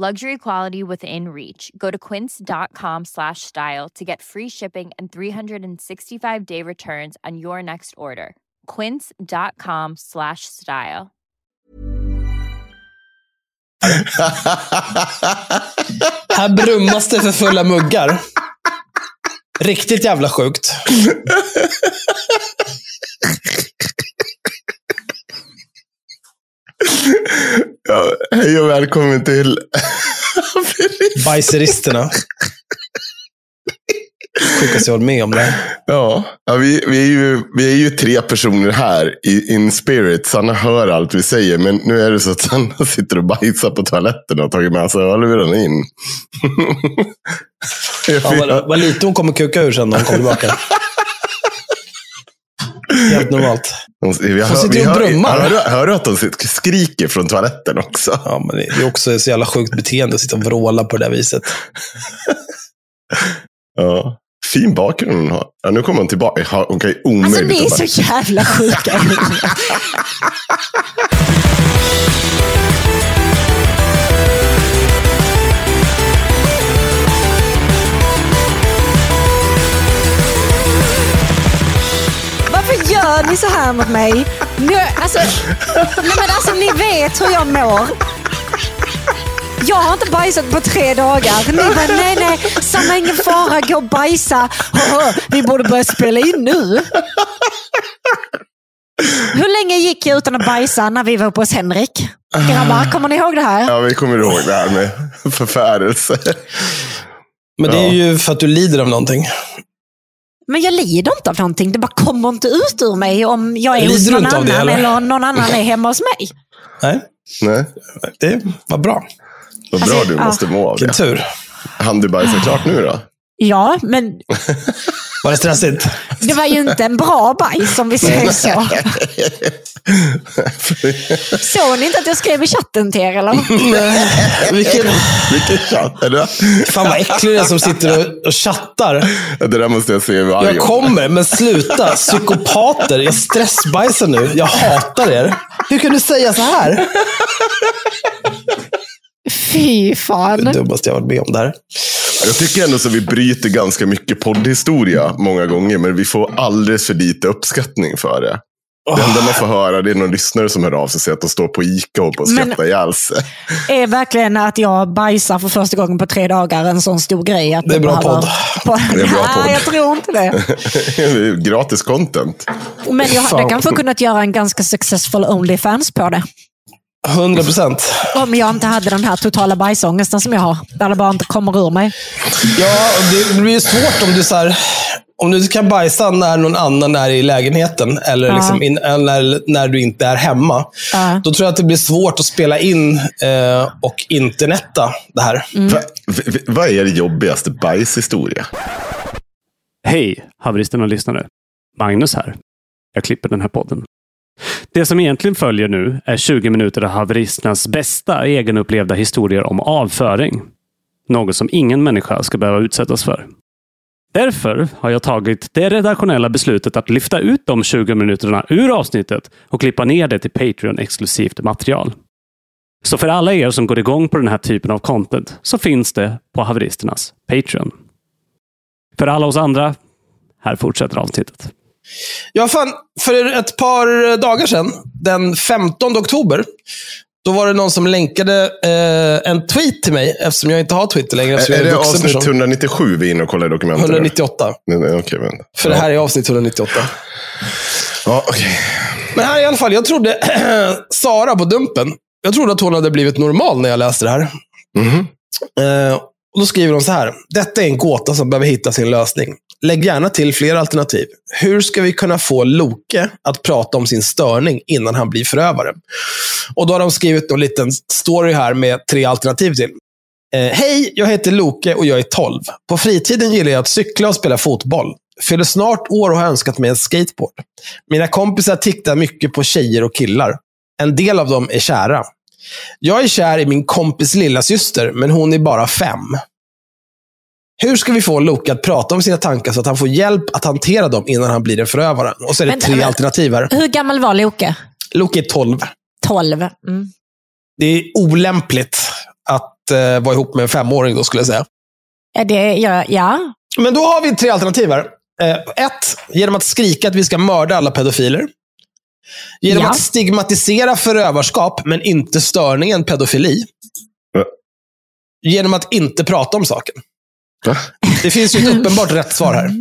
Luxury quality within reach. Go to quince.com slash style to get free shipping and 365 day returns on your next order. Quince.com slash style. Här brummas det för fulla muggar. Riktigt jävla sjukt. Ja, hej och välkommen till Bajseristerna. Sjukaste jag håller med om det. Ja, ja vi, vi, är ju, vi är ju tre personer här i in spirit. Sanna hör allt vi säger, men nu är det så att Sanna sitter och bajsar på toaletten och har tagit med sig hörlurarna in. Ja, vad, vad lite hon kommer kuka ur sen när hon kommer tillbaka. Helt normalt. Vi Hon sitter vi ju och hör, brummar. hör, hör du att de skriker från toaletten också? Ja, men det är också ett så jävla sjukt beteende att sitta och vråla på det där viset. Ja. Fin bakgrund hon har. Ja, nu kommer hon tillbaka. Ja, Hon kan ju omöjligt Alltså ni är så jävla sjuka. gör ni så här mot mig? Nu, alltså, nej men alltså, ni vet hur jag mår. Jag har inte bajsat på tre dagar. Ni bara, nej nej, Sanna ingen fara, gå och bajsa. Vi borde börja spela in nu. Hur länge gick jag utan att bajsa när vi var uppe hos Henrik? Grabbar, kommer ni ihåg det här? Ja, vi kommer ihåg det här med förfärelse. Men det är ju för att du lider av någonting. Men jag lider inte av någonting. Det bara kommer inte ut ur mig om jag är hos Lider du någon av det, annan eller? eller någon annan är hemma hos mig. Nej, Nej, det var bra. vad Alltså, bra du ja. måste må av Vilken det. tur. Han du bajsa klart nu då? Ja, men Var det stressigt? det var ju inte en bra bajs om vi säger så. Såg ni inte att jag skrev i chatten till er eller? Vilken... Vilken chatt. Är det? Fan vad äcklig det är som sitter och, och chattar. Det där måste jag se varje Jag kommer, men sluta. Psykopater. Jag stressbajsar nu. Jag hatar er. Hur kan du säga så här? Fy fan. Det dummaste jag varit med om där. Jag tycker ändå så vi bryter ganska mycket poddhistoria många gånger, men vi får alldeles för lite uppskattning för det. Det enda man får höra det är någon lyssnare som hör av sig och säger att de står på Ica och på att Men- skratta ihjäl sig. Är verkligen att jag bajsar för första gången på tre dagar en sån stor grej? Att Det är bra behöver- podd. Det är bra Nej, podd. jag tror inte det. Det är Gratis content. Men jag hade kanske kunnat göra en ganska successful Onlyfans på det. 100 procent. Om jag inte hade den här totala bajsångesten som jag har. Där det bara inte kommer ur mig. Ja, det det blir svårt om du så här, om du kan bajsa när någon annan är i lägenheten eller Ja. liksom in, eller när, när du inte är hemma. Ja. Då tror jag att det blir svårt att spela in eh, och internetta det här. Va, v- v- vad är er jobbigaste bajshistoria? Hej, haveristerna och lyssnare. Magnus här. Jag klipper den här podden. Det som egentligen följer nu är 20 minuter av haveristernas bästa egenupplevda historier om avföring. Något som ingen människa ska behöva utsättas för. Därför har jag tagit det redaktionella beslutet att lyfta ut de 20 minuterna ur avsnittet och klippa ner det till Patreon-exklusivt material. Så för alla er som går igång på den här typen av content så finns det på haveristernas Patreon. För alla oss andra, här fortsätter avsnittet. Ja, fan, för ett par dagar sedan, den 15 oktober, då var det någon som länkade eh, en tweet till mig, eftersom jag inte har Twitter längre. Är, är det avsnitt person. 197 vi är inne och kollar i dokumenten? 198. eller? Okej, vänta. För det här är avsnitt 198. Ja, okej. Men här i alla fall, jag trodde Sara på Dumpen, jag trodde att hon hade blivit normal när jag läste det här. Mhm. Eh, och då skriver de så här. Detta är en gåta som behöver hitta sin lösning. Lägg gärna till fler alternativ. Hur ska vi kunna få Loke att prata om sin störning innan han blir förövare? Och då har de skrivit en liten story här med tre alternativ till. Eh, Hej, jag heter Loke och jag är 12. På fritiden gillar jag att cykla och spela fotboll. Fyller snart år och har önskat mig en skateboard. Mina kompisar tittar mycket på tjejer och killar. En del av dem är kära. Jag är kär i min kompis lilla syster, men hon är bara fem. Hur ska vi få Loke att prata om sina tankar så att han får hjälp att hantera dem innan han blir en förövare? Och så är det Vänta, tre men- alternativ här. Hur gammal var Loke? Loke är 12. 12. Mm. Det är olämpligt att eh, vara ihop med en femåring då, skulle jag säga. Ja, det, ja, ja. Men då har vi tre alternativ här. Eh, ett, genom att skrika att vi ska mörda alla pedofiler. Genom Ja. att stigmatisera förövarskap, men inte störningen pedofili. Ja. Genom att inte prata om saken. Va? Det finns ju ett uppenbart rätt svar här.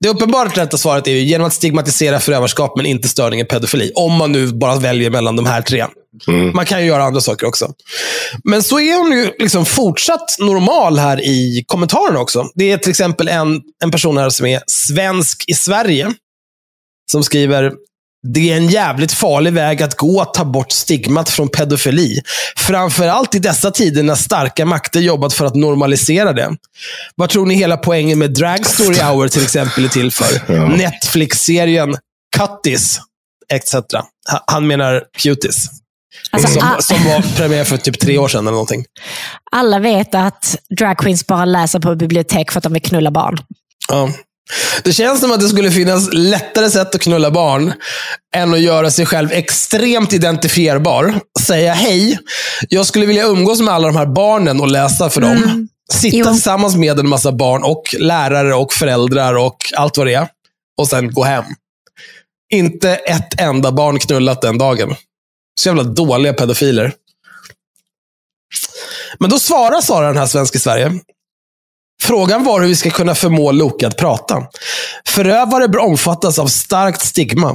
Det uppenbart rätta svaret är ju genom att stigmatisera förövarskap, men inte störningen pedofili. Om man nu bara väljer mellan de här tre. Mm. Man kan ju göra andra saker också. Men så är hon ju liksom fortsatt normal här i kommentarerna också. Det är till exempel en, en person här som är svensk i Sverige. Som skriver, det är en jävligt farlig väg att gå att ta bort stigmat från pedofili. Framförallt i dessa tider när starka makter jobbat för att normalisera det. Vad tror ni hela poängen med Drag Story Hour till exempel är till för? Ja. Netflix-serien Cuttis, etc. Ha- Han menar Cuties. Alltså, som, a- som var premiär för typ tre år sedan eller någonting. alla vet att dragqueens bara läser på bibliotek för att de vill knulla barn. Ja. Det känns som att det skulle finnas lättare sätt att knulla barn än att göra sig själv extremt identifierbar. Säga hej, jag skulle vilja umgås med alla de här barnen och läsa för dem. Sitta Jo. tillsammans med en massa barn och lärare och föräldrar och allt vad det är. Och sen gå hem. Inte ett enda barn knullat den dagen. Så jävla dåliga pedofiler. Men då svarar Sara, den här svenska i Sverige. Frågan var hur vi ska kunna förmå Loke att prata. Förövare bör omfattas av starkt stigma.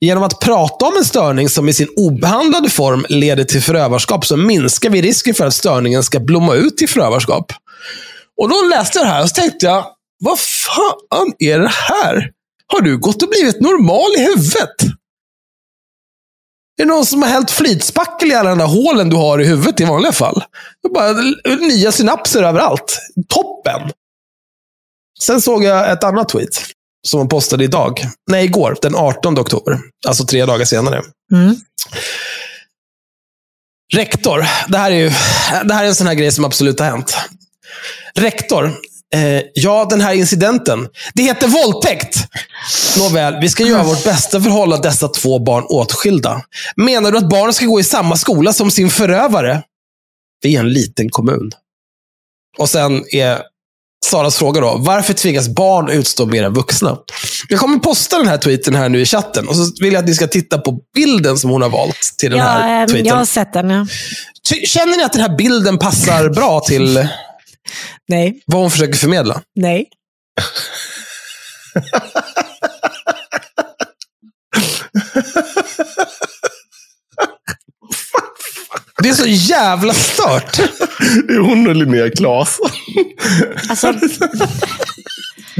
Genom att prata om en störning som i sin obehandlade form leder till förövarskap så minskar vi risken för att störningen ska blomma ut till förövarskap. Och då läste jag det här och så tänkte jag, vad fan är det här? Har du gått och blivit normal i huvudet? Är det någon som har hällt flytspackel i alla de där hålen du har i huvudet i vanliga fall? Det bara nya synapser överallt. Toppen! Sen såg jag ett annat tweet som hon postade idag. Nej, igår. Den 18 oktober. Alltså tre dagar senare. Mm. Rektor. Det här är ju det här är en sån här grej som absolut har hänt. Rektor. Eh, ja, den här incidenten. Det heter våldtäkt. Nåväl, vi ska göra vårt bästa för att hålla dessa två barn åtskilda. Menar du att barnen ska gå i samma skola som sin förövare? Vi är en liten kommun. Och sen är Saras fråga då. Varför tvingas barn utstå mer än vuxna? Jag kommer posta den här tweeten här nu i chatten. Och så vill jag att ni ska titta på bilden som hon har valt till den här Ja, eh, tweeten. jag har sett den. Ja. Känner ni att den här bilden passar bra till Nej, vad hon försöker förmedla? nej. Det är så jävla stört. Det är hon och Linnea Claes. Alltså,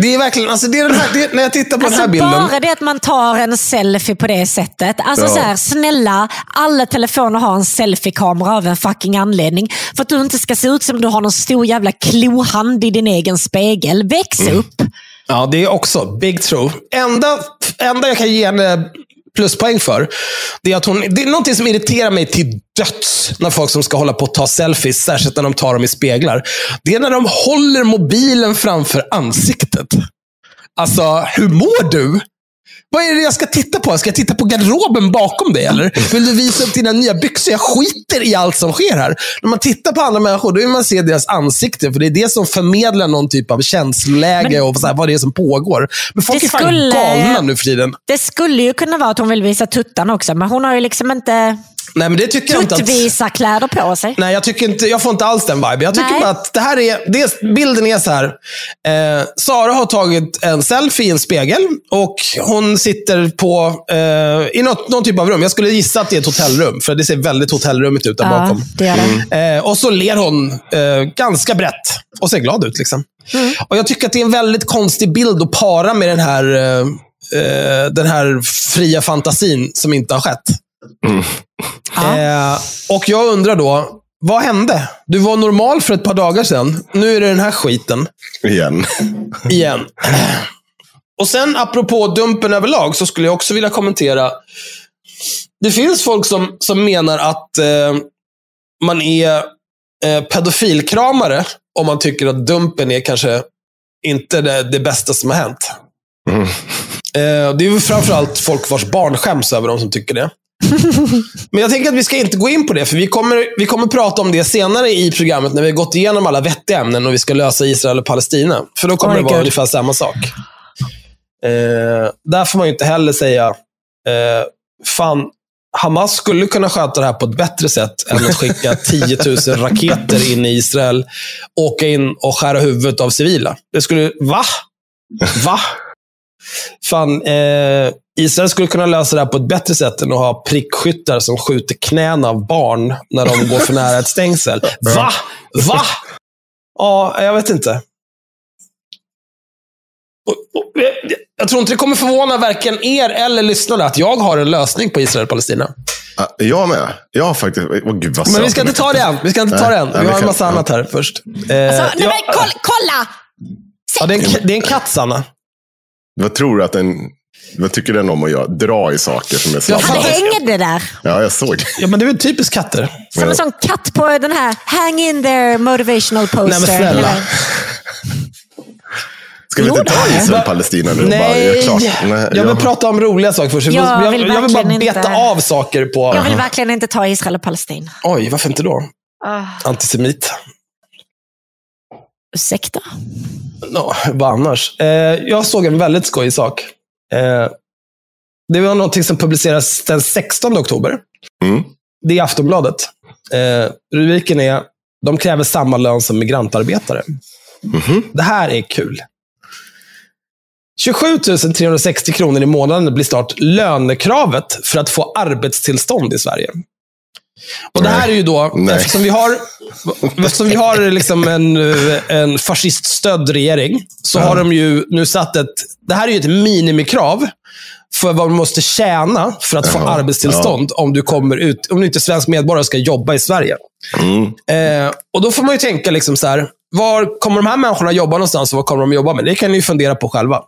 Det är verkligen, alltså det är den här, det är, när jag tittar på den alltså här bilden. bara det att man tar en selfie på det sättet. Alltså Ja. så här, snälla, alla telefoner har en selfie-kamera av en fucking anledning. För att du inte ska se ut som du har någon stor jävla klohand i din egen spegel. Väx Mm. upp. Ja, det är också big true. Enda, enda jag kan ge henne pluspoäng för, det är att hon, det är någonting som irriterar mig till döds när folk som ska hålla på att ta selfies, särskilt när de tar dem i speglar. Det är när de håller mobilen framför ansiktet. Alltså, hur mår du? Vad är det jag ska titta på? Ska jag titta på garderoben bakom dig eller? Vill du visa upp dina nya byxor? Jag skiter i allt som sker här. När man tittar på andra människor, då vill man se deras ansikte. För det är det som förmedlar någon typ av känsloläge och så här, vad det är som pågår. Men folk är fan skulle- galna nu för tiden. Det skulle ju kunna vara att hon vill visa tuttarna också, men hon har ju liksom inte Nej, men det tycker jag inte att... tuttvisa-kläder på sig. Nej, jag, tycker inte, jag får inte alls den vibe. Jag tycker Nej. bara att det här är, det, bilden är så här. Eh, Sara har tagit en selfie i en spegel och hon sitter på, eh, i något, någon typ av rum. Jag skulle gissa att det är ett hotellrum, för det ser väldigt hotellrummigt ut där Ja, bakom. det gör det. Eh, och så ler hon eh, ganska brett och ser glad ut. Liksom. Och Jag tycker att det är en väldigt konstig bild att para med den här, eh, eh, den här fria fantasin som inte har skett. Eh, och jag undrar då, vad hände? Du var normal för ett par dagar sedan. Nu är det den här skiten Igen. igen. Och sen apropå dumpen överlag så skulle jag också vilja kommentera. Det finns folk som, som menar att eh, man är eh, pedofilkramare om man tycker att dumpen är kanske inte det, det bästa som har hänt. Mm. Eh, det är ju framförallt folk vars barn skäms över dem som tycker det. Men jag tänker att vi ska inte gå in på det, för vi kommer, vi kommer prata om det senare i programmet när vi har gått igenom alla vettiga ämnen och vi ska lösa Israel och Palestina. För då kommer Oj, det vara gud. ungefär samma sak. Eh, där får man ju inte heller säga, eh, fan, Hamas skulle kunna sköta det här på ett bättre sätt än att skicka 10 000 raketer in i Israel, åka in och skära huvudet av civila. Det skulle, va? Va? Fan, eh, Israel skulle kunna lösa det här på ett bättre sätt än att ha prickskyttar som skjuter knän av barn när de går för nära ett stängsel. Va? Va? Ja, jag vet inte. Jag tror inte det kommer förvåna varken er eller lyssnarna att jag har en lösning på Israel och Palestina. Ja, Jag med. Jag har faktiskt... Åh gud vad Men vi ska inte ta det än. Vi ska inte ta det än. Vi har en massa annat här först. Eh, Alltså, nej, men, kolla! ja, det, är en, det är en katt, Sanna. Vad tror du att den... Vad tycker den om att göra? Dra i saker som är Ja, snabba? fan. Han hängde där. Ja, jag såg. Ja, men det är väl typiskt katter. Som en sån katt på den här hang in there motivational poster. Nej, men snälla. Ska vi inte ta det det. Israel och Palestina nu? och bara Nej, göra klart? Nej, jag vill jag- prata om roliga saker först. Jag, Jag jag, vill jag vill bara beta inte- av saker på... Jag vill verkligen inte ta Israel och Palestina. Oj, varför inte då? Ah, Antisemit. ursäkta? No, vad annars? Eh, jag såg en väldigt skojig sak. Eh, det var någonting som publiceras den 16 oktober. Mm. Det är Aftonbladet. Eh, rubriken är De kräver samma lön som migrantarbetare. Mhm. Det här är kul. 27 360 kronor i månaden blir snart lönekravet för att få arbetstillstånd i Sverige. Och Det här är ju då, Nej. eftersom vi har, eftersom vi har liksom en, en fasciststödd regering, så har de ju nu satt ett, det här är ju ett minimikrav för vad man måste tjäna för att få Jaha, arbetstillstånd om du kommer ut, om du inte är svensk medborgare och ska jobba i Sverige. Mm. Eh, och Då får man ju tänka, liksom så här, var kommer de här människorna jobba någonstans och vad kommer de jobba med? Det kan ni ju fundera på själva.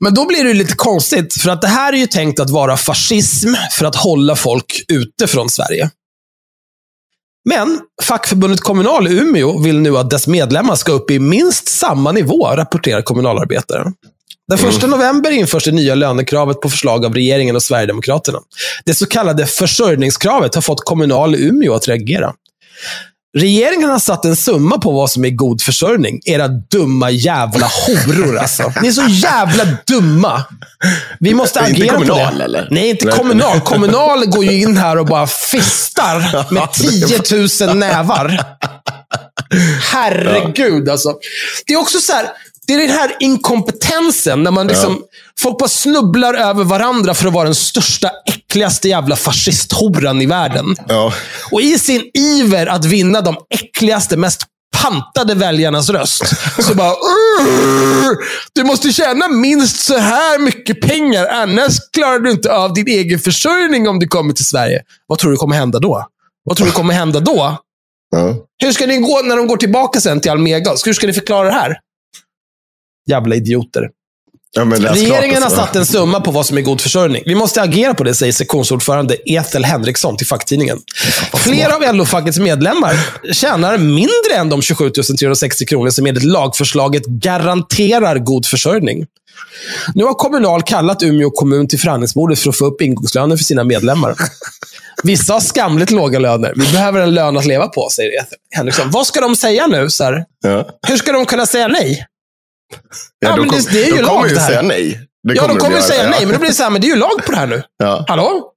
Men då blir det lite konstigt, för att det här är ju tänkt att vara fascism för att hålla folk ute från Sverige. Men fackförbundet Kommunal i Umeå vill nu att dess medlemmar ska upp i minst samma nivå, rapporterar kommunalarbetaren. Den 1 november införs det nya lönekravet på förslag av regeringen och Sverigedemokraterna. Det så kallade försörjningskravet har fått Kommunal i Umeå att reagera. Regeringen har satt en summa på vad som är god försörjning. Era dumma jävla horor alltså. Ni är så jävla dumma. Vi måste är inte agera på Kommunal, det. eller? Nej, inte Nej. kommunal. Kommunal går ju in här och bara fistar med 10 000 nävar. Herregud alltså. Det är också så här, det är den här inkompetensen när man liksom, folk bara snubblar över varandra för att vara den största, äckligaste jävla fascisthoran i världen. Ja. Och i sin iver att vinna de äckligaste, mest pantade väljarnas röst, så bara "Urr, Du måste tjäna minst så här mycket pengar, annars klarar du inte av din egen försörjning om du kommer till Sverige. Vad tror du kommer hända då? Vad tror du kommer hända då? Ja. Hur ska det gå när de går tillbaka sen till Almega? Hur ska ni förklara det här? Jävla idioter. Ja, Regeringen har alltså. satt en summa på vad som är god försörjning. Vi måste agera på det, säger sektionsordförande Ethel Henriksson till facktidningen. Flera av LO-fackets medlemmar tjänar mindre än de 27 360 kronor som enligt lagförslaget garanterar god försörjning. Nu har Kommunal kallat Umeå kommun till förhandlingsbordet för att få upp ingångslönen för sina medlemmar. Vissa har skamligt låga löner. Vi behöver en lön att leva på, säger Ethel Henriksson. Vad ska de säga nu? Så här? Ja. Hur ska de kunna säga nej? Ja, men de, det- det är ju de lag kommer ju det här. säga nej. Det ja, de kommer säga nej, men då blir det så här, men det är ju lag på det här nu. Ja. Hallå?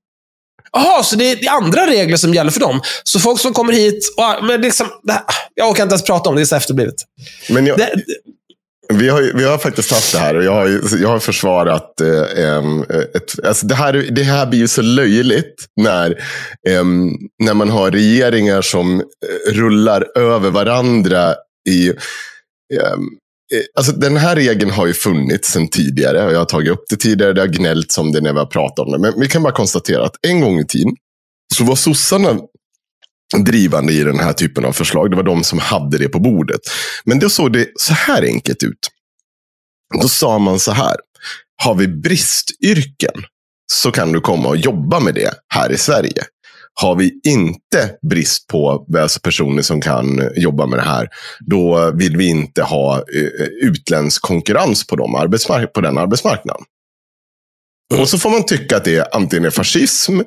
Jaha, så det är, det är andra regler som gäller för dem. Så folk som kommer hit, och, men liksom, här, jag orkar inte ens prata om det, det är så efterblivet. Men jag, Det, Vi har, vi har faktiskt haft det här och jag har, jag har försvarat eh, em, ett, alltså det, här, det här blir ju så löjligt när, em, när man har regeringar som eh, rullar över varandra i eh, Eh, alltså den här regeln har ju funnits sedan tidigare och jag har tagit upp det tidigare. Det har gnällt om det när vi har pratat om det. Men vi kan bara konstatera att en gång i tiden så var sossarna drivande i den här typen av förslag. Det var de som hade det på bordet. Men då såg det så här enkelt ut. Då sa man så här. Har vi bristyrken så kan du komma och jobba med det här i Sverige. Har vi inte brist på alltså personer som kan jobba med det här, då vill vi inte ha eh, utländsk konkurrens på, de arbetsmark- på den arbetsmarknaden. Och så får man tycka att det antingen är fascism,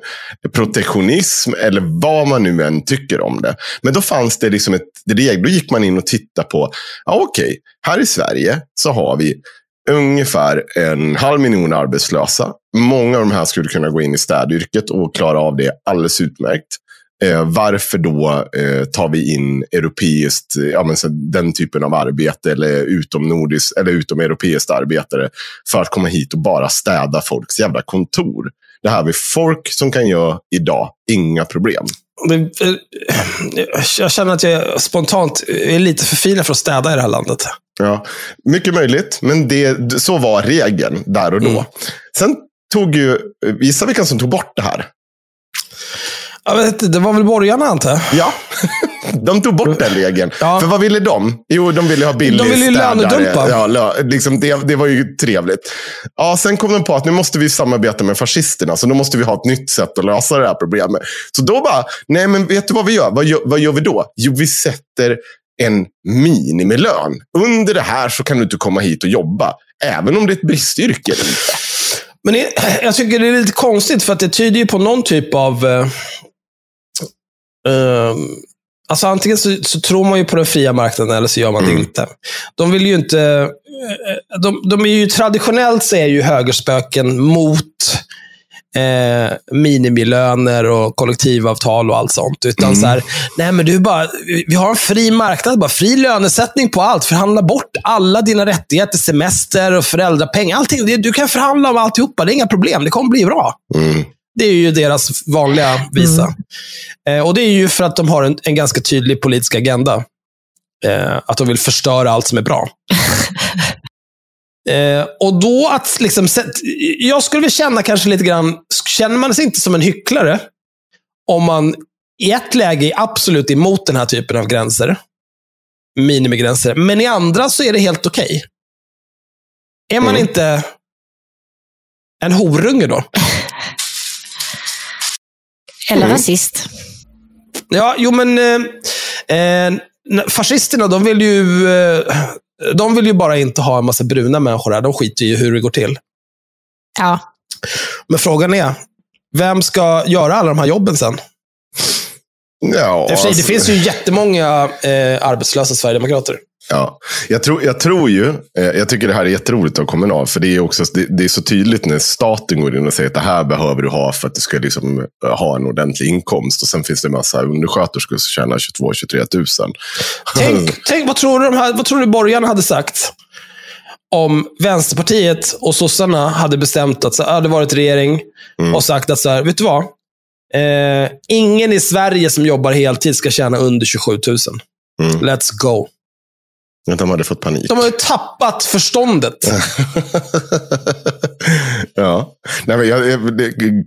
protektionism eller vad man nu än tycker om det. Men då fanns det liksom ett. Då gick man in och tittade på, ja okej, här i Sverige så har vi ungefär en halv miljon arbetslösa. Många av de här skulle kunna gå in i städyrket och klara av det alldeles utmärkt. Eh, varför då eh, tar vi in europeiskt, ja, men så den typen av arbete eller utomnordiskt eller utomeuropeiskt arbetare för att komma hit och bara städa folks jävla kontor. Det här har vi folk som kan göra idag, inga problem. eh, jag känner att jag spontant är lite för fin för att städa i det här landet. Ja, mycket möjligt, men det, så var regeln där och då. Mm. Sen tog ju, gissa vilka som tog bort det här? Jag vet inte, det var väl borgarna antar jag? Ja, de tog bort den regeln. Ja. För vad ville de? Jo, de ville ha billig De ville ju städare. lönedumpa. Ja, liksom det, det var ju trevligt. Ja, sen kom de på att nu måste vi samarbeta med fascisterna, så då måste vi ha ett nytt sätt att lösa det här problemet. Så då bara, nej men vet du vad vi gör? Vad gör, vad gör vi då? Jo, vi sätter en minimilön. Under det här så kan du inte komma hit och jobba, även om det är ett bristyrke. Men jag tycker det är lite konstigt, för att det tyder ju på någon typ av... Eh, alltså antingen så, så tror man ju på den fria marknaden, eller så gör man det inte. De vill ju inte... eh, De, de är ju traditionellt så är ju högerspöken mot eh, minimilöner och kollektivavtal och allt sånt. Utan så här, nej men du bara, vi har en fri marknad, bara fri lönesättning på allt. Förhandla bort alla dina rättigheter, semester och föräldrapeng. Allting, du kan förhandla om alltihopa, det är inga problem. Det kommer bli bra. Mm. Det är ju deras vanliga visa. Eh, och det är ju för att de har en, en ganska tydlig politisk agenda. Eh, att de vill förstöra allt som är bra. eh, och då att liksom, jag skulle väl känna kanske lite grann, känner man sig inte som en hycklare om man i ett läge är absolut emot den här typen av gränser, minimigränser, men i andra så är det helt okej. Är man Mm. inte en horunge då? Eller rasist. Ja, jo men eh, eh, fascisterna, de vill ju eh, de vill ju bara inte ha en massa bruna människor här. De skiter ju i hur det går till. Ja. Men frågan är, vem ska göra alla de här jobben sen? Ja, sig, det alltså- finns ju jättemånga eh, arbetslösa sverigedemokrater. Ja, jag tror, jag tror ju, eh, jag tycker det här är jätteroligt av Kommunal, för det är, också, det, det är så tydligt när staten går in och säger att det här behöver du ha för att du ska liksom, eh, ha en ordentlig inkomst. Och sen finns det en massa undersköterskor som tjänar 22-23 tusen. Tänk, tänk vad, tror du de här, vad tror du borgarna hade sagt om Vänsterpartiet och sossarna hade bestämt att så, hade varit regering och sagt att så här, vet du vad? Eh, ingen i Sverige som jobbar heltid ska tjäna under 27 000. Mm. Let's go. De hade fått panik. De har ju tappat förståndet. Ja. Nej, men jag,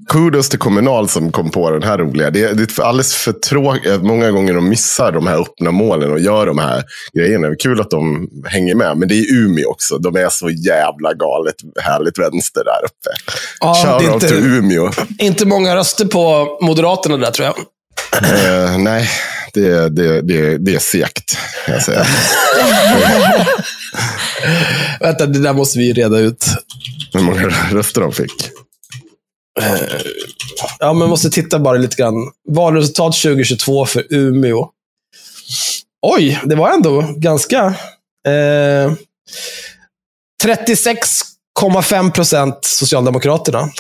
kudos till Kommunal som kom på den här roliga. Det, det är alldeles för tråkigt. Många gånger de missar de här öppna målen och gör de här grejerna. Det är kul att de hänger med. Men det är Umeå också. De är så jävla galet härligt vänster där uppe. Ja, det är Shoutout inte- till Umeå. Inte många röster på Moderaterna där tror jag. Eh, nej, det, det, det, det är segt. Jag säga. Vänta, det där måste vi reda ut. Hur många röster de fick. Ja, men måste titta bara lite grann. Valresultat 2022 för Umeå. Oj, det var ändå ganska... Eh, 36,5 procent Socialdemokraterna.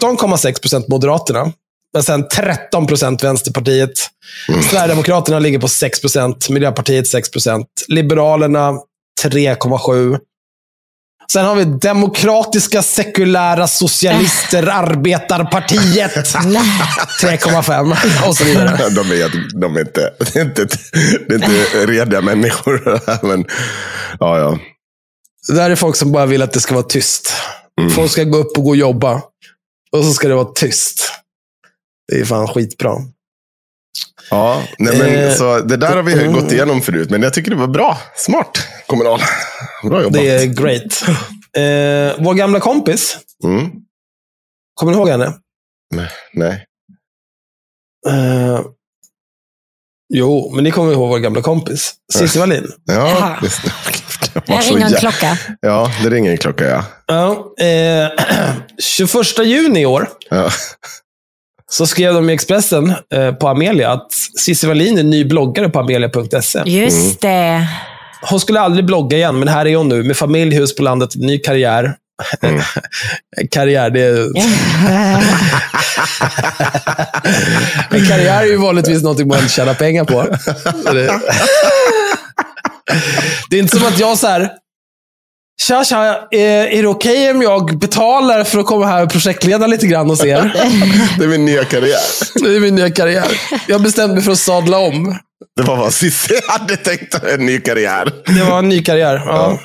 17,6 procent Moderaterna. Men sen 13 procent Vänsterpartiet. Sverigedemokraterna ligger på 6 procent. Miljöpartiet 6 procent. Liberalerna 3,7. Sen har vi Demokratiska Sekulära Socialister Arbetarpartiet. 3,5 och så vidare. De är, de är inte, det är inte, det är inte rediga människor. Men, ja, ja. Det där är folk som bara vill att det ska vara tyst. Folk ska gå upp och gå och jobba. Och så ska det vara tyst. Det är fan skitbra. Ja, nej men, Eh, så det där har vi mm. gått igenom förut, men jag tycker det var bra. Smart, kommunal. Bra jobbat. Det är great. Eh, vår gamla kompis, Mm. kommer ni ihåg henne? Nej. Eh, jo, men ni kommer ihåg vår gamla kompis. Cissi Wallin. Ja, det, ringer en klocka. Ja, det ringer en klocka, ja. Ja, eh, 21 juni i år ja. Så skrev de i Expressen eh, på Amelia att Cissi Wallin är ny bloggare på amelia.se. Just det. Hon skulle aldrig blogga igen, men här är hon nu med familj, hus på landet, ny karriär. karriär, det är... en karriär är ju vanligtvis något man tjänar pengar på. Det, det är inte som att jag så här... Tja, tja, är, är det okej om jag betalar för att komma här och projektleda lite grann hos er? Det är min nya karriär. Det är min nya karriär. Jag bestämde mig för att sadla om. Det var vad Cissi hade tänkt, en ny karriär. Det var en ny karriär. Ja.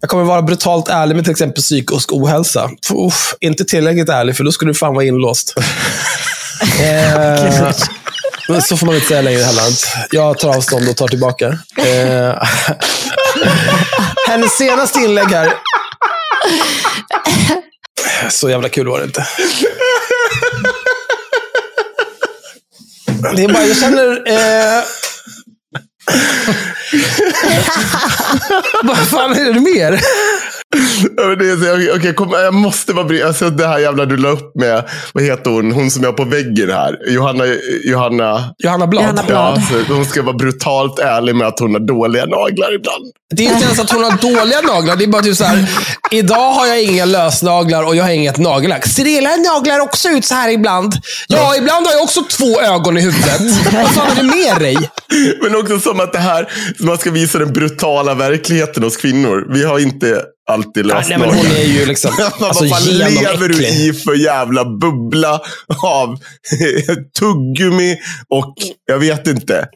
Jag kommer vara brutalt ärlig med till exempel psykisk ohälsa. Uff, inte tillräckligt ärlig, för då skulle du fan vara inlåst. eh, men så får man inte säga längre heller. Jag tar avstånd och tar tillbaka. Eh, hennes senaste inlägg här. Så jävla kul var det inte. Det är bara, jag känner... Eh, vad fan är det mer? Det är så- kom, jag måste bara bry alltså, Det här jävla du la upp med, vad heter hon, hon som är på väggen här. Johanna, Johanna, Johanna Blad. Johanna Blad. ja, så hon ska vara brutalt ärlig med att hon har dåliga naglar ibland. Det är inte ens att hon har dåliga naglar. Det är bara typ så här. Idag har jag inga lösnaglar och jag har inget nagellack. Ser era naglar också ut så här ibland? Ja, ibland har jag också två ögon i huvudet. Vad fan är det med dig? Men också som att det här, man ska visa den brutala verkligheten hos kvinnor. Vi har inte alltid Nej, löst nej, men hon är ju liksom alltså, Vad fan lever du i för jävla bubbla av tuggummi och jag vet inte.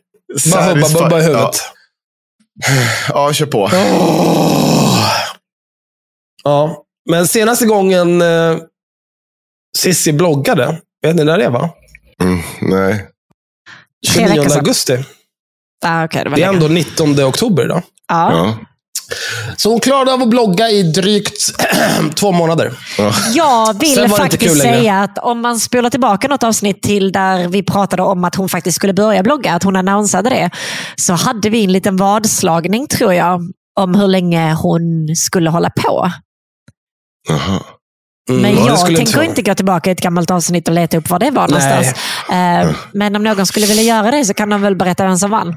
Bara hubba bubba i Ja, huvudet. ja, kör på. Ja, men senaste gången eh, Sissi bloggade, vet ni när det var? Mm, nej. Tre veckor 29 sedan. augusti. Ah, okay, det var Det är länge. ändå 19 oktober idag. Ja. Ja. Så hon klarade av att blogga i drygt två månader. Jag vill inte faktiskt säga att om man spolar tillbaka något avsnitt till där vi pratade om att hon faktiskt skulle börja blogga, att hon annonsade det, så hade vi en liten vadslagning tror jag om hur länge hon skulle hålla på. Jaha. Mm, Men jag tänker vara. inte gå tillbaka i ett gammalt avsnitt och leta upp var det var Nej. någonstans. Eh, men om någon skulle vilja göra det så kan de väl berätta vem som vann.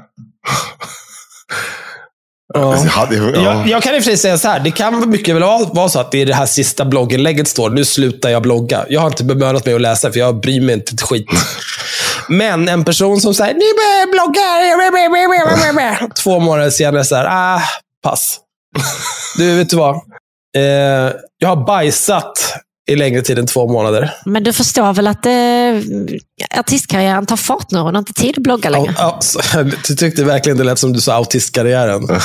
Ja. Alltså, jag hade, ja. Jag, jag kan i och för sig säga så här, det kan mycket väl vara så att det i det här sista blogginlägget står, nu slutar jag blogga. Jag har inte bemödat mig att läsa, för jag bryr mig inte ett skit. Men en person som säger, nu börjar jag blogga. Två månader senare, så här, ah, pass. Du, vet du vad? Eh, jag har bajsat i längre tid än två månader. Men du förstår väl att eh, artistkarriären tar fart nu? Hon har inte tid att blogga längre. Ja, så, du tyckte verkligen det lät som du sa autistkarriären.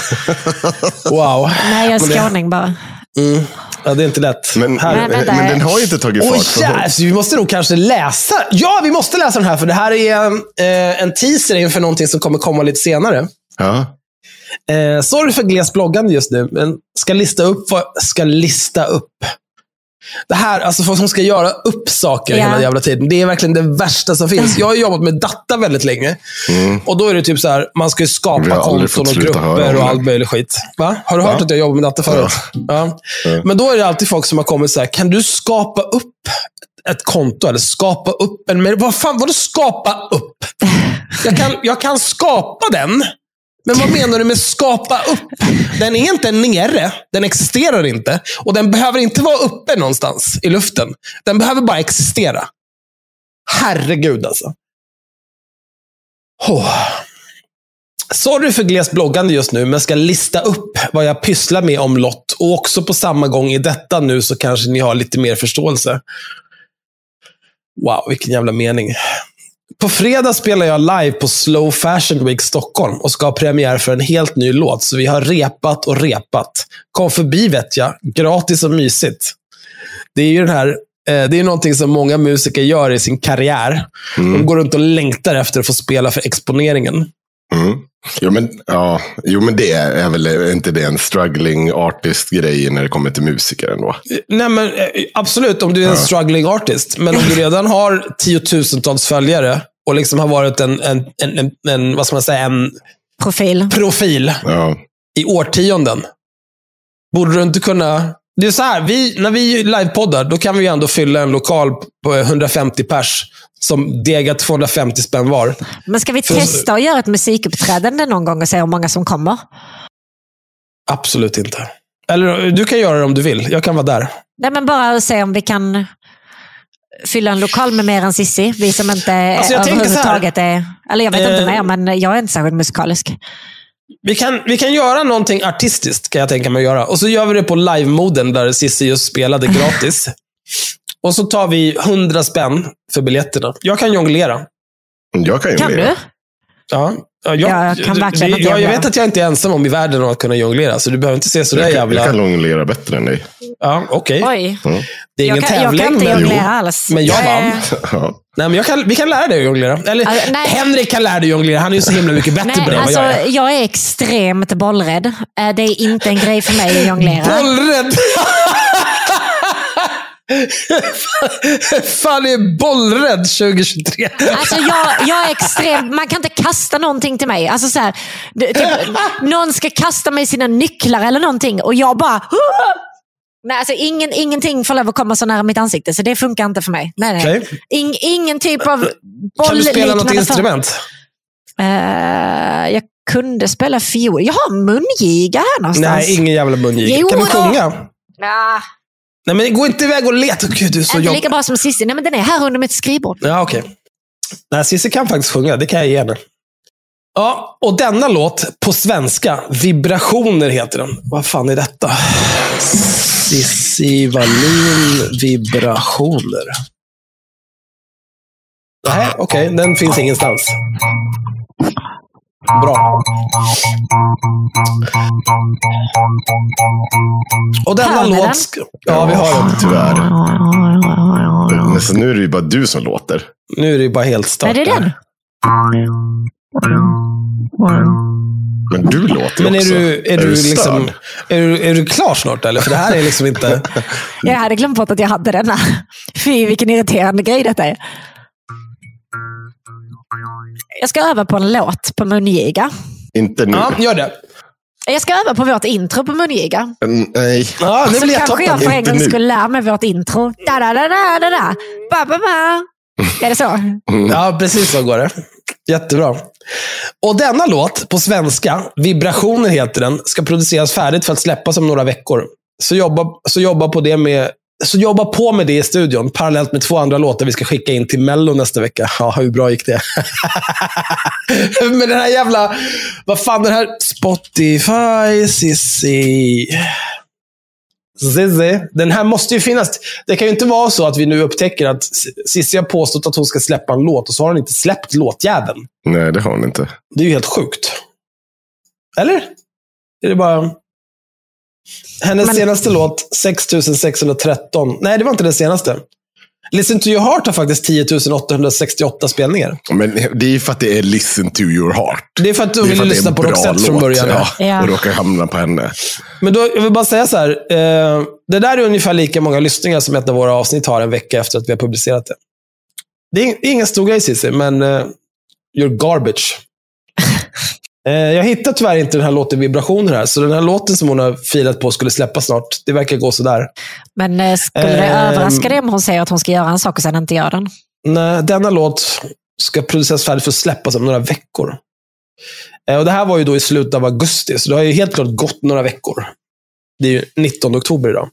Wow. Nej, jag är skåning bara. Mm. Ja, det är inte lätt. Men, Här. Men men den har ju inte tagit fart. för- jävlar, så vi måste nog kanske läsa. Ja, vi måste läsa den här, för det här är eh, en teaser inför någonting som kommer komma lite senare. Ja. Eh, sorry för gles bloggande just nu, men ska lista upp vad ska lista upp. Det här, alltså folk som ska göra upp saker Ja. hela jävla tiden. Det är verkligen det värsta som finns. Jag har jobbat med data väldigt länge. Och då är det typ så här, man ska ju skapa konton och grupper och all möjlig skit. Va? Har du hört att jag jobbar med data förut? Ja. Ja. Men då är det alltid folk som har kommit så här, kan du skapa upp ett konto eller skapa upp en? Vad fan, vadå skapa upp? Jag kan, jag kan skapa den, men vad menar du med skapa upp? Den är inte nere, den existerar inte. Och den behöver inte vara uppe någonstans i luften. Den behöver bara existera. Herregud alltså. Oh. Sorry för glest bloggande just nu, men ska lista upp vad jag pysslar med om lott. Och också på samma gång i detta nu så kanske ni har lite mer förståelse. Wow, vilken jävla mening. På fredag spelar jag live på Slow Fashion Week Stockholm och ska ha premiär för en helt ny låt. Så vi har repat och repat. Kom förbi vet jag. Gratis och mysigt. Det är ju den här eh, det är någonting som många musiker gör i sin karriär. De går runt och längtar efter att få spela för exponeringen. Mm. Jo, men, ja, jo, men det är väl är inte det en struggling artist-grej när det kommer till musiker ändå? Nej, men, eh, absolut, om du är en struggling artist. Men om du redan har tiotusentals följare och liksom har varit en, en, en, en, en, vad ska man säga, en Profil. profil Ja. i årtionden. Borde du inte kunna... Det är så här, vi, när vi livepoddar, då kan vi ändå fylla en lokal på 150 pers som degar 250 spänn var. Men ska vi testa att göra ett musikuppträdande någon gång och se hur många som kommer? Absolut inte. Eller du kan göra det om du vill. Jag kan vara där. Nej, men bara se om vi kan fylla en lokal med mer än Sissi. Vi som inte Alltså, överhuvudtaget är... Eller jag vet inte Eh, mer, men jag är inte särskilt musikalisk. Vi kan, vi kan göra någonting artistiskt, kan jag tänka mig att göra. Och så gör vi det på live-moden där Cissi just spelade gratis. Och så tar vi 100 spänn för biljetterna. Jag kan jonglera. Jag kan ju Kan du? Ja, ja, Jag kan verkligen det- inte jag, jag vet att jag inte är ensam om i världen om att kunna jonglera, så du behöver inte se sådär Jag, kan- jag kan jävla... jonglera bättre än dig. Ja, okej. Oj. Det är ingen Jag kan, jag tävling, kan inte jonglera alls. men jag vann. Ja. Nej, men jag kan, vi kan lära dig att jonglera. Eller Alltså. Henrik kan lära dig att jonglera. Han är ju så himla mycket bättre på Nej, det än vad alltså, jag är. jag är extremt bollrädd. Eh, Det är inte en grej för mig att jonglera. Bollrädd! fan är bollrädd 2023? Alltså jag, jag är extremt... Man kan inte kasta någonting till mig. Alltså så här, typ, någon ska kasta mig sina nycklar eller någonting och jag bara... Nej, alltså ingen, ingenting får lov att komma så nära mitt ansikte, så det funkar inte för mig. Nej, nej. Okej. In, ingen typ av Kan du spela något instrument? Eh, jag kunde spela fiol. Jag har mungiga här någonstans. Nej, ingen jävla mungiga. Jo Kan du sjunga? Ja, Nej, men gå inte iväg och leta. Gud, du är så inte jobb... lika bra som Cissi. Nej, men den är här under mitt skrivbord. Ja, okej. Nej, Cissi kan faktiskt sjunga. Det kan jag ge henne. Ja, och denna låt på svenska, Vibrationer heter den. Vad fan är detta? Cissi Wallin, Vibrationer. Nej, okej. Den finns ingenstans. Bra. Och denna låt... den? Ja, vi har den. Tyvärr. Men så nu är det ju bara du som låter. Nu är det ju bara helt start. Är det den? Men du låter Men är också. du, är, du, liksom, störd? är, du, är du klar snart eller? För det här är liksom inte... Jag hade glömt bort att jag hade denna. Fy, vilken irriterande grej detta är. Jag ska öva på en låt på mungiga. Inte nu. Ja, gör det. Jag ska öva på vårt intro på mungiga. Mm, Nej. Ja, det Så blir kanske jag för en gång nu. skulle lära mig vårt intro. Da, da, da, da, da, da. Ba, ba, ba. Är det så? Ja, precis så går det. Jättebra. Och denna låt, på svenska, Vibrationer heter den, ska produceras färdigt för att släppas om några veckor. Så jobba, så jobba, på, det med, så jobba på med det i studion, parallellt med två andra låtar vi ska skicka in till Mello nästa vecka. Ja, hur bra gick det? Men den här jävla... Vad fan, den här Spotify, Sissi... Zizzy. Den här måste ju finnas. Det kan ju inte vara så att vi nu upptäcker att Cissi har påstått att hon ska släppa en låt och så har hon inte släppt låtjäveln. Nej, det har hon inte. Det är ju helt sjukt. Eller? Är det bara... Hennes Men- senaste låt, 6613. Nej, det var inte den senaste. Listen to your heart har faktiskt 10 868 spelningar. Men det är ju för att det är listen to your heart. Det är för att du ville är lyssna på Roxette från början. Ja, Ja. och råkar hamna på henne. Men då, jag vill bara säga så här. Eh, det där är ungefär lika många lyssningar som ett av våra avsnitt har en vecka efter att vi har publicerat det. Det är ing- ingen stor grej Cissi, men eh, you're garbage. eh, jag hittar tyvärr inte den här låten Vibrationer här, så den här låten som hon har filat på skulle släppas snart. Det verkar gå sådär. Men eh, skulle det Ehm. överraska dig om hon säger att hon ska göra en sak och sen inte gör den? Nej, denna låt ska produceras färdigt för att släppas om några veckor. Eh, och Det här var ju då i slutet av augusti, så det har ju helt klart gått några veckor. Det är ju 19 oktober idag.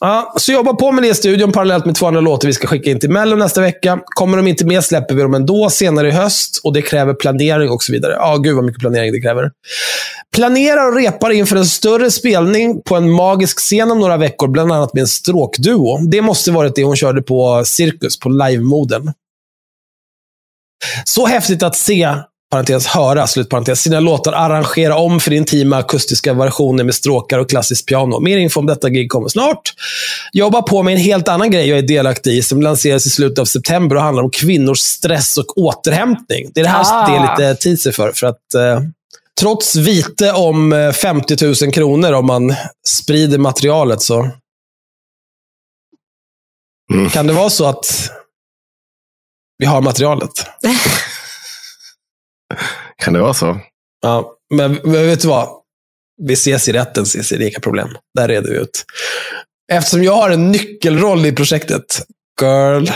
Ja, så jobba på med det i studion parallellt med två andra låtar vi ska skicka in till Mello nästa vecka. Kommer de inte med släpper vi dem ändå senare i höst och det kräver planering och så vidare. Ja, gud vad mycket planering det kräver. Planerar och repar inför en större spelning på en magisk scen om några veckor, bland annat med en stråkduo. Det måste varit det hon körde på Cirkus, på live-moden. Så häftigt att se, parentes höra, slutparentes, sina låtar arrangera om för intima akustiska versioner med stråkar och klassiskt piano. Mer info om detta gig kommer snart. Jobbar på med en helt annan grej jag är delaktig i, som lanseras i slutet av september och handlar om kvinnors stress och återhämtning. Det är det här Ah. det är lite teaser för. för att, eh, trots vite om eh, 50 000 kronor om man sprider materialet så Mm. kan det vara så att vi har materialet. Kan det vara så? Ja, men, men vet du vad? Vi ses i rätten, ses det är inga problem. Där reder vi ut. Eftersom jag har en nyckelroll i projektet, girl.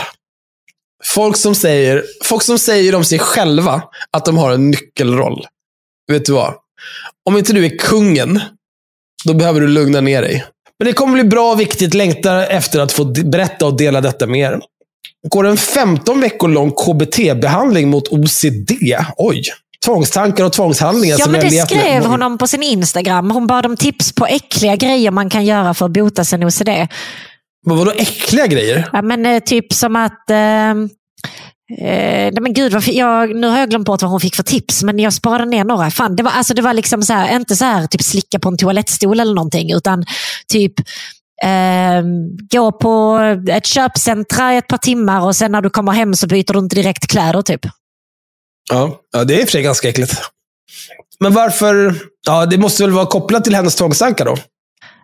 Folk som säger, folk som säger om sig själva att de har en nyckelroll. Vet du vad? Om inte du är kungen, då behöver du lugna ner dig. Men det kommer bli bra och viktigt. Längtar efter att få berätta och dela detta med er. Går en 15 veckor lång KBT-behandling mot OCD. Oj. Tvångstankar och tvångshandlingar Ja, men det med. skrev hon om på sin Instagram. Hon bad om tips på äckliga grejer man kan göra för att bota sin OCD. Men vadå äckliga grejer? Ja, men, eh, typ som att... Eh, eh, nej men gud, vad, jag, nu har jag glömt bort vad hon fick för tips, men jag sparade ner några. Fan, det, var, alltså, det var liksom så här, inte så här typ slicka på en toalettstol eller någonting, utan typ eh, gå på ett köpcentra i ett par timmar och sen när du kommer hem så byter du inte direkt kläder. typ. Ja, ja det är i och för sig ganska äckligt. Men varför? Ja, det måste väl vara kopplat till hennes tvångstankar då?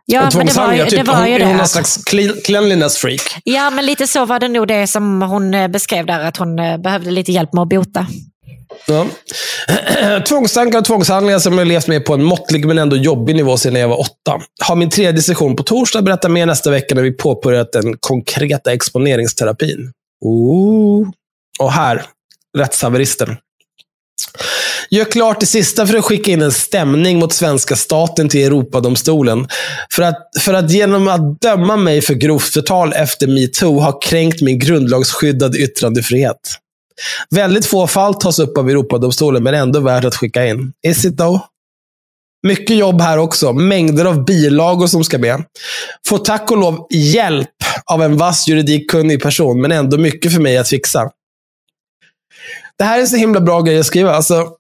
Ja, men det var, ju- typ. det var ju är det. hon någon att- slags clean, cleanliness freak? Ja, men lite så var det nog det som hon eh, beskrev där, att hon eh, behövde lite hjälp med att bota. Ja. Tvångstankar och tvångshandlingar som jag levt med på en måttlig men ändå jobbig nivå sedan jag var åtta. Har min tredje session på torsdag. Berättar mer nästa vecka när vi påbörjat den konkreta exponeringsterapin. Ooh. Och här, rättshaveristen. Gör klart det sista för att skicka in en stämning mot svenska staten till Europadomstolen. För att, för att genom att döma mig för grovt förtal efter metoo har kränkt min grundlagsskyddade yttrandefrihet. Väldigt få fall tas upp av Europadomstolen, men ändå värt att skicka in. Is it though? Mycket jobb här också. Mängder av bilagor som ska med. Får tack och lov hjälp av en vass juridikkunnig person, men ändå mycket för mig att fixa. Det här är så himla bra grej att skriva. Alltså,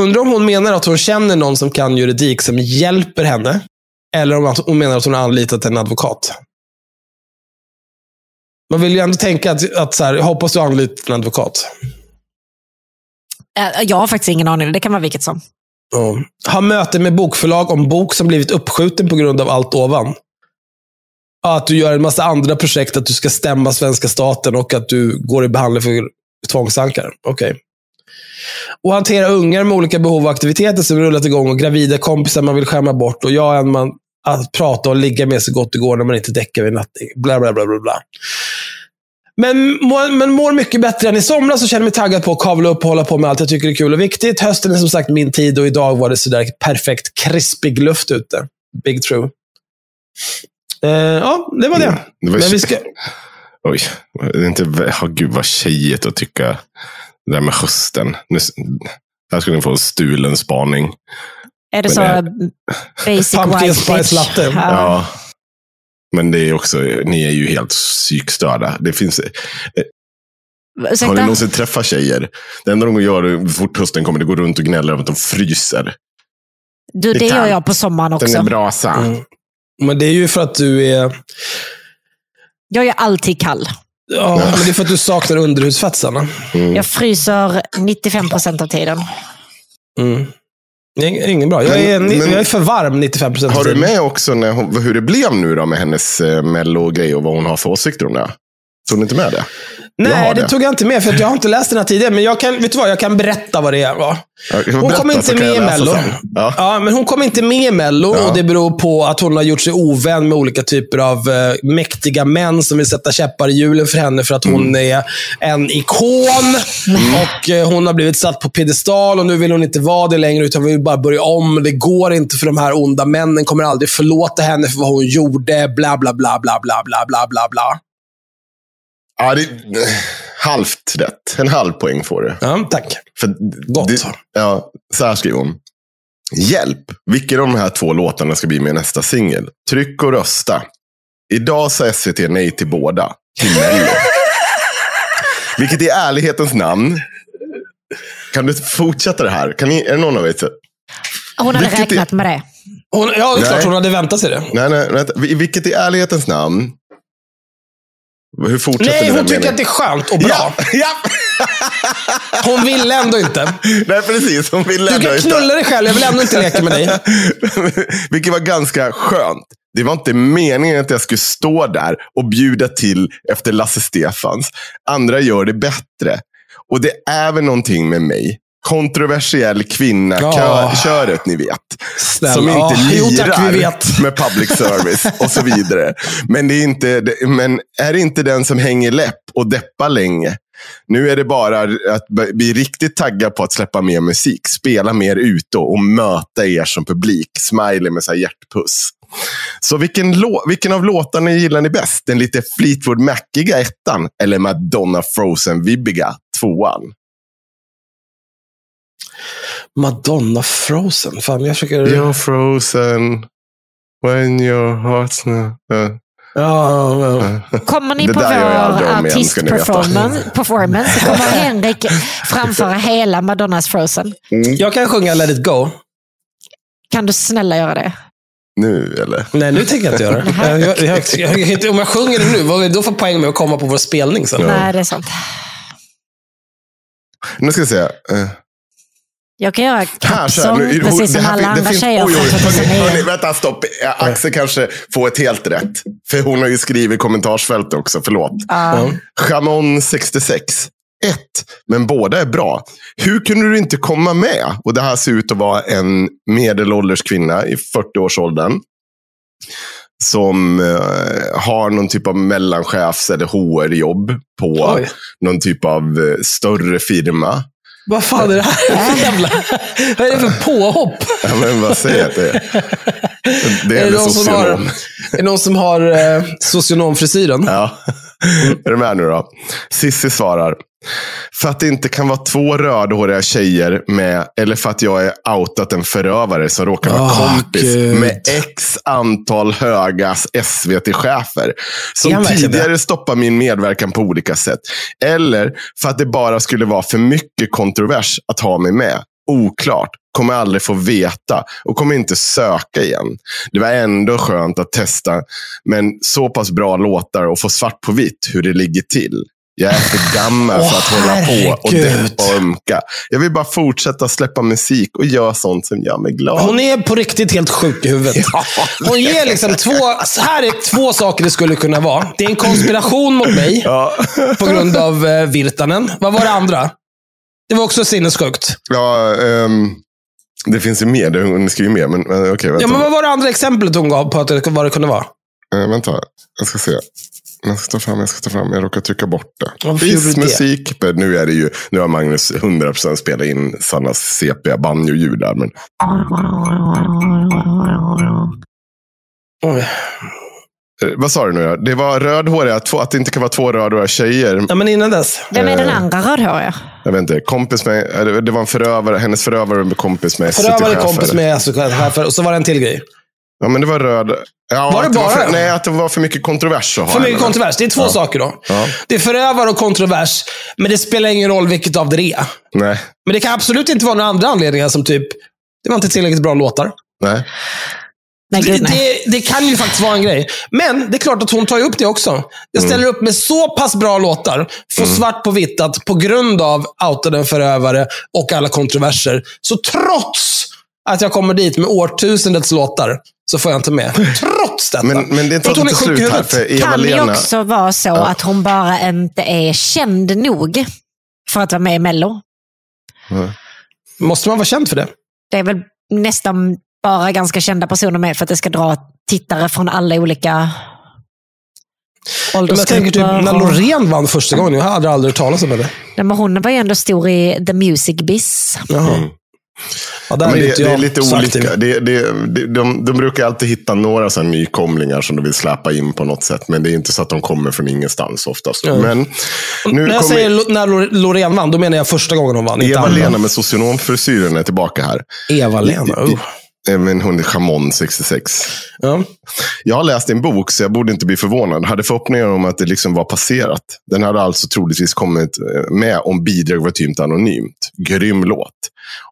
undrar om hon menar att hon känner någon som kan juridik som hjälper henne. Eller om hon menar att hon har anlitat en advokat. Man vill ju ändå tänka att, att så här, jag hoppas du har anlitat en advokat. Eh, Jag har faktiskt ingen aning, det kan vara vilket som. Ja. Ha möte med bokförlag om bok som blivit uppskjuten på grund av allt ovan. Att du gör en massa andra projekt, att du ska stämma svenska staten och att du går i behandling för tvångstankar. Okej. Och hantera ungar med olika behov och aktiviteter som rullat igång och gravida kompisar man vill skämma bort och jag är en man att prata och ligga med så gott det går när man inte däckar vid nattning. Bla, bla, bla, bla, bla. Men, mår- men mår mycket bättre än i somras och känner mig taggad på att kavla upp och hålla på med allt jag tycker är kul och viktigt. Hösten är som sagt min tid och idag var det sådär perfekt krispig luft ute. Big true. Eh, ja, det var det. Det var Men vi ska... Oj, det är inte, oh, gud vad tjejigt att tycka det där med hösten. Nu, här skulle ni få en stulen spaning. Är det Men så det- eh, basic Pumpkin white spice latte. Ja. Ja. Men det är också, ni är ju helt psykstörda. Det finns, har ni Ursäkta? någonsin träffat tjejer? Det enda de gör fort hösten kommer, det går runt och gnäller över att de fryser. Du, det Det gör jag på sommaren Den också. är brasa. Mm. Men det är ju för att du är... Jag är alltid kall. Ja, men det är för att du saknar underhudsfett, Sanna. Jag fryser 95 procent av tiden. Mm. Det är ingen bra. Jag är, Men- men- jag är för varm 95 procent Har du med också när hon, hur det blev nu då med hennes eh, mello-grej och vad hon har för åsikter om det? Tog ni inte med det? Nej, det, det, tog jag inte med, för jag har inte läst den här tidigare. Men jag kan, vet du vad, jag kan berätta vad det var. Hon kom inte med i Mello. Ja. ja. hon kom inte med i Mello ja. och det beror på att hon har gjort sig ovän med olika typer av eh, mäktiga män som vill sätta käppar i hjulen för henne för att hon mm. är en ikon. Mm. Och eh, Hon har blivit satt på piedestal och nu vill hon inte vara det längre utan vill bara börja om. Det går inte för de här onda männen kommer aldrig förlåta henne för vad hon gjorde. Bla, bla, bla, bla, bla, bla, bla, bla. Ja, det, halvt rätt. En halv poäng får du. Ja, tack. För Gott. Det, ja, så här skriver hon. Hjälp! Vilken av de här två låtarna ska bli med i nästa singel? Tryck och rösta. Idag sa SVT nej till båda. Till Mello. Vilket i ärlighetens namn. Kan du fortsätta det här? Kan ni, är det någon av er? Hon hade Vilket är- räknat med det. Hon, ja, det är klart hon hade väntat sig det. Nej, nej, vänta. Vilket i ärlighetens namn. Hur fortsätter Nej, hon tycker att det är skönt och bra. Ja, ja. Hon vill ändå inte. Nej, precis. Hon vill Du ändå kan inte. knulla dig själv, jag vill ändå inte leka med dig. Vilket var ganska skönt. Det var inte meningen att jag skulle stå där och bjuda till efter Lasse Stefans. Andra gör det bättre. Och det är väl någonting med mig. Kontroversiell kvinna, Ja. kö- köret ni vet. Snälla. Som inte Ja, jo, lirar tack, med public service och så vidare. Men, det är inte, men är det inte den som hänger läpp och deppar länge. Nu är det bara att bli riktigt taggad på att släppa mer musik. Spela mer ute och möta er som publik. Smiley med så här hjärtpuss. Så vilken, vilken av låtarna gillar ni bäst? Den lite Fleetwood Maciga ettan eller Madonna Frozen-vibbiga tvåan? Madonna Frozen. Fan, jag försöker... You're frozen when your heart's not... Uh, Ja, ja, ja. Kommer ni Det på vår artistperformance performance så kommer Henrik framföra hela Madonnas Frozen. Jag kan sjunga Let it go. Kan du snälla göra det? nu eller? Nej, nu tänker jag inte göra det. Jag, jag, jag, jag, jag, om jag sjunger det nu, vad vill då få poäng med att komma på vår spelning sen? Nej, det är sant. Nu ska vi se. Jag kan göra kappsång precis det som här alla andra finns- tjejer oj, oj, hörni, 2009. hörni, Vänta, stopp. Axel kanske får ett helt rätt. För hon har ju skrivit i kommentarsfältet också, förlåt. Ja. Chamon 66. Ett, men båda är bra. Hur kunde du inte komma med? Och det här ser ut att vara en medelålders kvinna i 40-årsåldern. Som eh, har någon typ av mellanchefs eller HR-jobb på Oj. någon typ av eh, större firma. Vad fan är det här för jävla... Vad är det för påhopp? Ja, men vad säger jag att det är? Det Är är det någon som har, socionom. är det någon som har eh, socionomfrisyren? Ja. Är du med nu då? Sissi svarar. För att det inte kan vara två rödhåriga tjejer med, eller för att jag är outat en förövare som råkar vara Åh, kompis Gud. med x antal höga SVT-chefer. Som tidigare stoppar min medverkan på olika sätt. Eller för att det bara skulle vara för mycket kontrovers att ha mig med. Oklart. Kommer aldrig få veta och kommer inte söka igen. Det var ändå skönt att testa, men så pass bra låtar och få svart på vitt hur det ligger till. Jag är för gammal för att Åh, hålla på och deppa och ömka. Jag vill bara fortsätta släppa musik och göra sånt som gör mig glad. Hon är på riktigt helt sjuk i huvudet. Hon ger liksom två... Så här är två saker det skulle kunna vara. Det är en konspiration mot mig Ja, på grund av eh, Virtanen. Vad var det andra? Det var också sinnessjukt. ja ehm, det finns ju mer. Hon skriver mer, men men okej. vänta. Ja, men vad var det andra exemplet hon gav på att det, vad det kunde vara? Eh, vänta, jag ska se. Jag ska ta fram, jag ska ta fram. Jag råkar trycka bort det. Varför Viss det? musik. men Nu är det ju, nu har Magnus 100% spelat in Sannas CP banjo-ljud där. Men Oj. Eh, vad sa du nu då? Det var rödhåriga, två, att det inte kan vara två rödhåriga tjejer. Ja, men innan dess. Vem är den Eh, andra rödhåriga? Jag vet inte, kompis med, eh, det- det var en förövare, hennes förövare var kompis med Förövare kompis med SO-chefer och så var det en till grej. Ja, men det var röd. Ja, Var det bara? för, nej, att det var för mycket kontrovers att ha För mycket henne. kontrovers. Det är två Ja. saker då. Ja. Det är förövare och kontrovers, men det spelar ingen roll vilket av det är. Nej. Men det kan absolut inte vara några andra anledningar som typ Det var inte tillräckligt bra låtar. Nej. Nej, Det, gud, nej. det, det kan ju faktiskt vara en grej. Men det är klart att hon tar ju upp det också. Jag ställer upp med så pass bra låtar, får svart på vitt att på grund av outade förövare och alla kontroverser, så trots att jag kommer dit med årtusendets låtar, så får jag inte med. Trots detta. Men, men det tar inte slut här, för kan det också vara så att hon bara inte är känd nog för att vara med i Mello. Måste man vara känd för det? Det är väl nästan bara ganska kända personer med för att det ska dra tittare från alla olika Men jag tänker typ åldersgrupper. när Loreen vann första gången. Jag hade aldrig hört talas om henne. Nej, men hon var ju ändå stor i The Music Biz. Jaha. Mm. Ja, där Men är det, det är lite olika. Det, det, det, de, de brukar alltid hitta några så nykomlingar som de vill släppa in på något sätt. Men det är inte så att de kommer från ingenstans oftast. Ja. Men nu när jag säger när Lor- Loreen vann, då menar jag första gången hon vann. Eva-Lena med socionomfrisyren är tillbaka här. Eva-Lena. Oh. Eh, Men hon är Chamon 66. Ja. Jag har läst en bok, så jag borde inte bli förvånad. Hade förhoppningar om att det liksom var passerat. Den hade alltså troligtvis kommit eh, med om bidrag var tymt anonymt. Grym låt.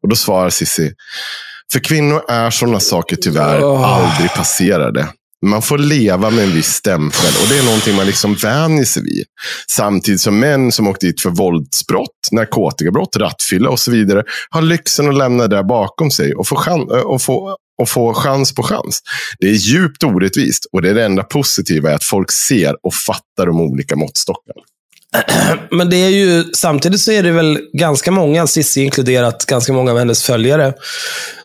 Och då svarar Cissi, för kvinnor är sådana saker tyvärr Åh. aldrig passerade. Man får leva med en viss stämpel och det är någonting man liksom vänjer sig vid. Samtidigt som män som åkt dit för våldsbrott, narkotikabrott, rattfylla och så vidare har lyxen att lämna det där bakom sig och få, chan- eh, och få, och få chans på chans. Det är djupt orättvist och det är det enda positiva är att folk ser och fattar de olika måttstockarna. Men det är ju, samtidigt så är det väl ganska många, Cissi inkluderat, ganska många av hennes följare,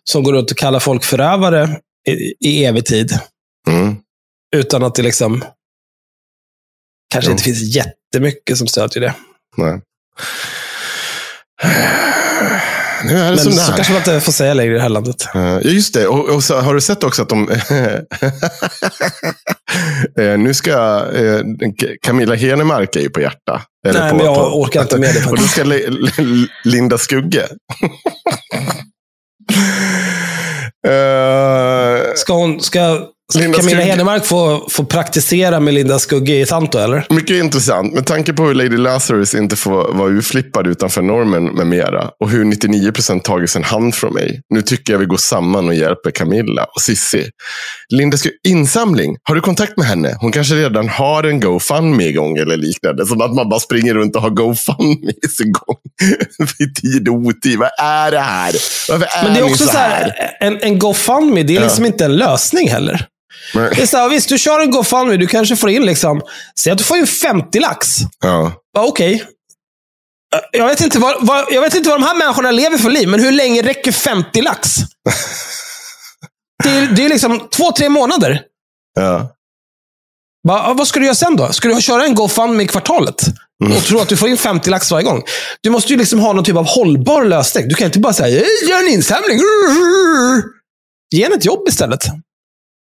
som går runt och kallar folk förövare i, i evig tid. Mm. Utan att det liksom kanske Jo. inte finns jättemycket som stödjer det. Nej. Nu är det Men som det så är. kanske man inte får säga längre i det här landet. Ja, just det. Och, och så har du sett också att de... Eh, nu ska eh, Camilla Henemark är ju på hjärta. Eller Nej, på, men jag på, orkar inte med det Och då ska Li- Li- Linda Skugge. Eh, Ska, hon, ska Linda Camilla Skugge. Henemark få, få praktisera med Linda Skugge i Tanto, eller? Mycket intressant. Med tanke på hur Lady Lazarus inte får vara urflippad utanför normen med mera. Och hur 99% tagit en hand från mig. Nu tycker jag vi går samman och hjälper Camilla och Sissi. Linda ska insamling. Har du kontakt med henne? Hon kanske redan har en GoFundMe igång eller liknande. Som att man bara springer runt och har GoFundMe igång. Vid tid och otid. Vad är det här? Varför är, Men det är också så här, en, en GoFundMe, det är liksom inte en lösning heller. Men, Det är så här, visst, du kör en GoFundMe, du kanske får in liksom, säg att du får in 50 lax. ja. Ja, Okej. Jag, vet inte vad, vad, jag vet inte vad de här människorna lever för liv, men hur länge räcker 50 lax? Det är, det är liksom två, tre månader. Ja. Va, vad ska du göra sen då? Ska du köra en GoFundMe i kvartalet? Och tro att du får in 50 lax varje gång? Du måste ju liksom ha någon typ av hållbar lösning. Du kan inte bara säga, "Eh, gör en insamling. Ge henne ett jobb istället.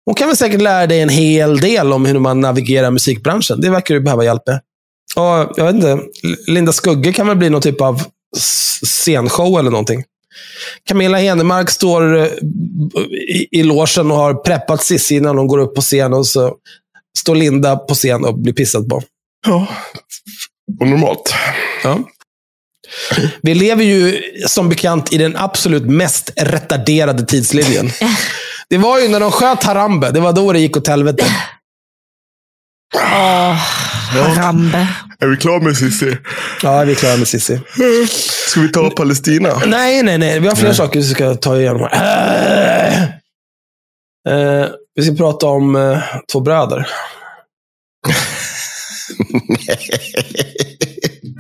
Hon kan väl säkert lära dig en hel del om hur man navigerar musikbranschen. Det verkar du behöva hjälp med. Och, jag vet inte, Linda Skugge kan väl bli någon typ av scenshow eller någonting. Camilla Henemark står eh, i, i logen och har preppat Cissi innan hon går upp på scen och så står Linda på scen och blir pissad på. ja. Och normalt. Ja. Vi lever ju som bekant i den absolut mest retarderade tidslinjen. Det var ju när de sköt Harambe, det var då det gick åt helvete. Åh, Rambe. Är vi klara med Cissi? Ja, vi är klara med Cissi. Ska vi ta Palestina? Nej, nej, nej. Vi har fler saker vi ska ta igenom här. Eh, vi ska prata om eh, två bröder.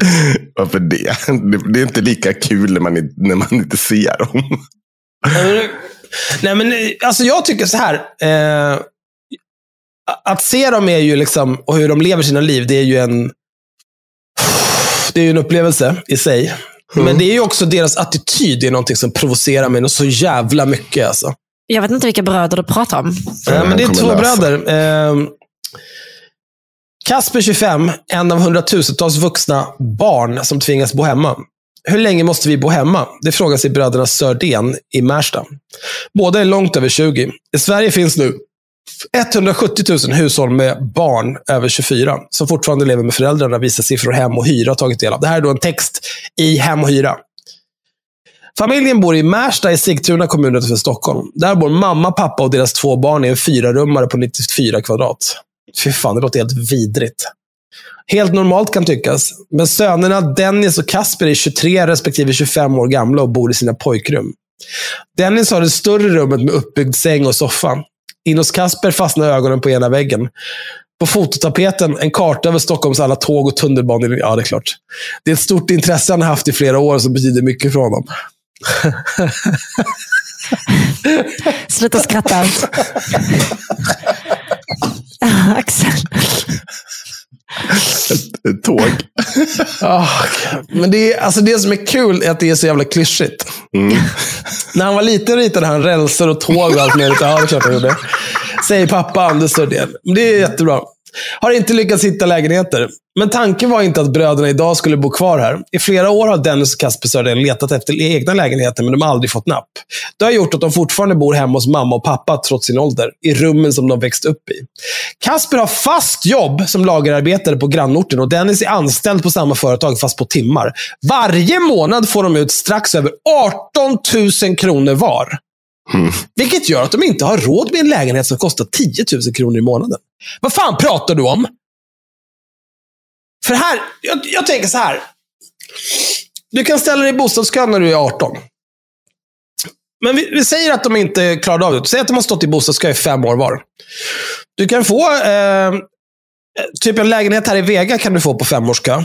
Varför det? det? Är inte lika kul när man, när man inte ser dem. Nej, men eh, alltså jag tycker så här. Eh, att se dem är ju liksom, och hur de lever sina liv, det är ju en, det är ju en upplevelse i sig. Men det är ju också deras attityd, det är någonting som provocerar mig så jävla mycket. Alltså. Jag vet inte vilka bröder du pratar om. Ja, men det är två läsa. bröder. Eh, Kasper, 25, en av hundratusentals vuxna barn som tvingas bo hemma. Hur länge måste vi bo hemma? Det frågar sig bröderna Sördén i Märsta. Båda är långt över 20. I Sverige finns nu 170 000 hushåll med barn över 24 som fortfarande lever med föräldrarna, visar siffror Hem och Hyra har tagit del av. Det här är då en text i Hem och Hyra. Familjen bor i Märsta i Sigtuna kommun utanför Stockholm. Där bor mamma, pappa och deras två barn i en fyrarummare på 94 kvadrat. Fy fan, det låter helt vidrigt. Helt normalt kan tyckas. Men sönerna Dennis och Kasper är 23 respektive 25 år gamla och bor i sina pojkrum. Dennis har det större rummet med uppbyggd säng och soffa. In hos Kasper fastnar ögonen på ena väggen. På fototapeten en karta över Stockholms alla tåg och tunnelbanor. Ja, det är klart. Det är ett stort intresse han har haft i flera år som betyder mycket för honom. Sluta skratta. Axel. Ett tåg. Ah, men det, är, alltså det som är kul är att det är så jävla klyschigt. När han var liten ritade han rälser och tåg och allt möjligt. Ja, det är klart han gjorde. Säger pappa Anders Sundén. Det är jättebra. Har inte lyckats hitta lägenheter. Men tanken var inte att bröderna idag skulle bo kvar här. I flera år har Dennis och Kasper Söderén letat efter egna lägenheter, men de har aldrig fått napp. Det har gjort att de fortfarande bor hemma hos mamma och pappa, trots sin ålder. I rummen som de växt upp i. Kasper har fast jobb som lagerarbetare på grannorten och Dennis är anställd på samma företag, fast på timmar. Varje månad får de ut strax över 18 000 kronor var. Mm. Vilket gör att de inte har råd med en lägenhet som kostar 10 000 kronor i månaden. Vad fan pratar du om? För här, jag, jag tänker så här. Du kan ställa dig i bostadskön när du är 18. Men vi, vi säger att de inte klarade av det. Säg att de har stått i bostadskö i fem år var. Du kan få, eh, typ en lägenhet här i Vega kan du få på femårskö.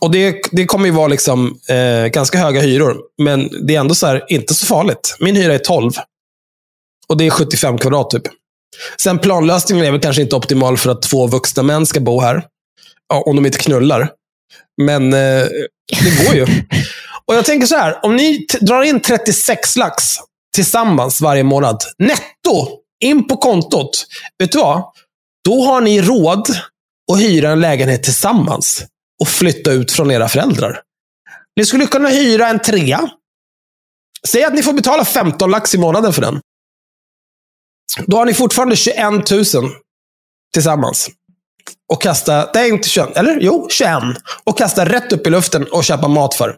Och det, det kommer ju vara liksom, eh, ganska höga hyror. Men det är ändå så här, inte så farligt. Min hyra är 12. Och det är 75 kvadrat typ. Sen planlösningen är väl kanske inte optimal för att två vuxna män ska bo här. Ja, om de inte knullar. Men eh, det går ju. Och jag tänker så här, om ni drar in 36 lax tillsammans varje månad, netto, in på kontot. Vet du vad? Då har ni råd att hyra en lägenhet tillsammans och flytta ut från era föräldrar. Ni skulle kunna hyra en trea. Säg att ni får betala 15 lax i månaden för den. Då har ni fortfarande 21 000 tillsammans. Och kasta, det är inte 21, eller? Jo, 21. Och kasta rätt upp i luften och köpa mat för.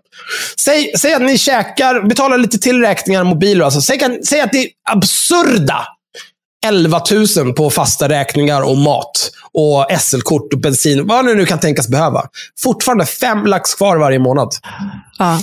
Säg, säg att ni käkar, betalar lite till räkningar, mobiler alltså. Säg, säg att det är absurda 11 000 på fasta räkningar och mat. Och SL-kort och bensin. Vad ni nu kan tänkas behöva. Fortfarande fem lax kvar varje månad. Ja.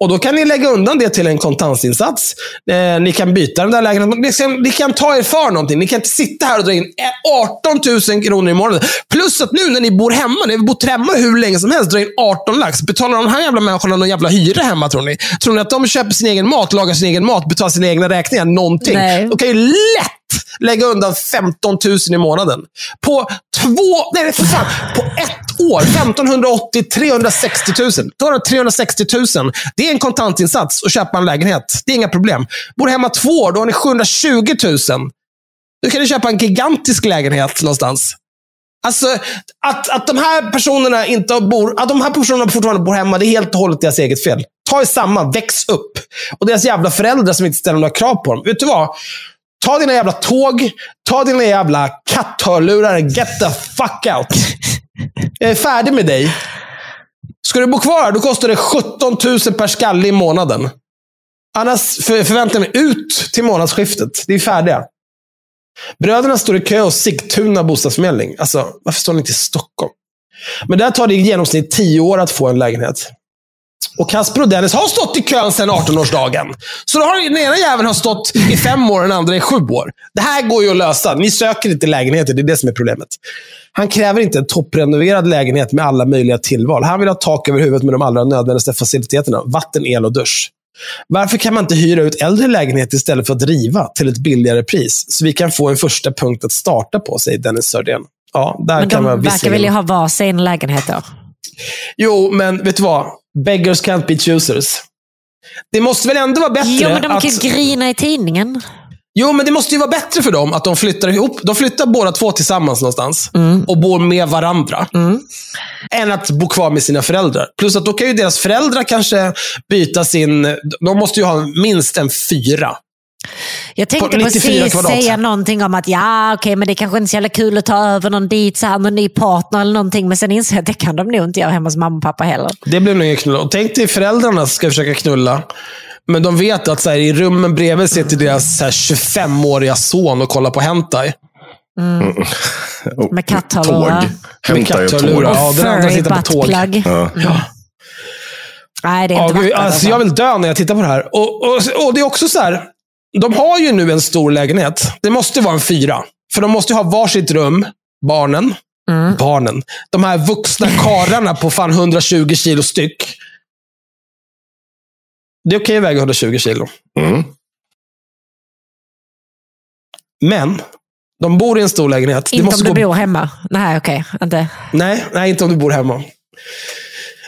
Och Då kan ni lägga undan det till en kontantinsats. Eh, ni kan byta den där lägenheten. Ni kan, ni kan ta er för någonting. Ni kan inte sitta här och dra in eh, 18 000 kronor i månaden. Plus att nu när ni bor hemma, ni har bott hemma hur länge som helst, dra in 18 lax. Betalar de här jävla människorna någon jävla hyra hemma, tror ni? Tror ni att de köper sin egen mat, lagar sin egen mat, betalar sina egna räkningar? Någonting. Nej. De kan ju lätt lägga undan 15 000 i månaden. På två, nej för fan, på ett år, 1580, 360 000. Då har du 360 000. Det är en kontantinsats att köpa en lägenhet. Det är inga problem. Bor hemma två år, då har ni 720 000. Då kan du köpa en gigantisk lägenhet någonstans. Alltså, att, att de här personerna inte bor, att de här personerna fortfarande bor hemma, det är helt och hållet deras eget fel. Ta er samman, väx upp. Och deras jävla föräldrar som inte ställer några krav på dem. Vet du vad? Ta dina jävla tåg, ta dina jävla katthörlurar get the fuck out. Jag är färdig med dig. Ska du bo kvar här, då kostar det 17 000 per skalle i månaden. Annars för, förväntar mig ut till månadsskiftet. Det är färdiga. Bröderna står i kö hos Sigtuna bostadsförmedling. Alltså, varför står ni inte i Stockholm? Men där tar det i genomsnitt 10 år att få en lägenhet. Och Kasper och Dennis har stått i kön sedan 18-årsdagen. Så då har den ena jäveln har stått i fem år och den andra i sju år. Det här går ju att lösa. Ni söker inte lägenheter, det är det som är problemet. Han kräver inte en topprenoverad lägenhet med alla möjliga tillval. Han vill ha tak över huvudet med de allra nödvändigaste faciliteterna. Vatten, el och dusch. Varför kan man inte hyra ut äldre lägenheter istället för att riva till ett billigare pris? Så vi kan få en första punkt att starta på, säger Dennis Sördén. Ja, där Men kan man de verkar visserligen- vilja ha varsin lägenhet då. Jo, men vet du vad? Beggars can't be choosers. Det måste väl ändå vara bättre Jo, men de att... kan ju grina i tidningen. Jo, men det måste ju vara bättre för dem att de flyttar ihop. De flyttar båda två tillsammans någonstans och bor med varandra. Än att bo kvar med sina föräldrar. Plus att då kan ju deras föräldrar kanske byta sin... De måste ju ha minst en fyra. Jag tänkte På 94 precis säga någonting om att ja, okej, men det kanske inte är så jävla kul att ta över någon dit, så här, någon ny partner eller någonting. Men sen inser jag att det kan de nog inte göra hemma hos mamma och pappa heller. Det blir nog ingen knull. Och tänk dig föräldrarna ska försöka knulla. Men de vet att så här, i rummen bredvid sitter deras så här, 25-åriga son och kollar på hentai. Oh, Med katthörlurar. Med katthörlurar. Ja, den andra Furry sitter på tåg. buttplug. Ja. Nej, det är Ja, inte gud, vackert. alltså, jag vill dö när jag tittar på det här. Och, och, och det är också så här. De har ju nu en stor lägenhet. Det måste vara en fyra. För de måste ju ha varsitt rum, barnen. Mm. Barnen. De här vuxna karlarna på fan 120 kilo styck. Det är okej att väga 120 kilo. Mm. Men, de bor i en stor lägenhet. det Inte om du gå bor hemma. Nej, okej. Inte. Nej, nej, inte om du bor hemma.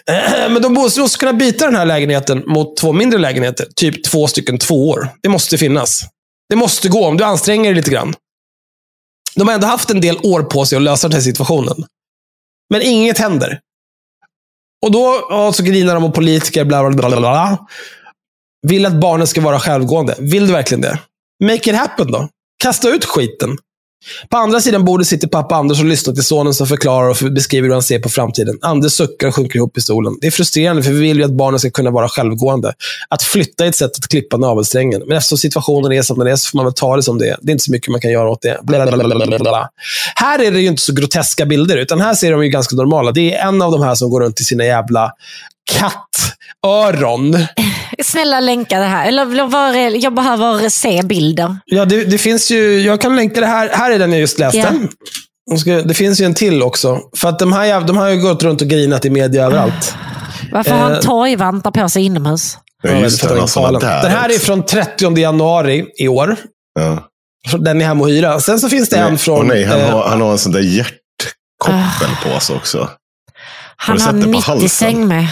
Eh, men de måste också kunna byta den här lägenheten mot två mindre lägenheter. Typ två stycken tvåor. Det måste finnas. Det måste gå om du anstränger dig lite grann. De har ändå haft en del år på sig att lösa den här situationen. Men inget händer. Och då ja, så grinar de om politiker, bla bla bla bla bla. Vill att barnen ska vara självgående. Vill du verkligen det? Make it happen då. Kasta ut skiten. På andra sidan bordet sitter pappa Anders och lyssnar till sonen som förklarar och beskriver hur han ser på framtiden. Anders suckar och sjunker ihop i stolen. Det är frustrerande, för vi vill ju att barnen ska kunna vara självgående. Att flytta är ett sätt att klippa navelsträngen. Men eftersom situationen är som den är så får man väl ta det som det är. Det är inte så mycket man kan göra åt det. Blablabla. Här är det ju inte så groteska bilder, utan här ser de ju ganska normala. Det är en av de här som går runt i sina jävla kattöron. Snälla länka det här. Eller var jag behöver se bilder. Ja, det, det finns ju, jag kan länka det här. Här är den jag just läste. Ska, det finns ju en till också. För att de här, de har ju gått runt och grinat i media överallt. Varför har Eh. han torgvantar på sig inomhus? Ja, just det. galen. där den här är från 30 januari i år. Ja. Den är hem och hyra. Sen så finns det en från... Åh nej, han, eh, har, han har en sån där hjärtkoppel på sig också. Han har på 90 halsen? säng med.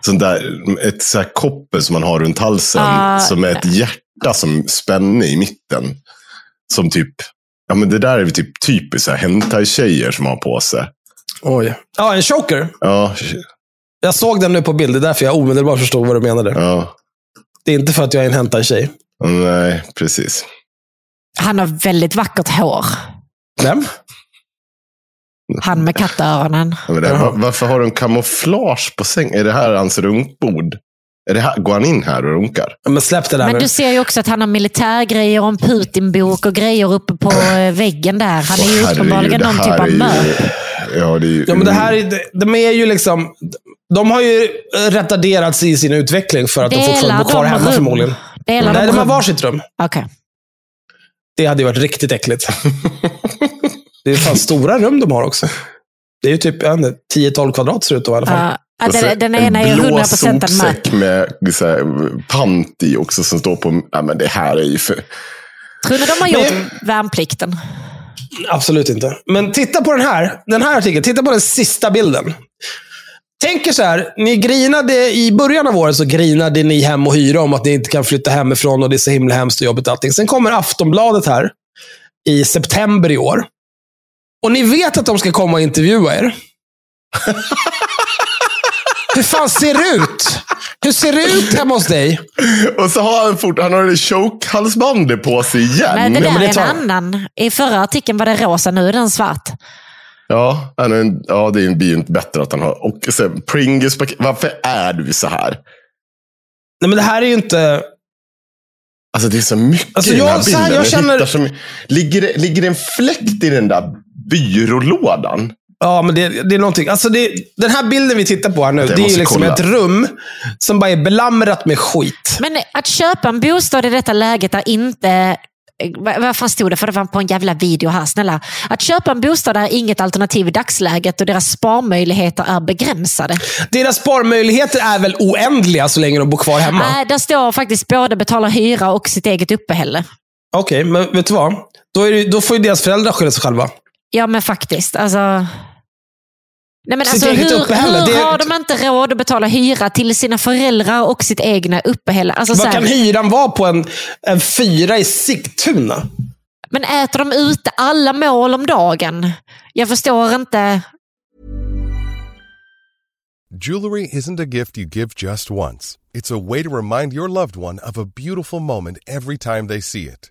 Sån där, ett så här koppel som man har runt halsen. Ah, som är ett hjärta som spänne i mitten. Som typ, ja men det där är typ typiskt hentai-tjejer som har på sig. Oj. Ja, en choker. Ja, Jag såg den nu på bild. Det är därför jag omedelbart förstod vad du menade. ja. Det är inte för att jag är en hentai-tjej. Nej, precis. Han har väldigt vackert hår. Vem? Han med kattöronen. Ja, men det, var, varför har du en kamouflage på säng? Är det här hans runkbord? Är det här, går han in här och runkar? Ja, Men släpp det där Men nu. du ser ju också att han har militärgrejer och en Putin-bok och grejer uppe på eh, väggen där. Han är ju uppenbarligen någon här typ av mörk. Ja, det är ju... Ja, men det här är, de är ju liksom... De har ju retarderats i sin utveckling för att de fortfarande Delar bor kvar de hemma rum? förmodligen. Delar Nej, de de har rum? varsitt rum. Okej. Det hade ju varit riktigt äckligt. det är fan stora rum de har också. Det är ju typ jag vet inte, 10-12 kvadrat ser det ut i alla fall. Ja, ja, den, den ena är en blå 100% en sopsäck med så här, pant i också som står på... Ja, men det här är ju för... Tror ni de har gjort Men- värnplikten? Absolut inte. Men titta på den här. Den här artikeln. Titta på den sista bilden. Tänk er så här. Ni grinade i början av året så grinade ni hem och hyra om att ni inte kan flytta hemifrån och det är så himla hemskt och jobbigt och allting. Sen kommer Aftonbladet här i september i år. Och ni vet att de ska komma och intervjua er. Hur fan ser det ut? Hur ser det ut hemma hos dig? Och så har han fort, han har det choke-halsbandet på sig igen. Men det ja, där men det är tar- en annan. I förra artikeln var det rosa, nu är den svart. Ja, han är en, ja, det blir ju inte bättre att han har. Och sen Pringles. Varför är du så här? Nej, men det här är ju inte... Alltså det är så mycket Alltså, i den här jag- så här, bilden. jag Jag känner- hittar så, ligger, det, ligger det en fläkt i den där byrålådan? Ja, men det, det är någonting. Alltså det, den här bilden vi tittar på här nu, det är ju liksom kolla. ett rum som bara är belamrat med skit. Men att köpa en bostad i detta läget är inte... Vad fan stod det? För det var på en jävla video här, snälla. Att köpa en bostad är inget alternativ i dagsläget och deras sparmöjligheter är begränsade. Deras sparmöjligheter är väl oändliga så länge de bor kvar hemma? Nej, där står faktiskt både betala hyra och sitt eget uppehälle. Okej, men vet du vad? Då, är det, då får ju deras föräldrar skylla sig själva. Ja, men faktiskt. Alltså... Nej, men alltså, hur hur det- har de inte råd att betala hyra till sina föräldrar och sitt egna uppehälle? Alltså, så Vad här, kan hyran vara på en, en fyra i Sigtuna? men äter de ute alla mål om dagen? Jag förstår inte. Jewelry isn't a gift you give just once. It's a way to remind your loved one of a beautiful moment every time they see it.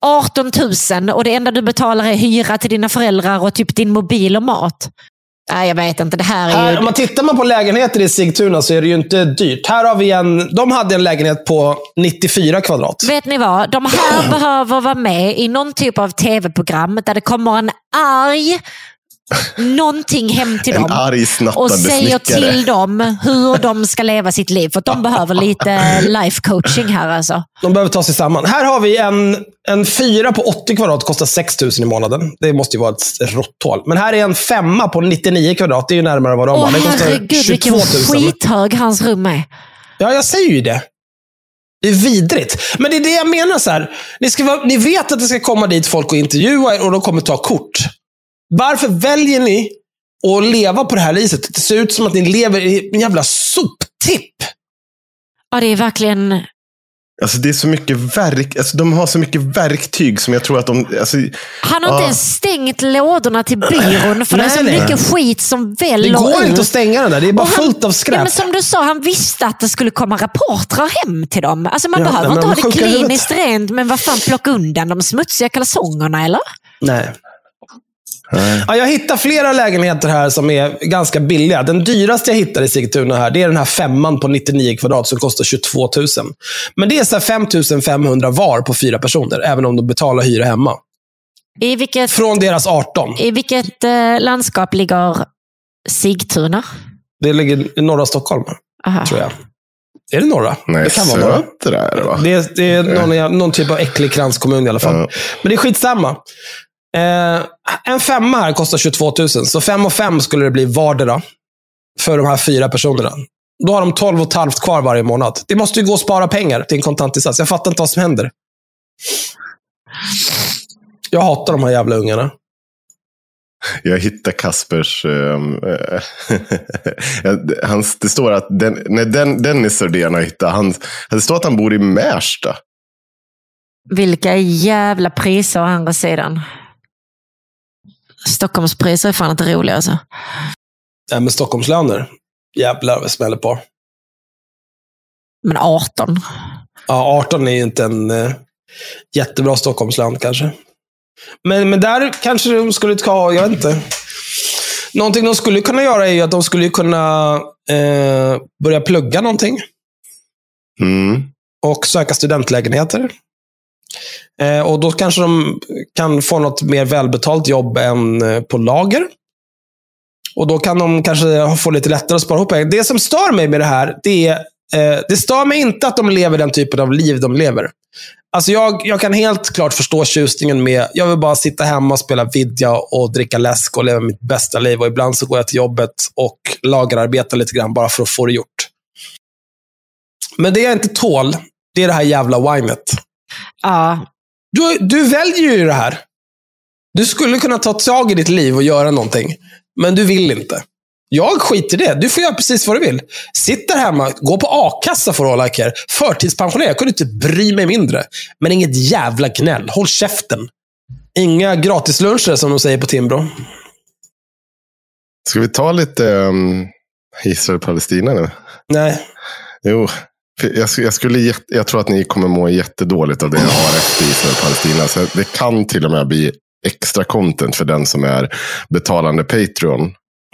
Arton 000 och det enda du betalar är hyra till dina föräldrar och typ din mobil och mat. Nej, jag vet inte. Det här är Här, ju... om man tittar man på lägenheter i Sigtuna så är det ju inte dyrt. Här har vi en, de hade en lägenhet på 94 kvadrat. Vet ni vad? De här behöver vara med i någon typ av tv-program där det kommer en arg någonting hem till dem och säger snickare. till dem hur de ska leva sitt liv. För att de behöver lite life coaching här alltså. De behöver ta sig samman. Här har vi en, en fyra på 80 kvadrat, kostar 6 000 i månaden. Det måste ju vara ett råtthål. Men här är en femma på 99 kvadrat. Det är ju närmare vad de har. Den kostar herregud 22 vilken 000. skithög hans rum är. Ja, jag säger ju det. Det är vidrigt. Men det är det jag menar. så här. Ni, ska ni vet att det ska komma dit folk och intervjua er och de kommer ta kort. Varför väljer ni att leva på det här viset? Det ser ut som att ni lever i en jävla soptipp. Ja, det är verkligen... Alltså det är så mycket verk, alltså de har så mycket verktyg som jag tror att de, alltså, Han har inte Ja. ens stängt lådorna till byrån för det är så Nej, nej. mycket skit som Det väller går ut. inte att stänga den där. Det är bara Och han- fullt av Ja, skräp. men som du sa, han visste att det skulle komma rapportrar hem till dem. Alltså man Ja, behöver nej, inte men ha det kliniskt rent, men vad fan, plocka undan de smutsiga kalsongerna eller? Nej. Ja, jag hittar flera lägenheter här som är ganska billiga. Den dyraste jag hittar i Sigtuna här, det är den här femman på 99 kvadrat som kostar 22 000. Men det är så här 5 500 var på fyra personer, även om de betalar hyra hemma. I vilket, Från deras 18. i vilket eh, landskap ligger Sigtuna? Det ligger i norra Stockholm, Aha. tror jag. Är det norra? nej, det kan vara norra. det va? Det är, det är någon, någon typ av äcklig kranskommun i alla fall. Ja. Men det är skitsamma. Eh, en femma här kostar 22 000, så fem och fem skulle det bli vardera för de här fyra personerna. Då har de 12 och ett halvt kvar varje månad. Det måste ju gå att spara pengar till en kontantinsats. Jag fattar inte vad som händer. Jag hatar de här jävla ungarna. Jag hittar Kaspers... eh, hans, det står att den, när den, Dennis Sordén har hittat, han, det står att han bor i Märsta. Vilka jävla priser å andra sidan. Stockholmspriser är fan inte roliga alltså. Nej, men Stockholmslöner. Jävlar vad smäller på. Men 18. Ja, 18 är ju inte en eh, jättebra Stockholmslön kanske. Men, men där kanske de skulle ta, jag vet inte. Någonting de skulle kunna göra är ju att de skulle kunna eh, börja plugga någonting Mm. och söka studentlägenheter. Eh, och då kanske de kan få något mer välbetalt jobb än eh, på lager. Och då kan de kanske få lite lättare att spara ihop pengar. Det som stör mig med det här, det är eh, det stör mig inte att de lever den typen av liv de lever. Alltså jag, jag kan helt klart förstå tjusningen med, jag vill bara sitta hemma och spela vidja och dricka läsk och leva mitt bästa liv. Och ibland så går jag till jobbet och lagerarbetar lite grann bara för att få det gjort. Men det jag inte tål, det är det här jävla winet. Ja, Du, du väljer ju det här. Du skulle kunna ta tag i ditt liv och göra någonting. Men du vill inte. Jag skiter i det. Du får göra precis vad du vill. Sitt där hemma, gå på a-kassa för all I care. Förtidspensionera, jag kunde inte bry mig mindre. Men inget jävla gnäll. Håll käften. Inga gratisluncher som de säger på Timbro. Ska vi ta lite um, Israel-Palestina nu? Nej. Jo, jag, jag, skulle, jag tror att ni kommer må jättedåligt av det jag har efter Israel-Palestina. Så det kan till och med bli extra content för den som är betalande Patreon.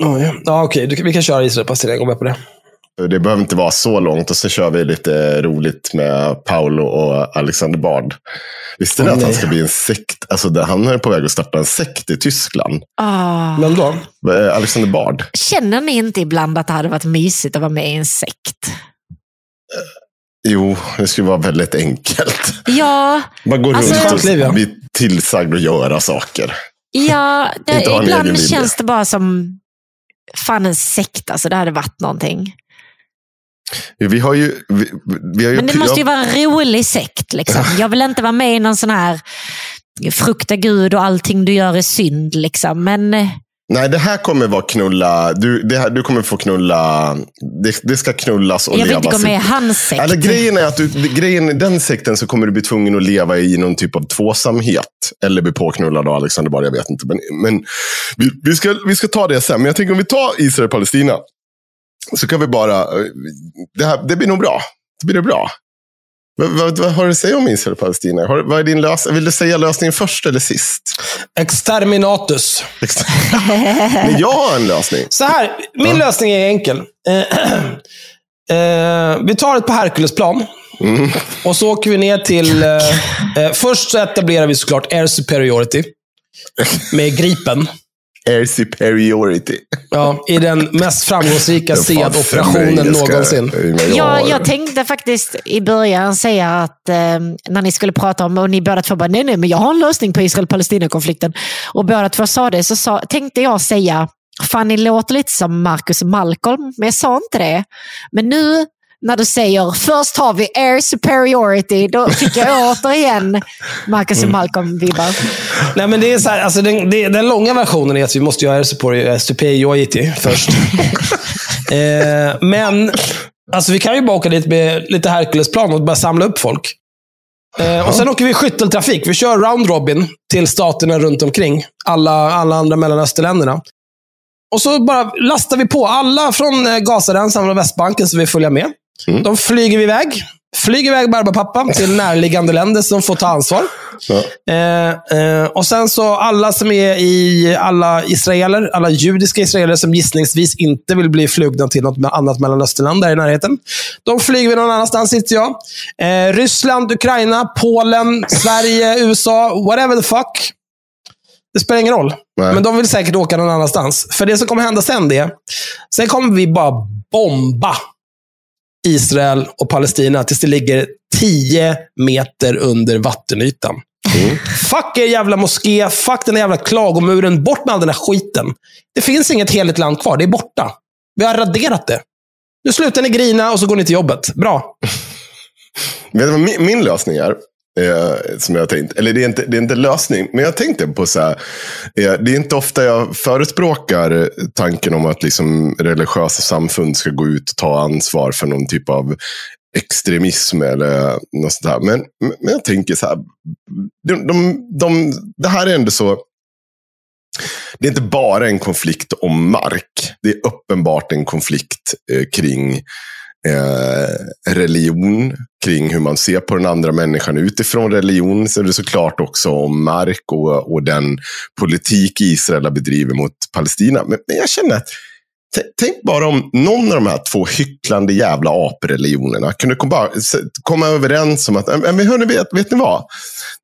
Oh, ja, ja okej. Kan- Vi kan köra Israel Palestina. Jag går med på det. Det behöver inte vara så långt och så kör vi lite roligt med Paolo och Alexander Bard. Visste ni Åh, att han nej. ska bli en sekt? Alltså, han är på väg att starta en sekt i Tyskland. Ah. Men då? Eh, Alexander Bard. Känner ni inte ibland att det hade varit mysigt att vara med i en sekt? Jo, det skulle vara väldigt enkelt. Ja, Man går Alltså- runt Skönt liv, ja. och blir tillsagd att göra saker. ja det, ibland känns det bara som fan en sekt. Alltså, det hade varit någonting. Vi har ju... Vi, vi har ju Men det måste ju vara en rolig sekt. Liksom. Jag vill inte vara med i någon sån här frukta Gud och allting du gör är synd. Liksom. Men eh, Nej, det här kommer vara knulla. Du, det här, du kommer få knulla. Det, det ska knullas och jag vill inte levas gå med i hans sekt. Eller, grejen är att du, grejen i den sekten så kommer du bli tvungen att leva i någon typ av tvåsamhet. Eller bli påknullad av Alexander Bard, jag vet inte. Men, men vi, vi, ska, vi ska ta det sen. Men jag tänker om vi tar Israel och Palestina. Så kan vi bara, det, här, det blir nog bra. Det blir det bra. Vad, vad, vad har du att säga om Israel och Palestina? Har, vad är din lösning? Vill du säga lösningen först eller sist? Exterminatus. Men jag har en lösning. Så här, min lösning är enkel. Eh, eh, vi tar ett par Herculesplan. Mm. Och så åker vi ner till... Eh, eh, först så etablerar vi såklart Air Superiority. Med Gripen. Air superiority. Ja, I den mest framgångsrika SEAD-operationen engelska någonsin. Ja, jag tänkte faktiskt i början säga att eh, när ni skulle prata om, och ni båda två bara, nej, nej, men jag har en lösning på Israel-Palestina-konflikten. Och båda två sa det, så sa, tänkte jag säga, fan ni låter lite som Marcus Malcolm, men jag sa inte det. Men nu när du säger, först har vi air superiority, då fick jag återigen Marcus och Mm. Malcolm-vibbar. Nej, men det är så här, alltså den, det, den långa versionen är att vi måste göra Air Superiority först. eh, men alltså, vi kan ju bara åka dit med lite Herculesplan och bara samla upp folk. Eh, och Sen åker vi skytteltrafik. Vi kör round robin till staterna runt omkring. Alla, alla andra Mellanösterländerna. Och så bara lastar vi på alla från eh, Gazaremsan och Västbanken som vill följa med. Mm. De flyger iväg. Flyger iväg Barbapapa till närliggande länder som får ta ansvar. Eh, eh, och sen så alla som är i, alla israeler, alla judiska israeler som gissningsvis inte vill bli flugna till något annat Mellanösternland där i närheten. De flyger vi någon annanstans, inte jag. Eh, Ryssland, Ukraina, Polen, Sverige, USA, whatever the fuck. Det spelar ingen roll. Nej. Men de vill säkert åka någon annanstans. För det som kommer hända sen det, sen kommer vi bara bomba Israel och Palestina tills det ligger 10 meter under vattenytan. Fuck er jävla moské, fuck den jävla klagomuren, bort med all den här skiten. Det finns inget heligt land kvar, det är borta. Vi har raderat det. Nu slutar ni grina och så går ni till jobbet. Bra. Vet du vad min, min lösning är? Eh, som jag har tänkt. Eller det är, inte, det är inte lösning, men jag tänkte på så här. Eh, det är inte ofta jag förespråkar tanken om att liksom religiösa samfund ska gå ut och ta ansvar för någon typ av extremism eller något sånt här. Men, men jag tänker så här. De, de, de, det här är ändå så. Det är inte bara en konflikt om mark. Det är uppenbart en konflikt eh, kring eh, religion, kring hur man ser på den andra människan utifrån religion. Så är det såklart också om mark och, och den politik Israel bedriver mot Palestina. Men, men jag känner att Tänk bara om någon av de här två hycklande jävla apreligionerna kunde komma, bara komma överens om att, äh, men hörni, vet, vet ni vad?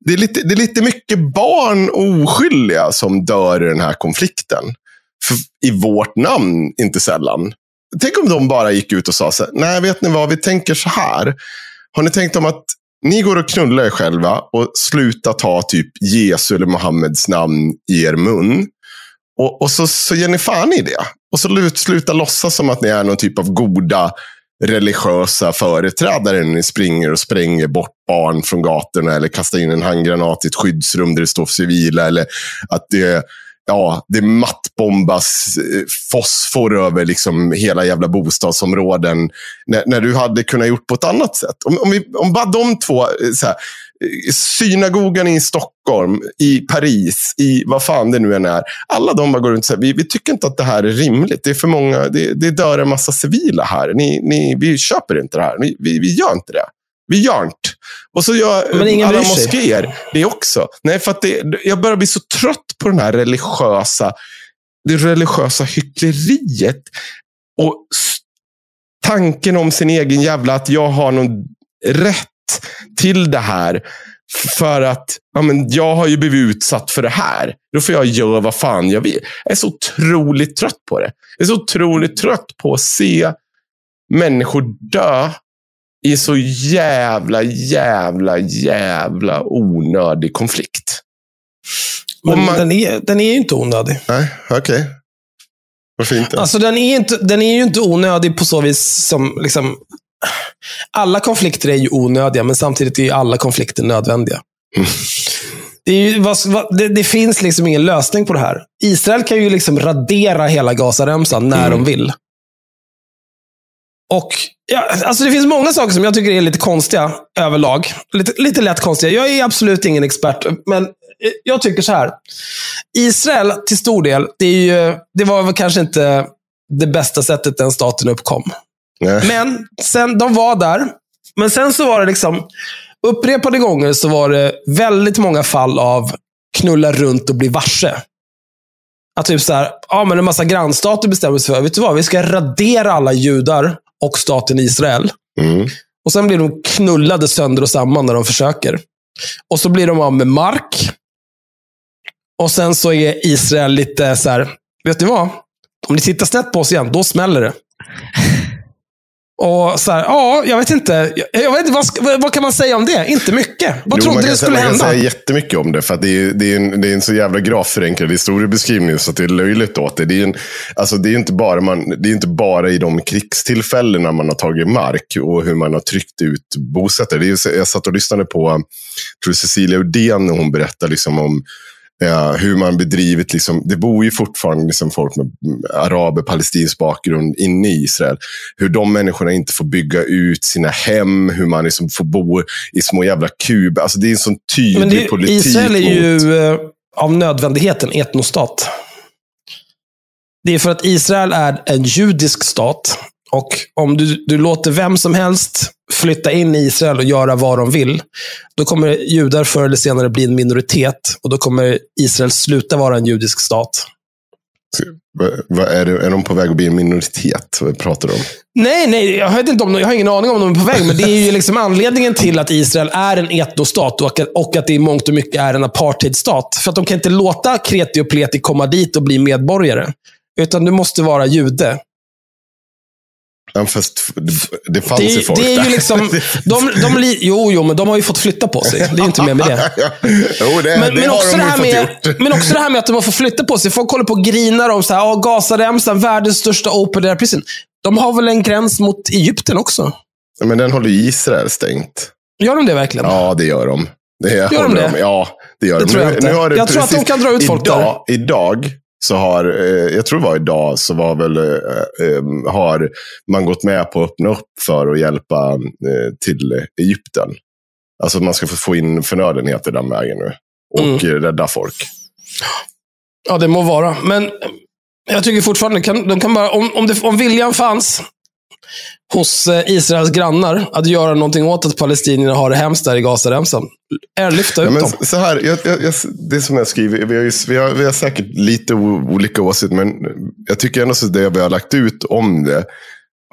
Det är, lite, det är lite mycket barn och oskyldiga som dör i den här konflikten. För, I vårt namn, inte sällan. Tänk om de bara gick ut och sa så här, nej vet ni vad, vi tänker så här. Har ni tänkt om att ni går och knullar er själva och slutar ta typ Jesu eller Muhammeds namn i er mun. Och, och så, så ger ni fan i det. Och så slutar sluta låtsas som att ni är någon typ av goda religiösa företrädare när ni springer och spränger bort barn från gatorna eller kastar in en handgranat i ett skyddsrum där det står civila. Eller att det, ja, det mattbombas eh, fosfor över liksom hela jävla bostadsområden. När, när du hade kunnat gjort på ett annat sätt. Om, om, vi, om bara de två, eh, så här, eh, synagogan i Stockholm, i Paris, i vad fan det nu än är. Alla de bara går runt och säger, vi, vi tycker inte att det här är rimligt. Det är för många, det, det dör en massa civila här. Ni, ni, vi köper inte det här. Vi, vi, vi gör inte det. Vi gör inte. Och så gör Men ingen alla moskéer det också. Nej, för att det, jag börjar bli så trött på den här religiösa, det religiösa hyckleriet. Och tanken om sin egen jävla, att jag har någon rätt till det här. För att ja, men jag har ju blivit utsatt för det här. Då får jag göra vad fan jag vill. Jag är så otroligt trött på det. Jag är så otroligt trött på att se människor dö i så jävla, jävla, jävla onödig konflikt. Men man- den, är, den är ju inte onödig. Nej, okej. Varför inte? Alltså den är, inte, den är ju inte onödig på så vis som... Liksom, alla konflikter är ju onödiga, men samtidigt är ju alla konflikter nödvändiga. Det, är ju, vad, vad, det, det finns liksom ingen lösning på det här. Israel kan ju liksom radera hela Gazaremsan när de vill. Och ja, alltså Det finns många saker som jag tycker är lite konstiga överlag. Lite, lite lätt konstiga. Jag är absolut ingen expert, men jag tycker så här. Israel, till stor del, det, ju, det var väl kanske inte det bästa sättet den staten uppkom. Nej. Men sen, de var där. Men sen så var det liksom, upprepade gånger så var det väldigt många fall av knulla runt och bli varse. Att typ så här, ja men en massa grannstater bestämmer sig för, vet du vad, vi ska radera alla judar och staten Israel. Mm. Och sen blir de knullade sönder och samman när de försöker. Och så blir de av med mark. Och sen så är Israel lite så här, vet ni vad? Om ni tittar snett på oss igen, då smäller det. Och så här, ja, jag vet inte. Jag, vet vad, vad, kan man säga om det? Inte mycket. Vad Jo, trodde du skulle säga, man kan hända? säga jättemycket om det. För det, är, det, är en, det är en så jävla gravt förenklad historiebeskrivning så att det är löjligt åt det. Det är, en, alltså det är inte bara man, det är inte bara i de krigstillfällena man har tagit mark och hur man har tryckt ut bosättare. Jag satt och lyssnade på tror Cecilia Uddén när hon berättade liksom om Ja, hur man bedrivit, liksom, det bor ju fortfarande liksom folk med araber, palestinsk bakgrund inne i Israel. Hur de människorna inte får bygga ut sina hem, hur man liksom får bo i små jävla kuber. Alltså det är en sån tydlig Men det, politik. Israel är mot- ju eh, av nödvändighet en etnostat. Det är för att Israel är en judisk stat. Och om du, du låter vem som helst flytta in i Israel och göra vad de vill, då kommer judar förr eller senare bli en minoritet. Och då kommer Israel sluta vara en judisk stat. Vad- är, det, är de på väg att bli en minoritet? Vad pratar du om? Nej, nej, jag, vet inte om, jag har ingen aning om de är på väg, men det är ju liksom anledningen till att Israel är en etnostat och, att- och att det i mångt och mycket är en apartheidstat. För att de kan inte låta kreti och pleti komma dit och bli medborgare. Utan du måste vara jude. Ja, fast det, fanns Det, ju är- folk det är där. ju liksom, de, de, li- jo, jo, men de har ju fått flytta på sig. Det är inte mer med det. jo, det, Men, det men, också de det med, men också det här med att de har fått flytta på sig. Folk håller på och grinar om så här, "Åh, Gazaremsan, världens största open air prison. De har väl en gräns mot Egypten också? Men den håller ju Israel stängt. Gör de det verkligen? Ja, det gör de. Det Gör de det? Ja, det gör Det de. tror jag Nu- inte. nu har det Jag tror att de kan dra ut folk idag, Idag så har, eh, jag tror det var idag, så var väl, eh, eh, har man gått med på att öppna upp för att hjälpa eh, till Egypten. Alltså att man ska få in förnödenheter den vägen nu. Och Mm. rädda folk. Ja, det må vara. Men jag tycker fortfarande, kan, de kan bara, om, om, det, om viljan fanns hos eh, Israels grannar att göra någonting åt att palestinierna har det hemskt där i Gazaremsan. Airlyfta ut Ja, dem. så här, jag, jag, jag, det som jag skriver, vi har, ju, vi, har, vi har säkert lite olika åsikter, men jag tycker ändå att det vi har lagt ut om det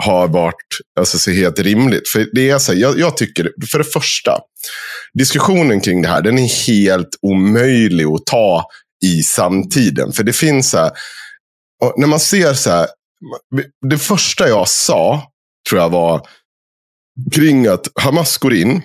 har varit alltså, så helt rimligt. För det är så här, jag, jag tycker, för det första, diskussionen kring det här, den är helt omöjlig att ta i samtiden. För det finns så här, när man ser så här, det första jag sa, tror jag var kring att Hamas går in,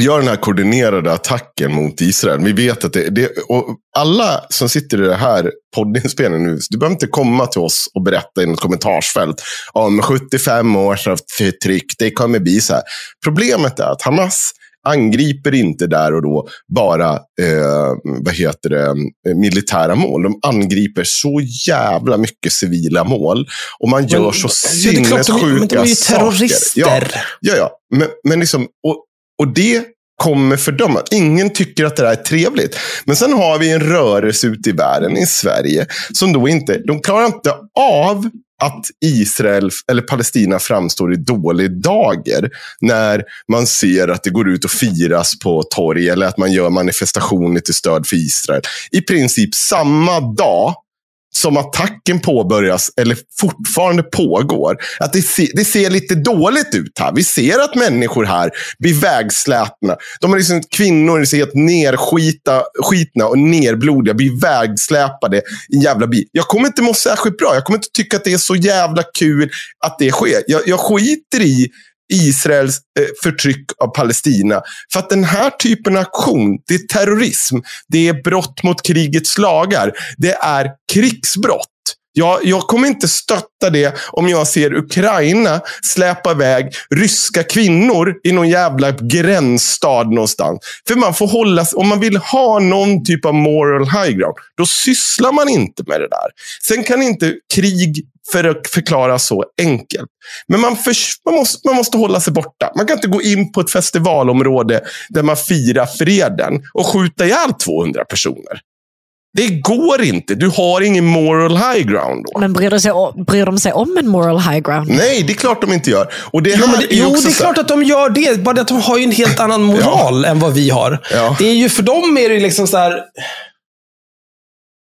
gör den här koordinerade attacken mot Israel. Vi vet att det, det och alla som sitter i det här poddinspelningen nu, du behöver inte komma till oss och berätta i något kommentarsfält om 75 års av förtryck, det kommer bli så här. Problemet är att Hamas angriper inte där och då bara eh, vad heter det, eh, militära mål. De angriper så jävla mycket civila mål. Och man gör så men sinnessjuka men de är ju saker. terrorister. Ja, ja, ja. Men, men liksom, och, och det kommer fördömas. Ingen tycker att det där är trevligt. Men sen har vi en rörelse ute i världen, i Sverige, som då inte, de klarar inte av att Israel eller Palestina framstår i dålig dager när man ser att det går ut och firas på torg eller att man gör manifestationer till stöd för Israel. I princip samma dag som attacken påbörjas eller fortfarande pågår. Att det, se, det ser lite dåligt ut här. Vi ser att människor här blir vägslätna. De är liksom kvinnor är helt nerskitna och nerblodiga, blir vägsläpade i en jävla bil. Jag kommer inte må särskilt bra. Jag kommer inte tycka att det är så jävla kul att det sker. Jag, jag skiter i Israels eh, förtryck av Palestina. För att den här typen av aktion, det är terrorism. Det är brott mot krigets lagar. Det är krigsbrott. Jag, jag kommer inte stötta det om jag ser Ukraina släpa iväg ryska kvinnor i någon jävla gränsstad någonstans. För man får hålla om man vill ha någon typ av moral high ground, då sysslar man inte med det där. Sen kan inte krig för att förklara så enkelt. Men man, för, man, måste, man måste hålla sig borta. Man kan inte gå in på ett festivalområde där man firar freden och skjuta ihjäl 200 personer. Det går inte. Du har ingen moral high ground då. Men bryr de, sig om, bryr de sig om en moral high ground? Nej, det är klart de inte gör. Och det Jo, men, här det- är jo också det är klart att de gör det. Bara att de har ju en helt annan moral än vad vi har. Ja. Det är ju för dem är det liksom så här.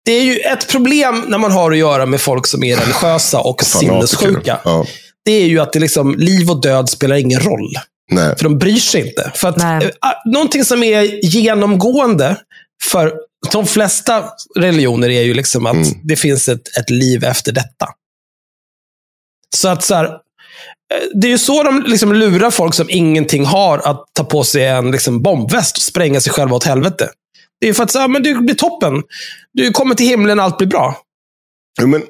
Det är ju ett problem när man har att göra med folk som är religiösa och sinnessjuka. Ja. Det är ju att det liksom, liv och död spelar ingen roll. Nej. För de bryr sig inte. För att, Nej. eh, någonting som är genomgående för de flesta religioner är ju liksom att Mm. det finns ett, ett liv efter detta. Så att så här, eh, det är ju så de liksom lurar folk som ingenting har att ta på sig en liksom bombväst och spränga sig själva åt helvete. Det är för att så men det blir toppen. Du kommer till himlen, allt blir bra. Jo, men,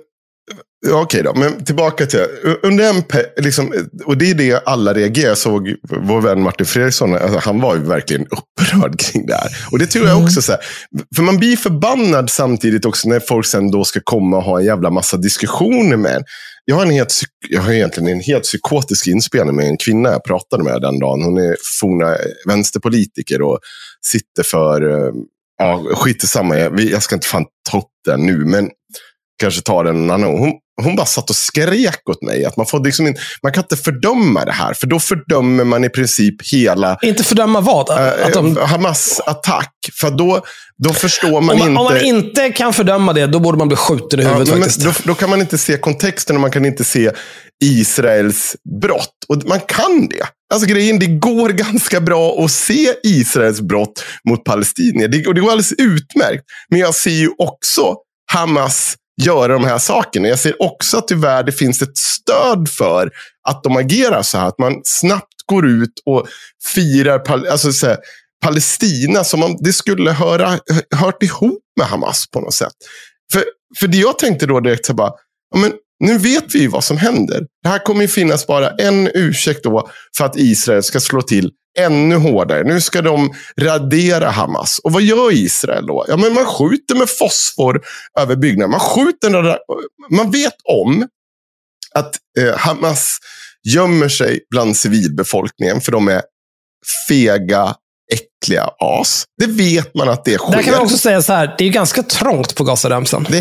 ja, okej då, men tillbaka till under en, liksom, och det är det alla reagerar. Jag såg vår vän Martin Fredriksson, alltså, han var ju verkligen upprörd kring det här. Och det tror jag också, så här, för man blir förbannad samtidigt också när folk sen då ska komma och ha en jävla massa diskussioner med en. Jag har, en helt, jag har egentligen en helt psykotisk inspelning med en kvinna jag pratade med den dagen. Hon är forna vänsterpolitiker och sitter för, eh, ja skit i samma, jag, ska inte fan ta upp den nu, men kanske ta den en annan. Hon, hon bara satt och skrek åt mig att man, får liksom in, man kan inte fördöma det här, för då fördömer man i princip hela Inte fördöma vad? eh, Att de, Hamas attack. För då, då förstår man om, man, inte... om man inte kan fördöma det, då borde man bli skjuten i Ja, huvudet men faktiskt. då, då kan man inte se kontexten och man kan inte se Israels brott. Och man kan det. Alltså grejen, det går ganska bra att se Israels brott mot palestinier. Det, och det går alldeles utmärkt. Men jag ser ju också Hamas göra de här sakerna. Jag ser också att tyvärr det finns ett stöd för att de agerar så här. Att man snabbt går ut och firar pal- alltså, så här, Palestina som om det skulle höra, hört ihop med Hamas på något sätt. För, för det jag tänkte då direkt, så bara, men nu vet vi ju vad som händer. Det här kommer ju finnas bara en ursäkt då för att Israel ska slå till ännu hårdare. Nu ska de radera Hamas. Och vad gör Israel då? Ja, men man skjuter med fosfor över byggnader. Man skjuter Man vet om att eh, Hamas gömmer sig bland civilbefolkningen för de är fega, äckliga as. Det vet man att det sker. Där kan man också säga så här, det är ganska trångt på Gazaremsan. Det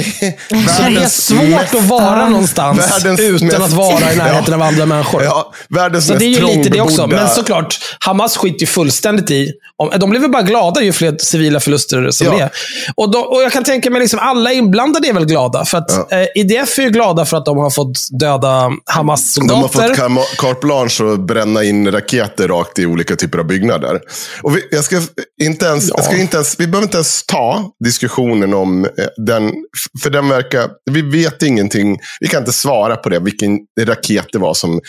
det är svårt mest- att vara någonstans utan mest- att vara i närheten Ja. av andra människor. Ja, världens Så det är ju mest lite det också. Men såklart, Hamas skiter ju fullständigt i. Om, de blir väl bara glada ju fler civila förluster som Ja. det är. Och, då, och jag kan tänka mig, liksom, alla inblandade är väl glada. För att Ja. eh, IDF är ju glada för att de har fått döda De har Hamas-soldater. fått carte- blanche att bränna in raketer rakt i olika typer av byggnader. Och vi, jag ska inte ens, jag ska inte ens, vi behöver inte ens ta diskussionen om eh, den. För den verkar, vi vet ingenting. Vi kan inte svara på det, vilken raket det var som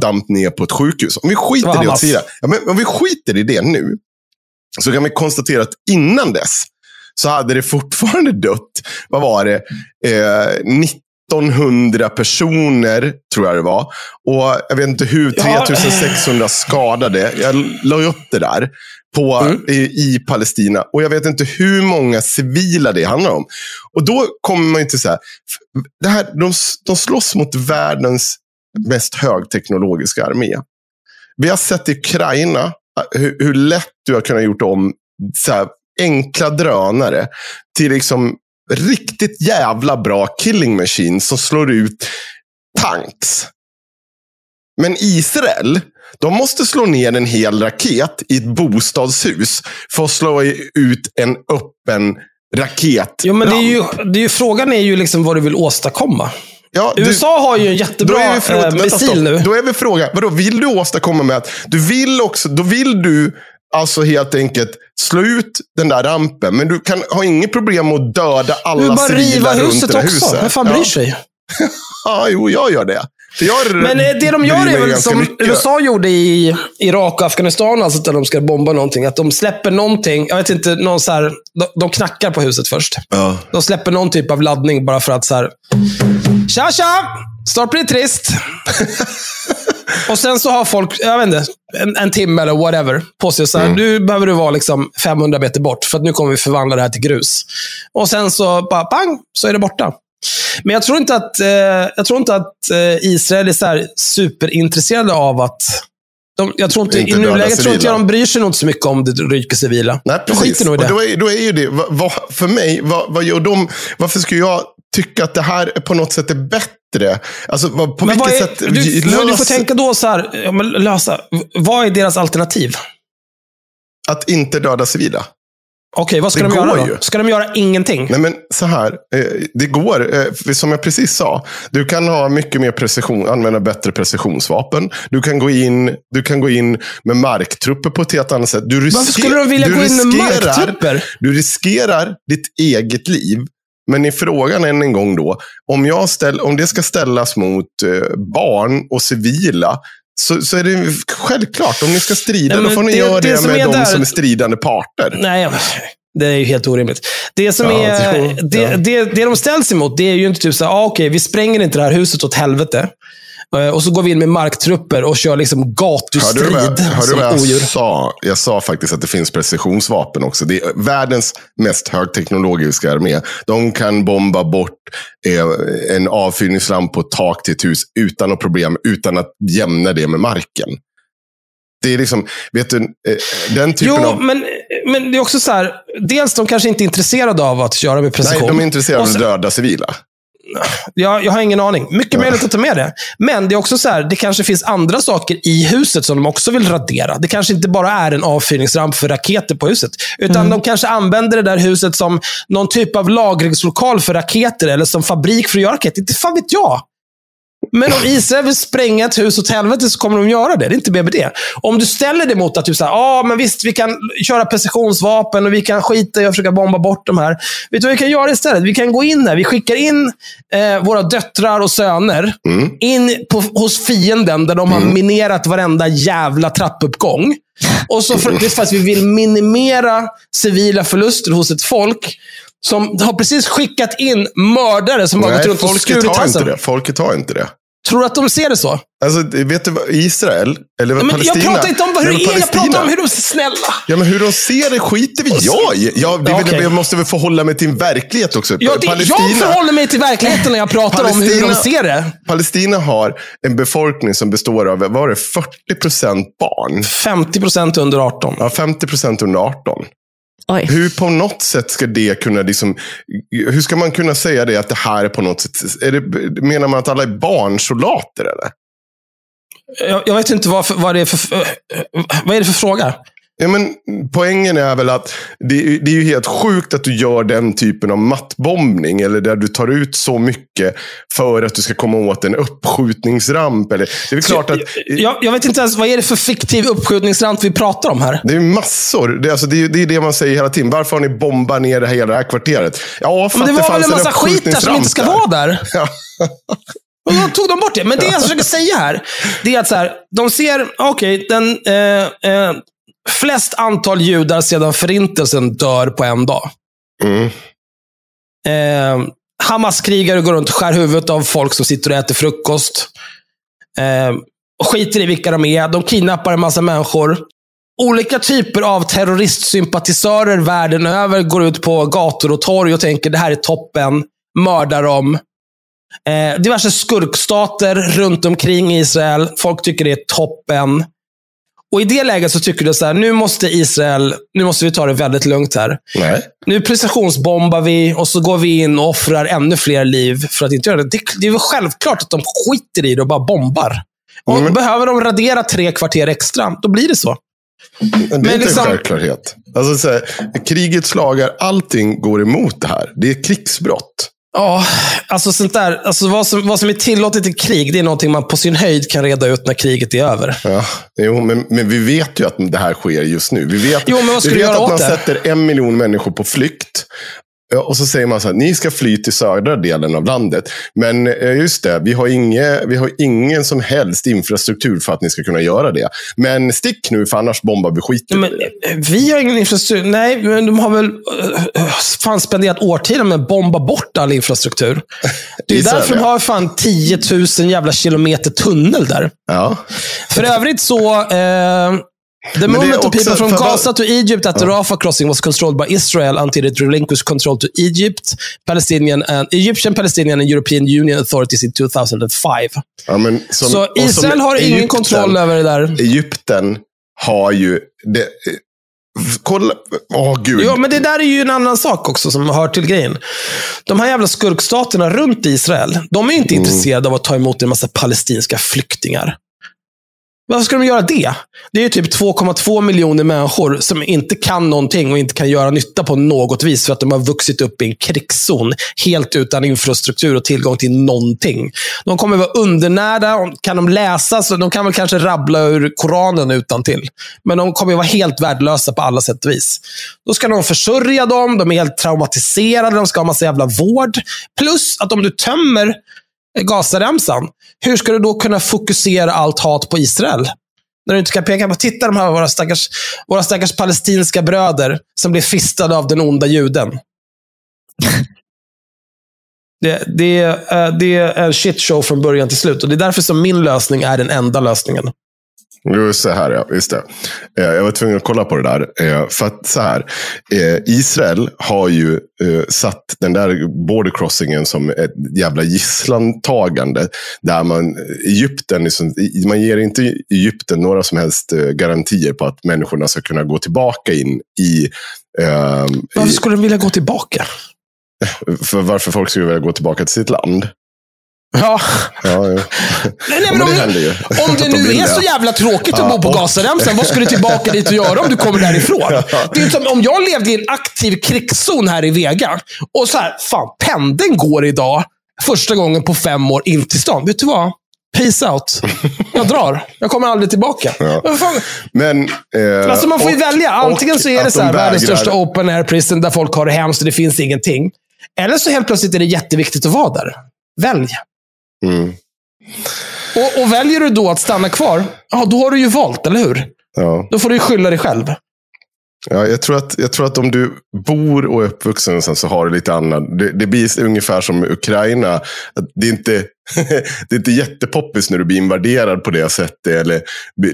damp ner på ett sjukhus. Om vi skiter det åt sidan. Ja, men om vi skiter i det nu. Så kan vi konstatera att innan dess så hade det fortfarande dött, vad var det, eh, 1900 personer, tror jag det var. Och jag vet inte hur, Ja. 3600 skadade. Jag la upp det där på, Mm. i, i Palestina. Och jag vet inte hur många civila det handlar om. Och då kommer man ju till så här, det här de, de slåss mot världens mest högteknologiska armé. Vi har sett i Ukraina eh, hur, hur lätt du har kunnat gjort om så här, enkla drönare till liksom riktigt jävla bra killing machines som slår ut tanks. Men Israel, de måste slå ner en hel raket i ett bostadshus för att slå ut en öppen raket. Jo, men det är ju, det är ju, frågan är ju liksom vad du vill åstadkomma. Ja, du- USA har ju en jättebra är, vi, förlåt, eh, missil nu. då är vi frågan, vadå, vill du åstadkomma med att du vill också, då vill du alltså helt enkelt slå ut den där rampen, men du kan ha inget problem att döda Du alla bara riva civila runt huset det där också. huset. Vem fan bryr sig? Ja, jo, jag gör det. Jag Men eh, det de gör är väl som mycket. USA gjorde i Irak och Afghanistan, alltså där de ska bomba någonting. Att de släpper någonting, jag vet inte, någon så här, de, knackar på huset först. Ja. De släpper någon typ av laddning bara för att så här. Tja, tja! Snart blir det trist. och sen så har folk, jag vet inte, en, en timme eller whatever på sig. Så här, Nu behöver du vara liksom 500 meter bort, för att nu kommer vi förvandla det här till grus. Och sen så bara pang, så är det borta. Men jag tror inte att, eh, jag tror inte att eh, Israel är så superintresserade av att... De, jag tror inte, Inte I nuläget tror inte jag de bryr sig nog så mycket om det ryker civila. Nej, de precis. skiter nog i det. då, är, då är ju det, vad, vad, för mig, vad, vad gör de, varför skulle jag tycka att det här är på något sätt är bättre? Alltså, på Men vilket är, sätt du, du, du får tänka då så här, ja, lösa. Vad är deras alternativ? att inte döda civila? Okej, vad ska Det de göra då? ju. Ska de göra ingenting? Nej, men så här. Eh, det går, eh, som jag precis sa. Du kan ha mycket mer precision, använda bättre precisionsvapen. Du kan gå in, du kan gå in med marktrupper på ett helt annat sätt. Du risker, Varför skulle de vilja gå in med marktrupper? Du riskerar ditt eget liv. Men i frågan än en gång då, om, jag ställ, om det ska ställas mot eh, barn och civila, så, så är det självklart, om ni ska strida, Nej, då får ni det- göra det det, med de där- som är stridande parter. Nej, det är ju helt orimligt. Det som Ja, är, det, ja. det, det de ställs emot, det är ju inte typ så här, ah, okej, vi spränger inte det här huset åt helvete. Eh, Och så går vi in med marktrupper och kör liksom Hörde gatustrid du vad, hörde som vad jag odjur. sa? Jag sa faktiskt att det finns precisionsvapen också. Det är världens mest högteknologiska armé. De kan bomba bort eh, en avfyrningslamp på tak till ett hus utan något problem, utan att jämna det med marken. Det är liksom, vet du, eh, den typen Jo, av... men, men det är också så här, dels de kanske inte är intresserade av att köra med precision. Nej, de är intresserade av att döda civila. Jag, jag har ingen aning. Mycket möjligt att ta med det. Men det är också så här, det kanske finns andra saker i huset som de också vill radera. Det kanske inte bara är en avfyrningsramp för raketer på huset. Utan de kanske använder det där huset som någon typ av lagringslokal för raketer eller som fabrik för att göra raketer. Inte fan vet jag. Men om Israel vill spränga ett hus åt helvete så kommer de göra det. Det är inte mer med det. Om du ställer det mot att du säger, ja men visst, vi kan köra precisionsvapen och vi kan skita i att försöka bomba bort de här. Vet du vad vi kan göra istället? Vi kan gå in här. Vi skickar in eh, våra döttrar och söner in på, hos fienden där de har minerat varenda jävla trappuppgång. Och så för, det är för att vi vill minimera civila förluster hos ett folk som har precis skickat in mördare som har gått runt och skurit har inte halsen. det. Folket har inte det. Tror du att de ser det så? Alltså, vet du vad, Israel, eller Men Palestina. jag pratar inte om hur Nej, det är, jag pratar Palestina- om hur de är snälla. Ja, men hur de ser det skiter vi jag i. Jag, det, Ja, okej. jag måste väl förhålla mig till en verklighet också. Jag, det, jag förhåller mig till verkligheten när jag pratar om hur de Palestina- ser det. Palestina har en befolkning som består av, vad var det, 40% barn. 50% under 18. Ja, 50% under 18. Oj. Hur på något sätt ska det kunna, liksom, hur ska man kunna säga det att det här är på något sätt, är det, menar man att alla är barnsoldater eller? Jag, jag vet inte vad, för, vad, det är för, vad är det för fråga. Ja, men poängen är väl att det, är- det är ju helt sjukt att du gör den typen av mattbombning. Eller där du tar ut så mycket för att du ska komma åt en uppskjutningsramp. Eller, det är klart att... Jag, jag vet inte ens, vad är det för fiktiv uppskjutningsramp vi pratar om här? Det är massor. Det är, alltså, det, är, det är det man säger hela tiden. Varför har ni bombat ner det här, hela det här kvarteret? Ja, för Men det att var väl en massa skit där som inte ska uppskjutningsramp vara där. Ja. Och då tog de bort det. Men det jag försöker säga här, det är att så här, de ser, okej, den eh, eh, flest antal judar sedan förintelsen dör på en dag. Mm. Eh, Hamas-krigare går runt och skär huvudet av folk som sitter och äter frukost. Eh, skiter i vilka de är. De kidnappar en massa människor. Olika typer av terroristsympatisörer världen över går ut på gator och torg och tänker det här är toppen. Mördar dem. Eh, diverse skurkstater runt omkring Israel. Folk tycker det är toppen. Och i det läget så tycker du så här, nu måste Israel, nu måste vi ta det väldigt lugnt här. Nej. Nu precisionsbombar vi och så går vi in och offrar ännu fler liv för att inte göra det. Det, det är väl självklart att de skiter i det och bara bombar. Och Mm. Behöver de radera tre kvarter extra, då blir det så. Det är Men inte liksom- en självklarhet. Alltså, så här, krigets lagar, allting går emot det här. Det är krigsbrott. Ja, alltså sånt där. Alltså vad, som, vad som är tillåtet i krig, det är någonting man på sin höjd kan reda ut när kriget är över. Ja, jo, men, men vi vet ju att det här sker just nu. Vi vet, Jo, vi vet att man det? sätter en miljon människor på flykt. Och så säger man så här, ni ska fly till södra delen av landet. Men eh, just det, vi har, inge, vi har ingen som helst infrastruktur för att ni ska kunna göra det. Men stick nu, för annars bombar vi skiten Men, eh, vi har ingen infrastruktur. Nej, men de har väl uh, fan spenderat årtionden med att bomba bort all infrastruktur. Det är därför de har fan 10 000 jävla kilometer tunnel där. Ja. För övrigt så... Eh, the moment också- people from Gaza to Egypt at the Rafah crossing was controlled by Israel until it relinquished control to Egypt, Palestinian and Egyptian, Palestinian and European Union authorities in 2005. Ja, men som, så Israel har ingen Egypten- kontroll över det där. Egypten har ju... Det, kolla, åh gud. Ja, men det där är ju en annan sak också som hör till grejen. De här jävla skurkstaterna runt Israel, de är inte Mm. intresserade av att ta emot en massa palestinska flyktingar. Varför ska de göra det? Det är ju typ 2,2 miljoner människor som inte kan någonting och inte kan göra nytta på något vis för att de har vuxit upp i en krigszon. Helt utan infrastruktur och tillgång till någonting. De kommer vara undernärda. Kan de läsa, så de kan väl kanske rabbla ur Koranen utan till. Men de kommer vara helt värdelösa på alla sätt och vis. Då ska någon försörja dem, de är helt traumatiserade, de ska ha massa jävla vård. Plus att om du tömmer Gazaremsan, hur ska du då kunna fokusera allt hat på Israel? När du inte kan peka på, titta de här våra stackars, våra stackars palestinska bröder som blir fistade av den onda juden. Det, det, är- det är en shitshow från början till slut. Och Det är därför som min lösning är den enda lösningen. Jo, så här ja, just det. Eh, Jag var tvungen att kolla på det där. Eh, För att så här, eh, Israel har ju satt den där border crossingen som ett jävla gisslantagande. Där man, Egypten, liksom, man ger inte Egypten några som helst garantier på att människorna ska kunna gå tillbaka in i eh, Varför skulle de vilja gå tillbaka? för varför folk skulle vilja gå tillbaka till sitt land. Ja. Ja, ja. Nej, nej, men om, det ju. om det nu är så jävla tråkigt att bo på Gazaremsan, vad ska du tillbaka dit och göra om du kommer därifrån? Det är ju som om jag levde i en aktiv krigszon här i Vega och så här, fan, pendeln går idag första gången på fem år in till stan. Vet du vad? Peace out. Jag drar. Jag kommer aldrig tillbaka. Ja. Men fan, Men, eh, Alltså man får ju och- välja. Antingen så är det så här, de världens största open air prison där folk har det hemskt och det finns ingenting. Eller så helt plötsligt är det jätteviktigt att vara där. Välj. Mm, Och, och väljer du då att stanna kvar, ja, då har du ju valt, eller hur? ja. Då får du skylla dig själv. Ja, jag, tror att, jag tror att om du bor och är uppvuxen så har du lite annat. Det, det blir ungefär som Ukraina. Det är inte, det är inte jättepoppis när du blir invaderad på det sättet. Eller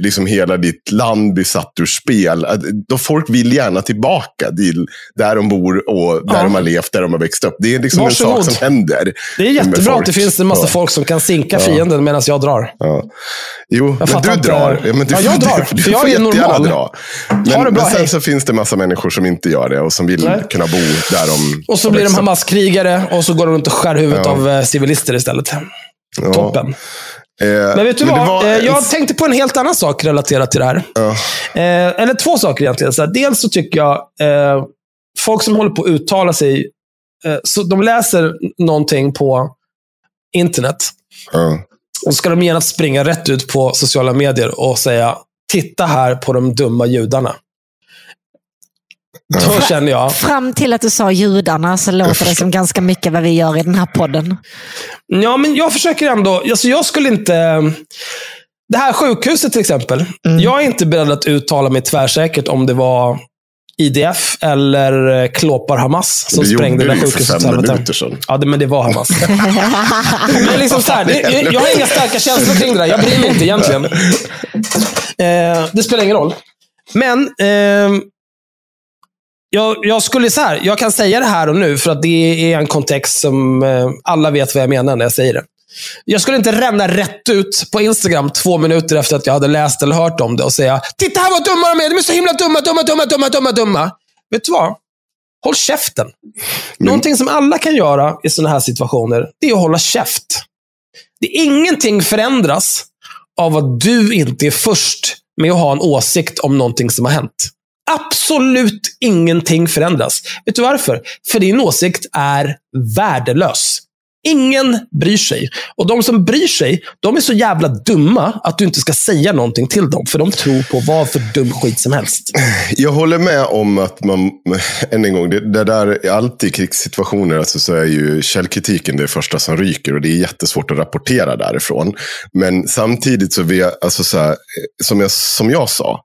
liksom hela ditt land blir satt ur spel. Då folk vill gärna tillbaka till där de bor och där Ja. de har levt, där de har växt upp. Det är liksom en Varsågod. sak som händer. Det är jättebra att det finns en massa Ja. folk som kan sinka Ja. fienden medan jag drar. Ja. Jo, men fattar du inte. drar. Ja, men du, Ja, jag drar, Du, du för jag är normal. dra. Ha Men, det bra, men sen hej. så finns det massa människor som inte gör det och som vill Nej. kunna bo där de Och så blir de. Hamas-krigare och så går de runt och skär huvudet Ja. av eh, civilister istället. Ja. Toppen. Eh, Men vet du det vad? var Eh, Jag tänkte på en helt annan sak relaterat till det här. Ja. Eh, eller två saker egentligen. Så här, dels så tycker jag, eh, folk som håller på att uttala sig, eh, så de läser någonting på internet. Ja. Och ska de genast springa rätt ut på sociala medier och säga, titta här på de dumma judarna. Då känner jag, Fram till att du sa judarna så låter det som ganska mycket vad vi gör i den här podden. ja men jag försöker ändå, alltså jag skulle inte, det här sjukhuset till exempel. Jag är inte beredd att uttala mig tvärsäkert om det var IDF eller eh, Klåpar Hamas som det sprängde gjorde det du där ju för sjukhuset. fem minuter sedan. Ja, det, men det var Hamas. men liksom så här, det, jag, jag har inga starka känslor kring det där. Jag bryr mig inte egentligen. Eh, det spelar ingen roll. Men eh, jag, jag skulle så här, jag kan säga det här och nu för att det är en kontext som eh, alla vet vad jag menar när jag säger det. Jag skulle inte ränna rätt ut på Instagram två minuter efter att jag hade läst eller hört om det och säga Titta här vad dumma de är! De är så himla dumma, dumma, dumma, dumma, dumma, dumma. Vet du vad? Håll käften. Någonting som alla kan göra i sådana här situationer, det är att hålla käft. Det är ingenting förändras av att du inte är först med att ha en åsikt om någonting som har hänt. Absolut ingenting förändras. Vet du varför? För din åsikt är värdelös. Ingen bryr sig. Och de som bryr sig, de är så jävla dumma att du inte ska säga någonting till dem. För de tror på vad för dum skit som helst. Jag håller med om att man, än en gång, det, det där, alltid i krigssituationer alltså, så är ju källkritiken det första som ryker och det är jättesvårt att rapportera därifrån. Men samtidigt så, vi, alltså så här, eh, som, jag, som jag sa,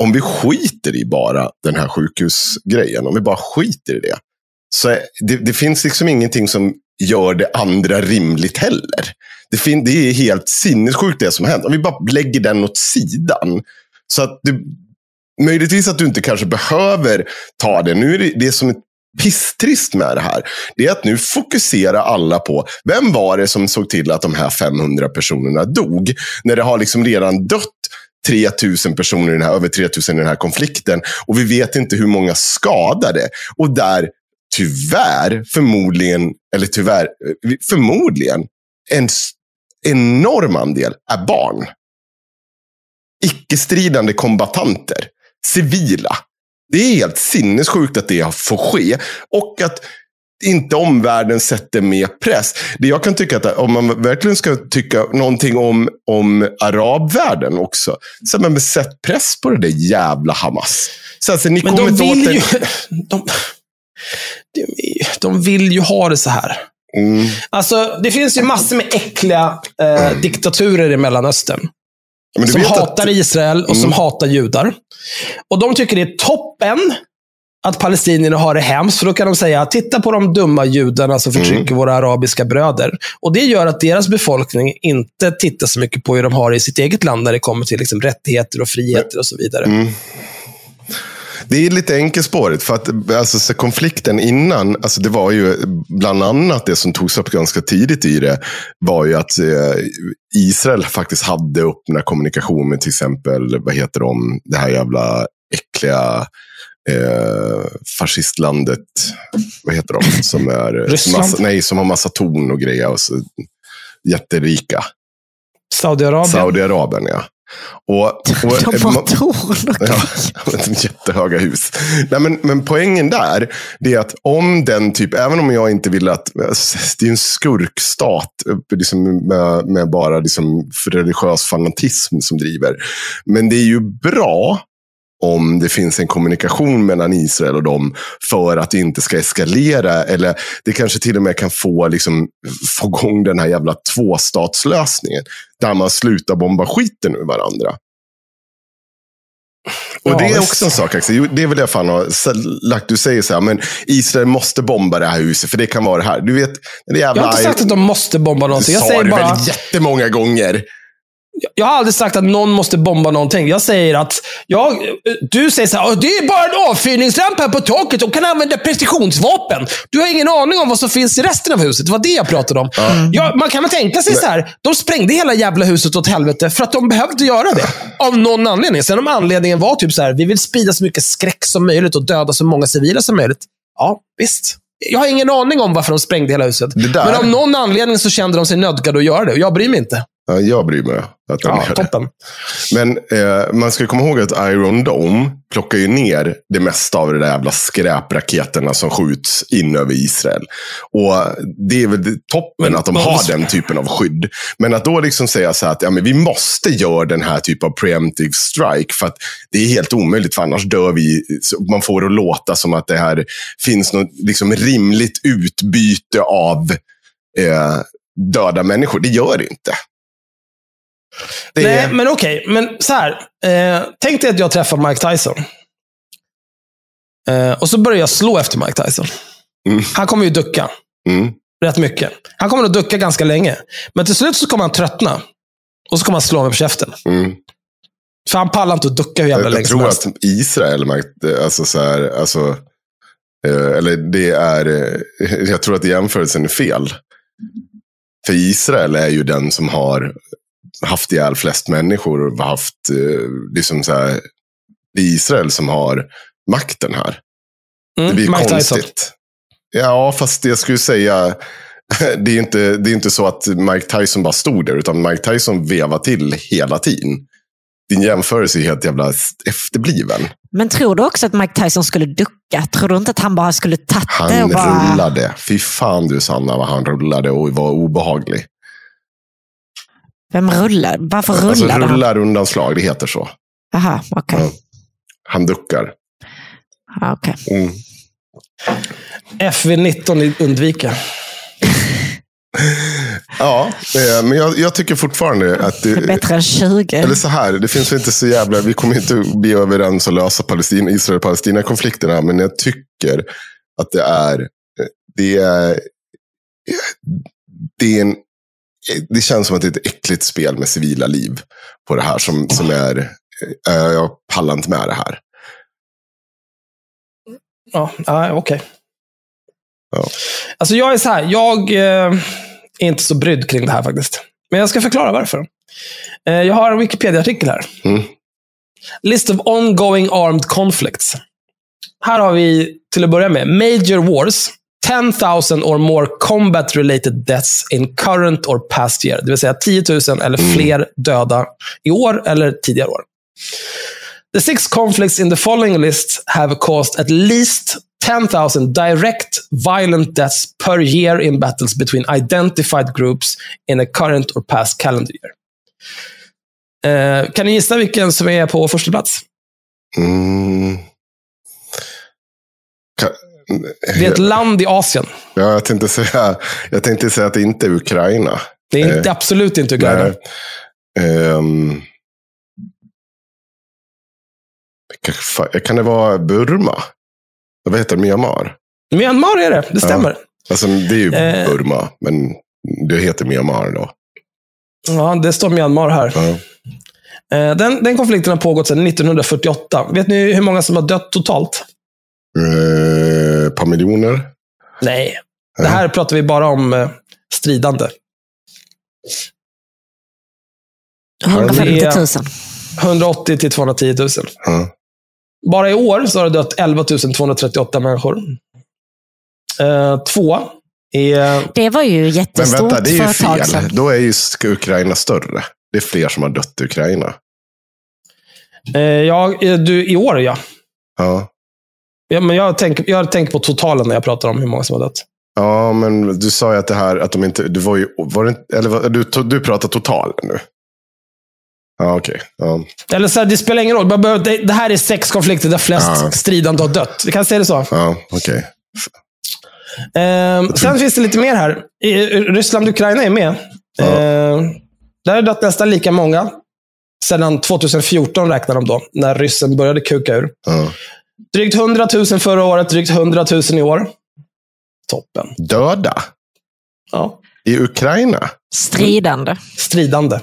om vi skiter i bara den här sjukhusgrejen, om vi bara skiter i det, så är, det, det finns liksom ingenting som gör det andra rimligt heller. Det, fin- det är helt sinnessjukt det som har hänt. Om vi bara lägger den åt sidan. Så att du, möjligtvis att du inte kanske behöver ta det. Nu är det, det som är pisstrist med det här. Det är att nu fokuserar alla på vem var det som såg till att de här 500 personerna dog. När det har liksom redan dött 3000 personer i den här, över 3000 i den här konflikten. Och vi vet inte hur många skadade. Och där tyvärr, förmodligen, eller tyvärr, eh, förmodligen, en enorm andel är barn. Icke-stridande kombatanter. Civila. Det är helt sinnessjukt att det får ske. Och att inte omvärlden sätter mer press. Det jag kan tycka att om man verkligen ska tycka någonting om, om arabvärlden också. Så men sätt press på det där jävla Hamas. Så alltså, ni Men kommer de vill ju... De, de, de vill ju ha det så här. Mm. Alltså, det finns ju massor med äckliga eh, diktaturer i Mellanöstern. Som hatar att, Israel och som Mm. hatar judar. Och de tycker det är toppen att palestinierna har det hemskt. För då kan de säga, titta på de dumma judarna som förtrycker Mm. våra arabiska bröder. Och Det gör att deras befolkning inte tittar så mycket på hur de har det i sitt eget land när det kommer till liksom, rättigheter och friheter och så vidare. Mm. Det är lite enkelspårigt. För att alltså, så konflikten innan, alltså, det var ju bland annat det som togs upp ganska tidigt i det, var ju att eh, Israel faktiskt hade öppna kommunikation med till exempel, vad heter de, det här jävla äckliga eh, fascistlandet, vad heter de, som är, Ryssland? massa, nej, som har massa torn och grejer. Och så, jätterika. Saudiarabien. Saudiarabien, ja. Och, och, De har torn. Ja, jättehöga hus. Nej, men, men poängen där, det är att om den typ, även om jag inte vill att, det är en skurkstat liksom med, med bara liksom religiös fanatism som driver. Men det är ju bra om det finns en kommunikation mellan Israel och dem för att det inte ska eskalera. Eller det kanske till och med kan få, liksom, få igång den här jävla tvåstatslösningen. Där man slutar bomba skiten ur varandra. Och Ja, det är också en sak, Axel. Det vill jag fan ha lagt. Du säger så här, men Israel måste bomba det här huset, för det kan vara det här. Du vet, det jävla... Jag har inte sagt att de måste bomba någonting. Jag sa säger det bara... väl jättemånga gånger. Jag har aldrig sagt att någon måste bomba någonting. Jag säger att, jag, du säger så här, "Åh, det är bara en avfyrningsramp här på taket och kan använda precisionsvapen. Du har ingen aning om vad som finns i resten av huset. Det var det jag pratade om. Ja, man kan väl tänka sig så här, de sprängde hela jävla huset åt helvete för att de behövde göra det. Av någon anledning. Sen om anledningen var typ så här, vi vill sprida så mycket skräck som möjligt och döda så många civila som möjligt. Ja, visst. Jag har ingen aning om varför de sprängde hela huset. Men av någon anledning så kände de sig nödgade att göra det. Och jag bryr mig inte. Ja, jag bryr mig att Ja, toppen. Men eh, man ska komma ihåg att Iron Dome plockar ju ner det mesta av de där jävla skräpraketerna som skjuts in över Israel. Och det är väl toppen att de har den typen av skydd. Men att då liksom säga så här att ja, men vi måste göra den här typen av preemptive strike för att det är helt omöjligt för annars dör vi. Man får det att låta som att det här finns något liksom rimligt utbyte av eh, döda människor. Det gör det inte. Det Nej, är- men okej. Men så här. Eh, tänk dig att jag träffar Mike Tyson. Eh, och så börjar jag slå efter Mike Tyson. Mm. Han kommer ju ducka. Mm. Rätt mycket. Han kommer att ducka ganska länge. Men till slut så kommer han tröttna. Och så kommer han slå mig på käften. Mm. För han pallar inte att ducka hur jävla Jag, länge jag som tror helst. att Israel, märkte- alltså så här, alltså, eh, eller det är, eh, jag tror att jämförelsen är fel. För Israel är ju den som har haft ihjäl flest människor och haft, eh, liksom så här, det är Israel som har makten här. Mm, Det blir Mike konstigt. Tyson. Ja, fast jag skulle säga, det är, inte, det är inte så att Mike Tyson bara stod där, utan Mike Tyson vevar till hela tiden. din jämförelse är helt jävla efterbliven. Men tror du också att Mike Tyson skulle ducka? Tror du inte att han bara skulle det Han och bara... rullade. Fy fan du Sanna vad han rullade och var obehaglig. Vem rullar? Varför Alltså rullade han? rullar undanslag, det heter så. Jaha, okej. Ja. Han duckar. Ja, okej. Mm. FV19 undvika. Ja, eh, men jag, jag tycker fortfarande att Det är bättre än 20. Eller så här, det finns inte så jävla, vi kommer inte bli överens och lösa Palestina, Israel-Palestina-konflikterna, men jag tycker att det är, det är, det är en, det känns som att det är ett äckligt spel med civila liv på det här som, som är, eh, jag pallar inte med det här. Ja, ja okej. Ja. Alltså jag är så här, jag eh, är inte så brydd kring det här faktiskt. Men jag ska förklara varför. Eh, jag har en Wikipedia-artikel här. Mm. List of ongoing armed conflicts. Här har vi till att börja med Major Wars. 10,000 or more combat related deaths in current or past year. Det vill säga 10 000 eller fler döda i år eller tidigare år. The six conflicts in the following list have caused at least 10,000 direct violent deaths per year in battles between identified groups in a current or past calendar year. Eh, kan ni gissa vilken som är på första plats? Mm. Det är ett land i Asien. Ja, jag tänkte säga, jag tänkte säga att det inte är Ukraina. Det är inte, Eh, absolut inte Ukraina. Nej. Ehm. Kan- det vara Burma? Vad heter det? Myanmar? Myanmar är det, det stämmer. Alltså, det är ju Eh. Burma, men det heter Myanmar då. Ja, det står Myanmar här. Ja. Eh, Den, den konflikten har pågått sedan 1948. Vet ni hur många som har dött totalt? Eh, ett par miljoner? Nej. Det här pratar vi bara om eh, stridande. 150 det 000. är- 180 till 210 000. Ja. Bara i år så har det dött 11 238 människor. Eh, två är... Det var ju Men jättestort vänta, det är ju fel. sedan. Då är ju Ukraina större. Det är fler som har dött i Ukraina. Eh, ja, eh, du, I år ja. Ja. Ja men jag tänker jag tänker på totalen när jag pratar om hur många som har dött. Ja, men du sa ju att det här, att de inte, det var ju, var det eller du, du pratar total nu? Ja, okej. Ja. Eller så här, det spelar ingen roll. Behöver- Det, det här är sex konflikter där flest Ja. stridande har dött. Vi kan säga det så. Ja, okej. Ehm, sen finns det lite mer här. I- Ryssland och Ukraina är med. Ja. Ehm, där har det dött nästan lika många. Sedan 2014 räknar de då, när ryssen började kuka ur. Ja. Drygt 100 000 förra året, drygt 100 000 i år. Toppen. Döda? Ja. I Ukraina? Stridande. Stridande.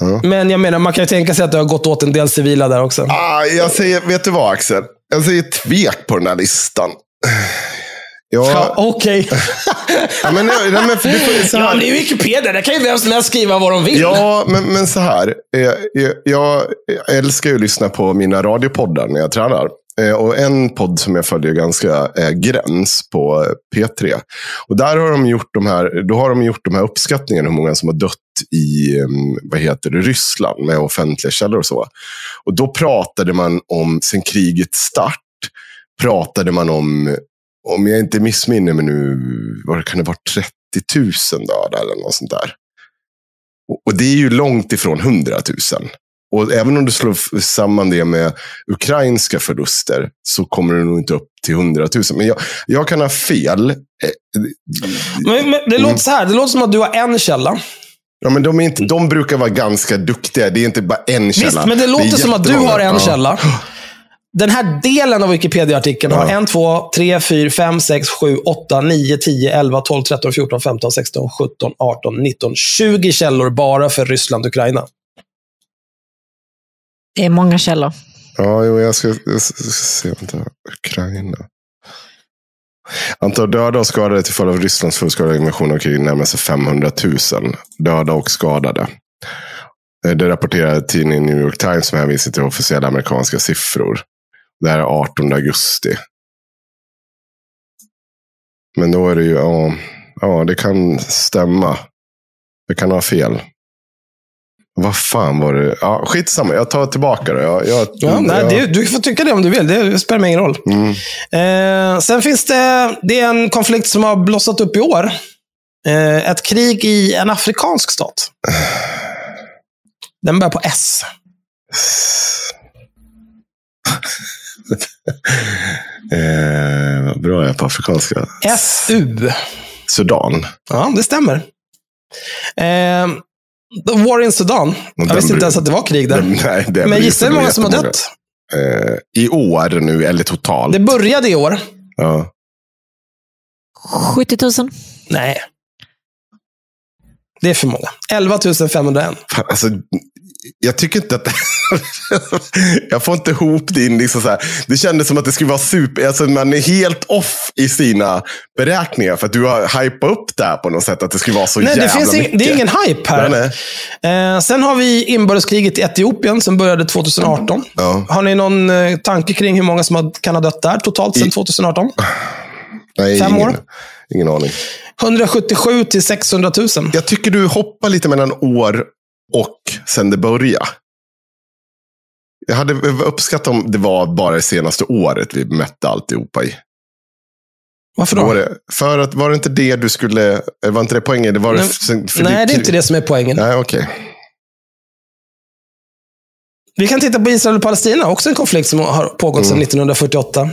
Ja. Men jag menar, man kan ju tänka sig att det har gått åt en del civila där också. Ah, jag säger, vet du vad Axel? Jag säger tvek på den här listan. Ja, Ja, Okej. ja, men, nej, men, för får- så Ja, här- men det är Wikipedia. Där kan ju vem som helst skriva vad de vill. Ja, men, men så här. Eh, Jag, jag älskar ju att lyssna på mina radiopoddar när jag tränar. Eh, och en podd som jag följer ganska är Gräns på eh, P3. Och där har de gjort de här, då har de gjort de här uppskattningarna hur många som har dött i mm, vad heter det, Ryssland med offentliga källor och så. Och då pratade man om, sen krigets start, pratade man om, om jag inte missminner mig nu, vad kan det vara, 30 000 döda eller något sånt där. Och- Och det är ju långt ifrån 100 000. Och även om du slår samman det med ukrainska förluster så kommer det nog inte upp till 100 000. Men jag, jag kan ha fel. Eh, Men, men det låter så här. Det låter som att du har en källa. Ja, men de, är inte, de brukar vara ganska duktiga. Det är inte bara en källa. Visst, men det låter som att du har en Ja. källa. Den här delen av Wikipedia-artikeln har Ja. 1, 2, 3, 4, 5, 6, 7, 8, 9, 10, 11, 12, 13, 14, 15, 16, 17, 18, 19, 20 källor bara för Ryssland och Ukraina. Det är många källor. Ja, jo, jag ska, jag ska se. Vänta. Ukraina. Antal döda och skadade till följd av Rysslands fullskaliga invasion av krig närmar sig 500 000. Döda och skadade. Eh, det rapporterar tidningen New York Times som hänvisar till officiella amerikanska siffror. Det här är 18 augusti. Men då är det ju, ja, ja det kan stämma. Det kan ha fel. Vad fan var det? Ja, skitsamma, jag tar tillbaka det. Jag, jag, Ja, nej, jag, det, du får tycka det om du vill. Det spelar mig ingen roll. Mm. Eh, sen finns det, det är en konflikt som har blossat upp i år. Eh, ett krig i en afrikansk stat. Den börjar på S. eh, vad bra jag är på afrikanska. SU. Sudan. Ja, det stämmer. Eh, the War in Sudan. Jag den visste inte ens att det var krig där. Den- nej, det Men gissa hur många som har dött? Eh, I år nu, eller totalt. Det började i år. ja. 70 000. Nej. Det är för många. 11 501. Fan, Alltså, jag tycker inte att... jag får inte ihop det in. Liksom så här. Det kändes som att det skulle vara super... Alltså, man är helt off i sina beräkningar. För att du har hypat upp det här på något sätt. Att det skulle vara så Nej, det, jävla finns mycket. ing, det är ingen hype här. Nej. Eh, sen har vi inbördeskriget i Etiopien som började 2018. Ja. Har ni någon eh, tanke kring hur många som kan ha dött där totalt sedan 2018? Nej, Fem ingen, år? Ingen aning. 177 till 600 000. Jag tycker du hoppar lite mellan år och sen det började. Jag hade uppskattat om det var bara det senaste året vi mätte alltihopa i. Varför Var då? det, för att, var det inte det du skulle... eh, Var inte det poängen? Det var det Nej, för Nej, det är inte det som är poängen. Nej, okej. Vi kan titta på Israel och Palestina, också en konflikt som har pågått sedan Mm. 1948.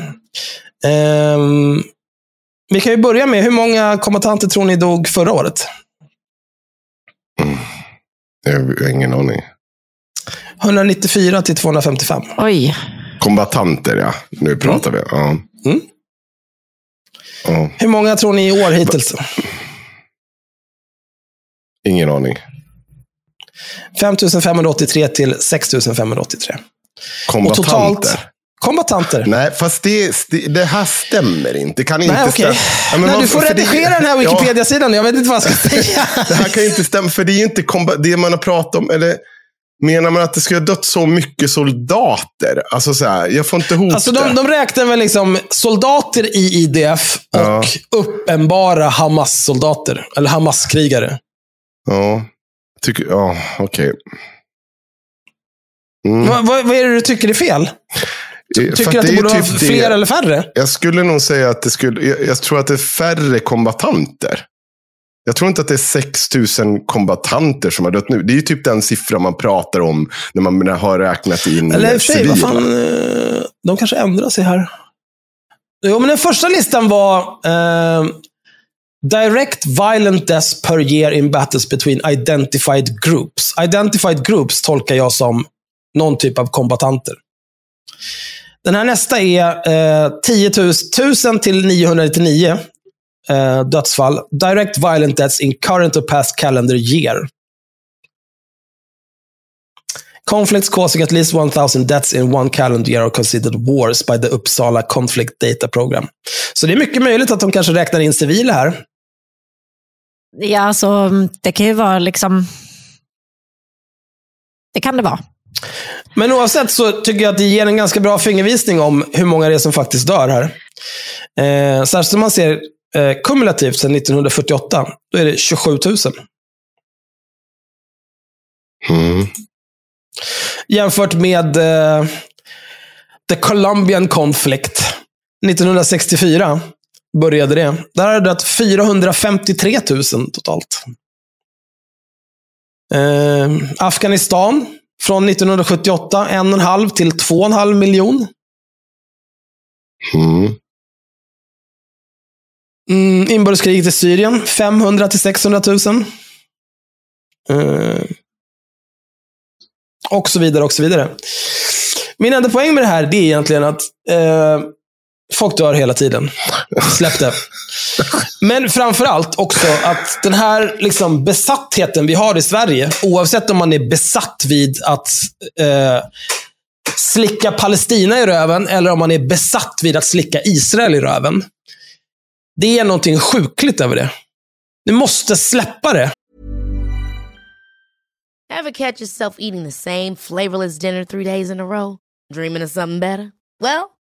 Ehm, vi kan ju börja med, hur många kombatanter tror ni dog förra året? Jag har ingen aning. 194 till 255. Oj. Kombatanter, ja. Nu pratar vi. Ja. Mm. Ja, Hur många tror ni i år hittills? ingen aning. 5583 till 6583. Kombatanter. Och totalt kombatanter. Nej, fast det, det, här stämmer inte. Det kan inte Nej, okej. stämma. Ja, men Nej, du får för det- redigera den här Ja, Wikipedia-sidan. Jag vet inte vad jag ska säga. Det här kan inte stämma, för det är ju inte det man har pratat om. Eller menar man att det skulle ha dött så mycket soldater? Alltså så här, jag får inte ihop Alltså det. de, de räknar väl liksom soldater i IDF och Ja. uppenbara Hamas-soldater. Eller Hamas-krigare. Ja, tycker, ja okej. Mm. Vad, vad, vad är det du tycker är fel? Eh, Tycker du att det borde vara typ fler eller färre? Jag skulle nog säga att det skulle, jag, jag tror att det är färre kombatanter. Jag tror inte att det är 6 000 kombatanter som har dött nu. Det är ju typ den siffra man pratar om när man har räknat in Eller sig, vad fan, eh, de kanske ändrar sig här. Jo, men den första listan var eh, Direct violent deaths per year in battles between identified groups. Identified groups tolkar jag som någon typ av kombatanter. Den här nästa är eh, 10 000, 1000 till 999 eh, dödsfall. Direct violent deaths in current or past calendar year. Conflicts causing at least 1,000 deaths in one calendar year are considered wars by the Uppsala Conflict Data Program. Så det är mycket möjligt att de kanske räknar in civila här. Ja, alltså det kan ju vara liksom... Det kan det vara. Men oavsett så tycker jag att det ger en ganska bra fingervisning om hur många det är som faktiskt dör här. Eh, särskilt om man ser eh, kumulativt sedan 1948. Då är det 27 000. Mm. Jämfört med eh, The Colombian Conflict. 1964 började det. Där har det dött 453 000 totalt. Eh, Afghanistan från 1978, 1,5 till 2,5 miljon. Mm. Mm, inbördeskriget i Syrien, 500 till 600 000. Eh, och så vidare, och så vidare. Min enda poäng med det här, det är egentligen att eh, folk dör hela tiden. Släpp det. Men framför allt också att den här liksom, besattheten vi har i Sverige, oavsett om man är besatt vid att eh, slicka Palestina i röven, eller om man är besatt vid att slicka Israel i röven. Det är någonting sjukligt över det. Du måste släppa det. Have catch yourself eating the same flavorless dinner three days in a row? Dreaming of something better? Well,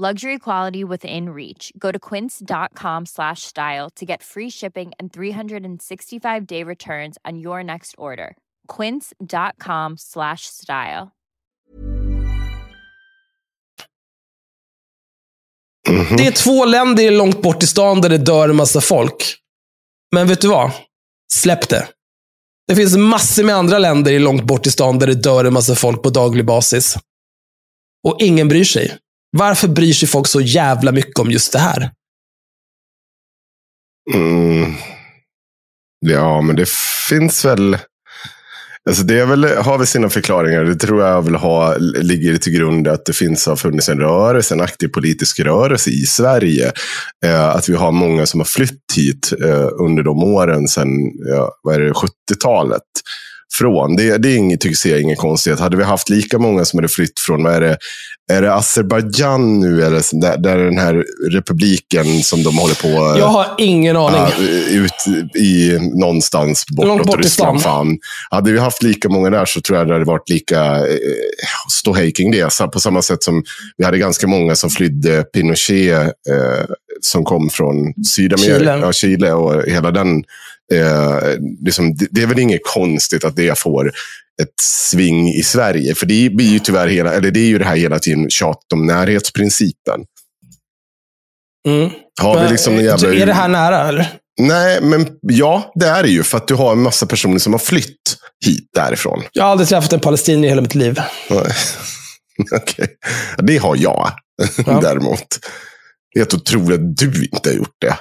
Luxury quality within reach. Go to quince.com slash style to get free shipping and 365 day returns on your next order. Quince.com slash style. Mhm. Det är två länder långt bort i stan där det dör en massa folk. Men vet du vad? Släpp det. Det finns massor med andra länder i långt bort i stan där det dör en massa folk på daglig basis. Och ingen bryr sig. Varför bryr sig folk så jävla mycket om just det här? Mm. Ja, men det finns väl... Alltså det är väl, har väl sina förklaringar. Det tror jag väl ha, ligger till grund att det finns, har funnits en rörelse, en aktiv politisk rörelse i Sverige. Eh, att vi har många som har flytt hit eh, under de åren sedan ja, 70-talet. Från. Det, det är inget, tycker jag, ingen konstighet. Hade vi haft lika många som hade flytt från, vad är det, är det Azerbajdzjan nu? Eller, där, där den här republiken som de håller på Jag har ingen aning. Ja, ut i någonstans Långt bortåt bort i Ryssland. Fan. Hade vi haft lika många där så tror jag det hade varit lika eh, ståhej kring det. Så på samma sätt som vi hade ganska många som flydde Pinochet eh, som kom från Sydamerika, Chile. Ja, Chile och hela den. Eh, liksom, det, det är väl inget konstigt att det får ett sving i Sverige. För det blir ju tyvärr hela, eller det är ju det här hela tiden tjat om närhetsprincipen. Mm. Har vi liksom en eh, jävla... Är det här nära, eller? Nej, men ja, det är det ju. För att du har en massa personer som har flytt hit därifrån. Jag har aldrig träffat en palestinier i hela mitt liv. Okej. Det har jag Ja. däremot. Det är helt otroligt att du inte har gjort det.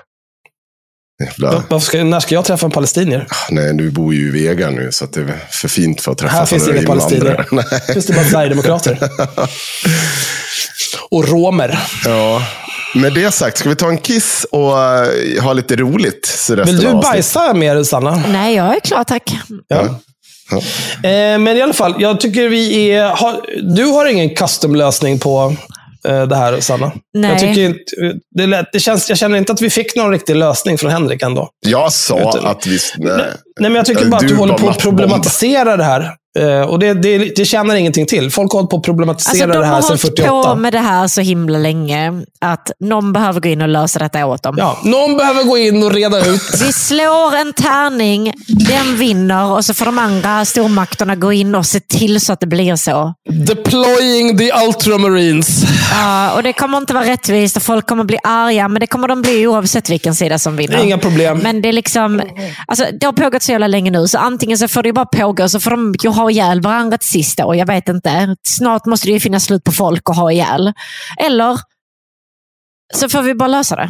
Jävla... Ska, när ska jag träffa en palestinier? Ah, Nej, du bor ju i Vega nu, så att det är för fint för att träffa Här finns några inga palestinier. Nej. Finns det bara Sverigedemokrater. Och romer. Ja. Med det sagt, ska vi ta en kiss och eh, ha lite roligt? Så resten Vill du bajsa mer, Sanna? Nej, jag är klar tack. Ja. Eh, men i alla fall, jag tycker vi är... Har, du har ingen custom-lösning på det här, Sanna? Nej. Jag, tycker inte, det lät, det känns, jag känner inte att vi fick någon riktig lösning från Henrik ändå. Jag sa Utan- att vi... Nej. Nej, men jag tycker Ja, bara att du du håller på att problematisera det här. Eh, och det, det, det tjänar ingenting till. Folk har hållit på att problematisera Alltså, de det har här sedan hållit 48. på med det här så himla länge att någon behöver gå in och lösa detta åt dem. Ja, någon behöver gå in och reda ut. Vi slår en tärning, den vinner och så får de andra stormakterna gå in och se till så att det blir så. Deploying the Ultramarines. Ja, och Det kommer inte vara rättvist och folk kommer bli arga, men det kommer de bli oavsett vilken sida som vinner. Inga problem. Men det är liksom, alltså, det har pågått så jävla länge nu, så antingen så får det bara pågå, så får de ju ha ihjäl varandra till sist då. Jag vet inte. Snart måste det ju finnas slut på folk att ha ihjäl. Eller så får vi bara lösa det.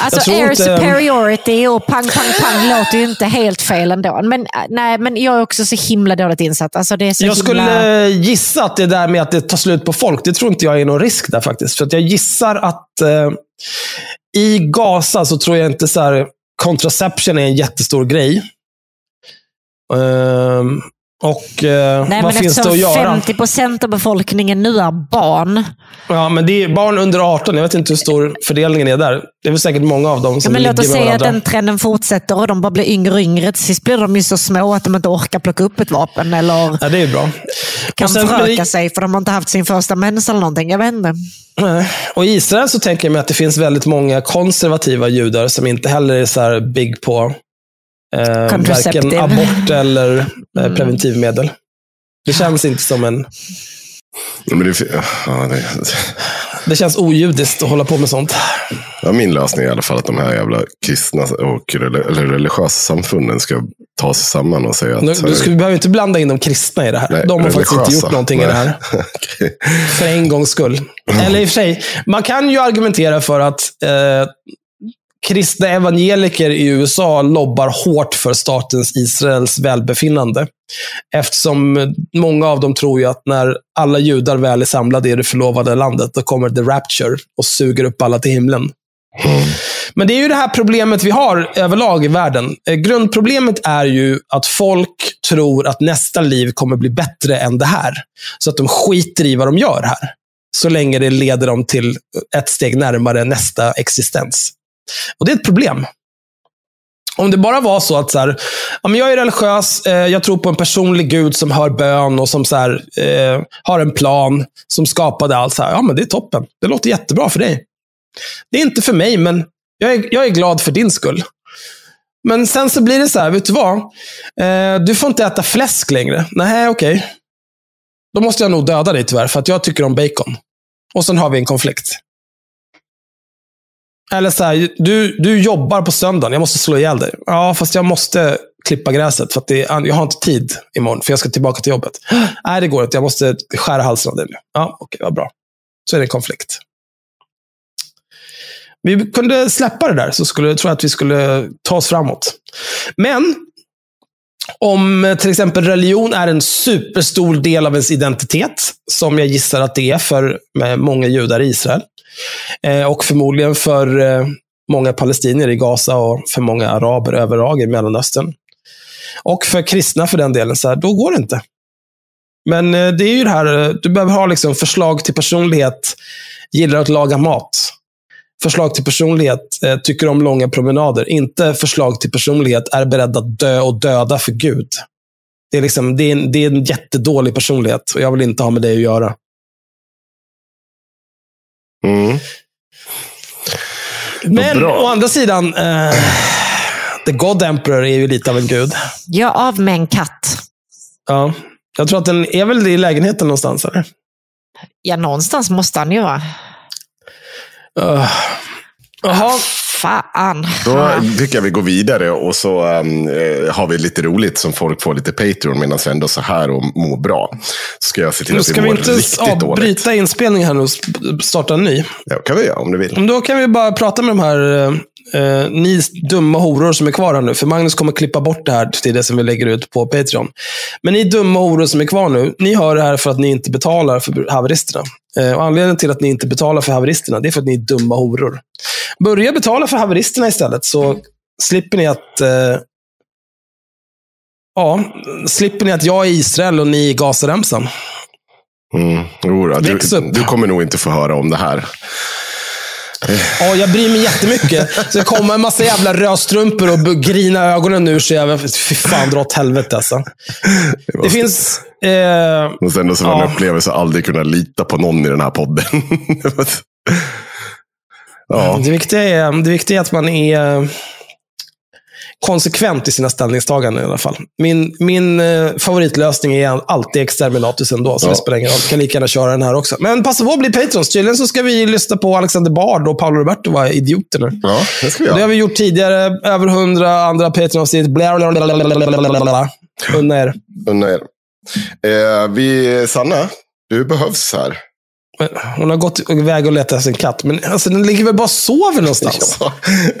Alltså tror air inte- superiority och pang, pang, pang låter ju inte helt fel ändå. Men, äh, nej, men jag är också så himla dåligt insatt. Alltså, det är så Jag himla... skulle gissa att det där med att det tar slut på folk, det tror inte jag är någon risk där faktiskt. För att jag gissar att eh, i Gaza så tror jag inte så här, contraception är en jättestor grej. Ehm, och eh, Nej, vad men finns det att göra? 50 procent av befolkningen nu är barn. Ja, men det är barn under 18. Jag vet inte hur stor fördelningen är där. Det är väl säkert många av dem Ja, som men ligger låt oss säga att den trenden fortsätter och de bara blir yngre och yngre. Till sist blir de ju så små att de inte orkar plocka upp ett vapen eller Ja, det är bra. kan sen- föröka sig för de har inte haft sin första mens eller någonting. Jag vet inte. Och i Israel så tänker jag mig att det finns väldigt många konservativa judar som inte heller är så big på eh, varken abort eller eh, Mm. preventivmedel. Det känns inte som en... Ja, men det, ja, det, Det känns ojudiskt att hålla på med sånt. Ja, min lösning är i alla fall att de här jävla kristna och eller religiösa samfunden ska ta sig samman och säga att... Nu, du ska, vi behöver inte blanda in de kristna i det här. Nej, de har faktiskt inte gjort någonting i det här. Nej. Okej. För en gångs skull. Eller i och för sig, man kan ju argumentera för att eh, kristna evangeliker i USA lobbar hårt för statens Israels välbefinnande. Eftersom många av dem tror ju att när alla judar väl är samlade i det förlovade landet, då kommer the rapture och suger upp alla till himlen. Men det är ju det här problemet vi har överlag i världen. Eh, grundproblemet är ju att folk tror att nästa liv kommer bli bättre än det här. Så att de skiter i vad de gör här. Så länge det leder dem till ett steg närmare nästa existens. Och det är ett problem. Om det bara var så att så här, ja, men jag är religiös, eh, jag tror på en personlig gud som hör bön och som så här, eh, har en plan, som skapade allt. Så här, ja, men det är toppen. Det låter jättebra för dig. Det är inte för mig, men jag är, jag är glad för din skull. Men sen så blir det så här, vet du vad? Eh, du får inte äta fläsk längre. Nej, okej. Då måste jag nog döda dig tyvärr, för att jag tycker om bacon. Och sen har vi en konflikt. Eller så här, du, du jobbar på söndagen, jag måste slå ihjäl dig. Ja, fast jag måste klippa gräset, för att det, är- jag har inte tid imorgon, för jag ska tillbaka till jobbet. Nej, det går inte. Jag måste skära halsen av dig nu. Ja, okej, vad bra. Så är det en konflikt. Vi kunde släppa det där, så skulle, tror jag att vi skulle ta oss framåt. Men, om eh, till exempel religion är en superstor del av ens identitet, som jag gissar att det är för eh, många judar i Israel, eh, och förmodligen för många palestinier i Gaza och för många araber överlag i Mellanöstern. Och för kristna för den delen, så här, då går det inte. Men det är ju det här, du behöver ha liksom förslag till personlighet, gillar att laga mat. Förslag till personlighet, eh, tycker om långa promenader. Inte förslag till personlighet, är beredd att dö och döda för Gud. Det är, liksom, det, är en, det är en jättedålig personlighet och jag vill inte ha med det att göra. Mm. Men bra. å andra sidan, eh, The God Emperor är ju lite av en gud. Gör av med en katt. Ja. Jag tror att den är väl i lägenheten någonstans. Eller? Ja, någonstans måste han ju vara. Uh. Jaha, Fan. Då tycker jag vi går vidare och så eh, har vi lite roligt som folk får lite Patreon medan vi ändå så här och mår bra. Så ska jag se till att ska vi vi mår inte riktigt dåligt. avbryta inspelningen här och starta en ny. Ja, kan vi göra om du vill. Då kan vi bara prata med de här, eh, eh, ni dumma horor som är kvar här nu. För Magnus kommer klippa bort det här till det som vi lägger ut på Patreon. Men ni dumma horor som är kvar nu, ni hör det här för att ni inte betalar för haveristerna. Eh, och anledningen till att ni inte betalar för haveristerna, det är för att ni är dumma horor. Börja betala för haveristerna istället, så slipper ni att eh, Ja, slipper ni att jag är Israel och ni är Gazaremsan. Mm. Då, du, du kommer nog inte få höra om det här. Ja, jag bryr mig jättemycket. Så det kommer en massa jävla rödstrumpor och grina ögonen ur sig. Jag- Fy fan, dra åt helvete alltså. Det finns... Eh, Och sen så var det Ja. en upplevelse att aldrig kunna lita på någon i den här podden. ja, det, viktiga är, det viktiga är att man är eh, konsekvent i sina ställningstaganden i alla fall. Min, min eh, favoritlösning är alltid Exterminatus ändå, så Ja. det spelar ingen roll. Kan lika gärna köra den här också. Men passa på att bli Patrons. Tydligen så ska vi lyssna på Alexander Bard och Paolo Roberto vara idioter nu. ja, det ska vi Det har göra. vi gjort tidigare. Över hundra andra Patreon-avsnitt. Unna er. Unna er. Eh, vi, Sanna, du behövs här. Hon har gått iväg och letat efter en katt. Men alltså, den ligger väl bara och sover någonstans. Ja.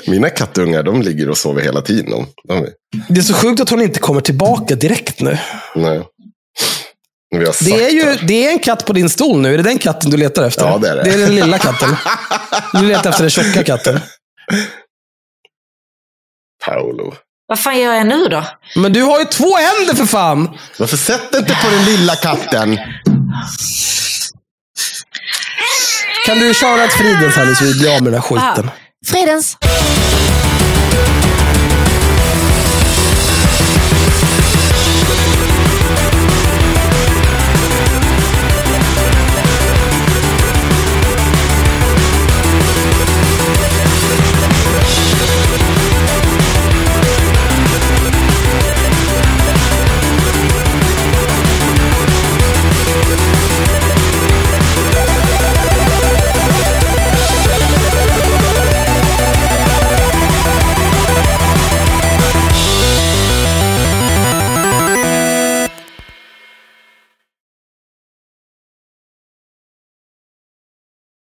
Mina kattungar, de ligger och sover hela tiden. De, de, Det är så sjukt att hon inte kommer tillbaka direkt nu. nej. Vi har Det är ju det är en katt på din stol nu. Är det den katten du letar efter? Ja, det är det. Det är den lilla katten. Du letar efter den tjocka katten. Paolo. Vad fan gör jag nu då? Men du har ju två händer för fan! Varför sätter inte på den lilla katten? Kan du köra ett fridens här nu så vi blir av med den här skiten? Fridens.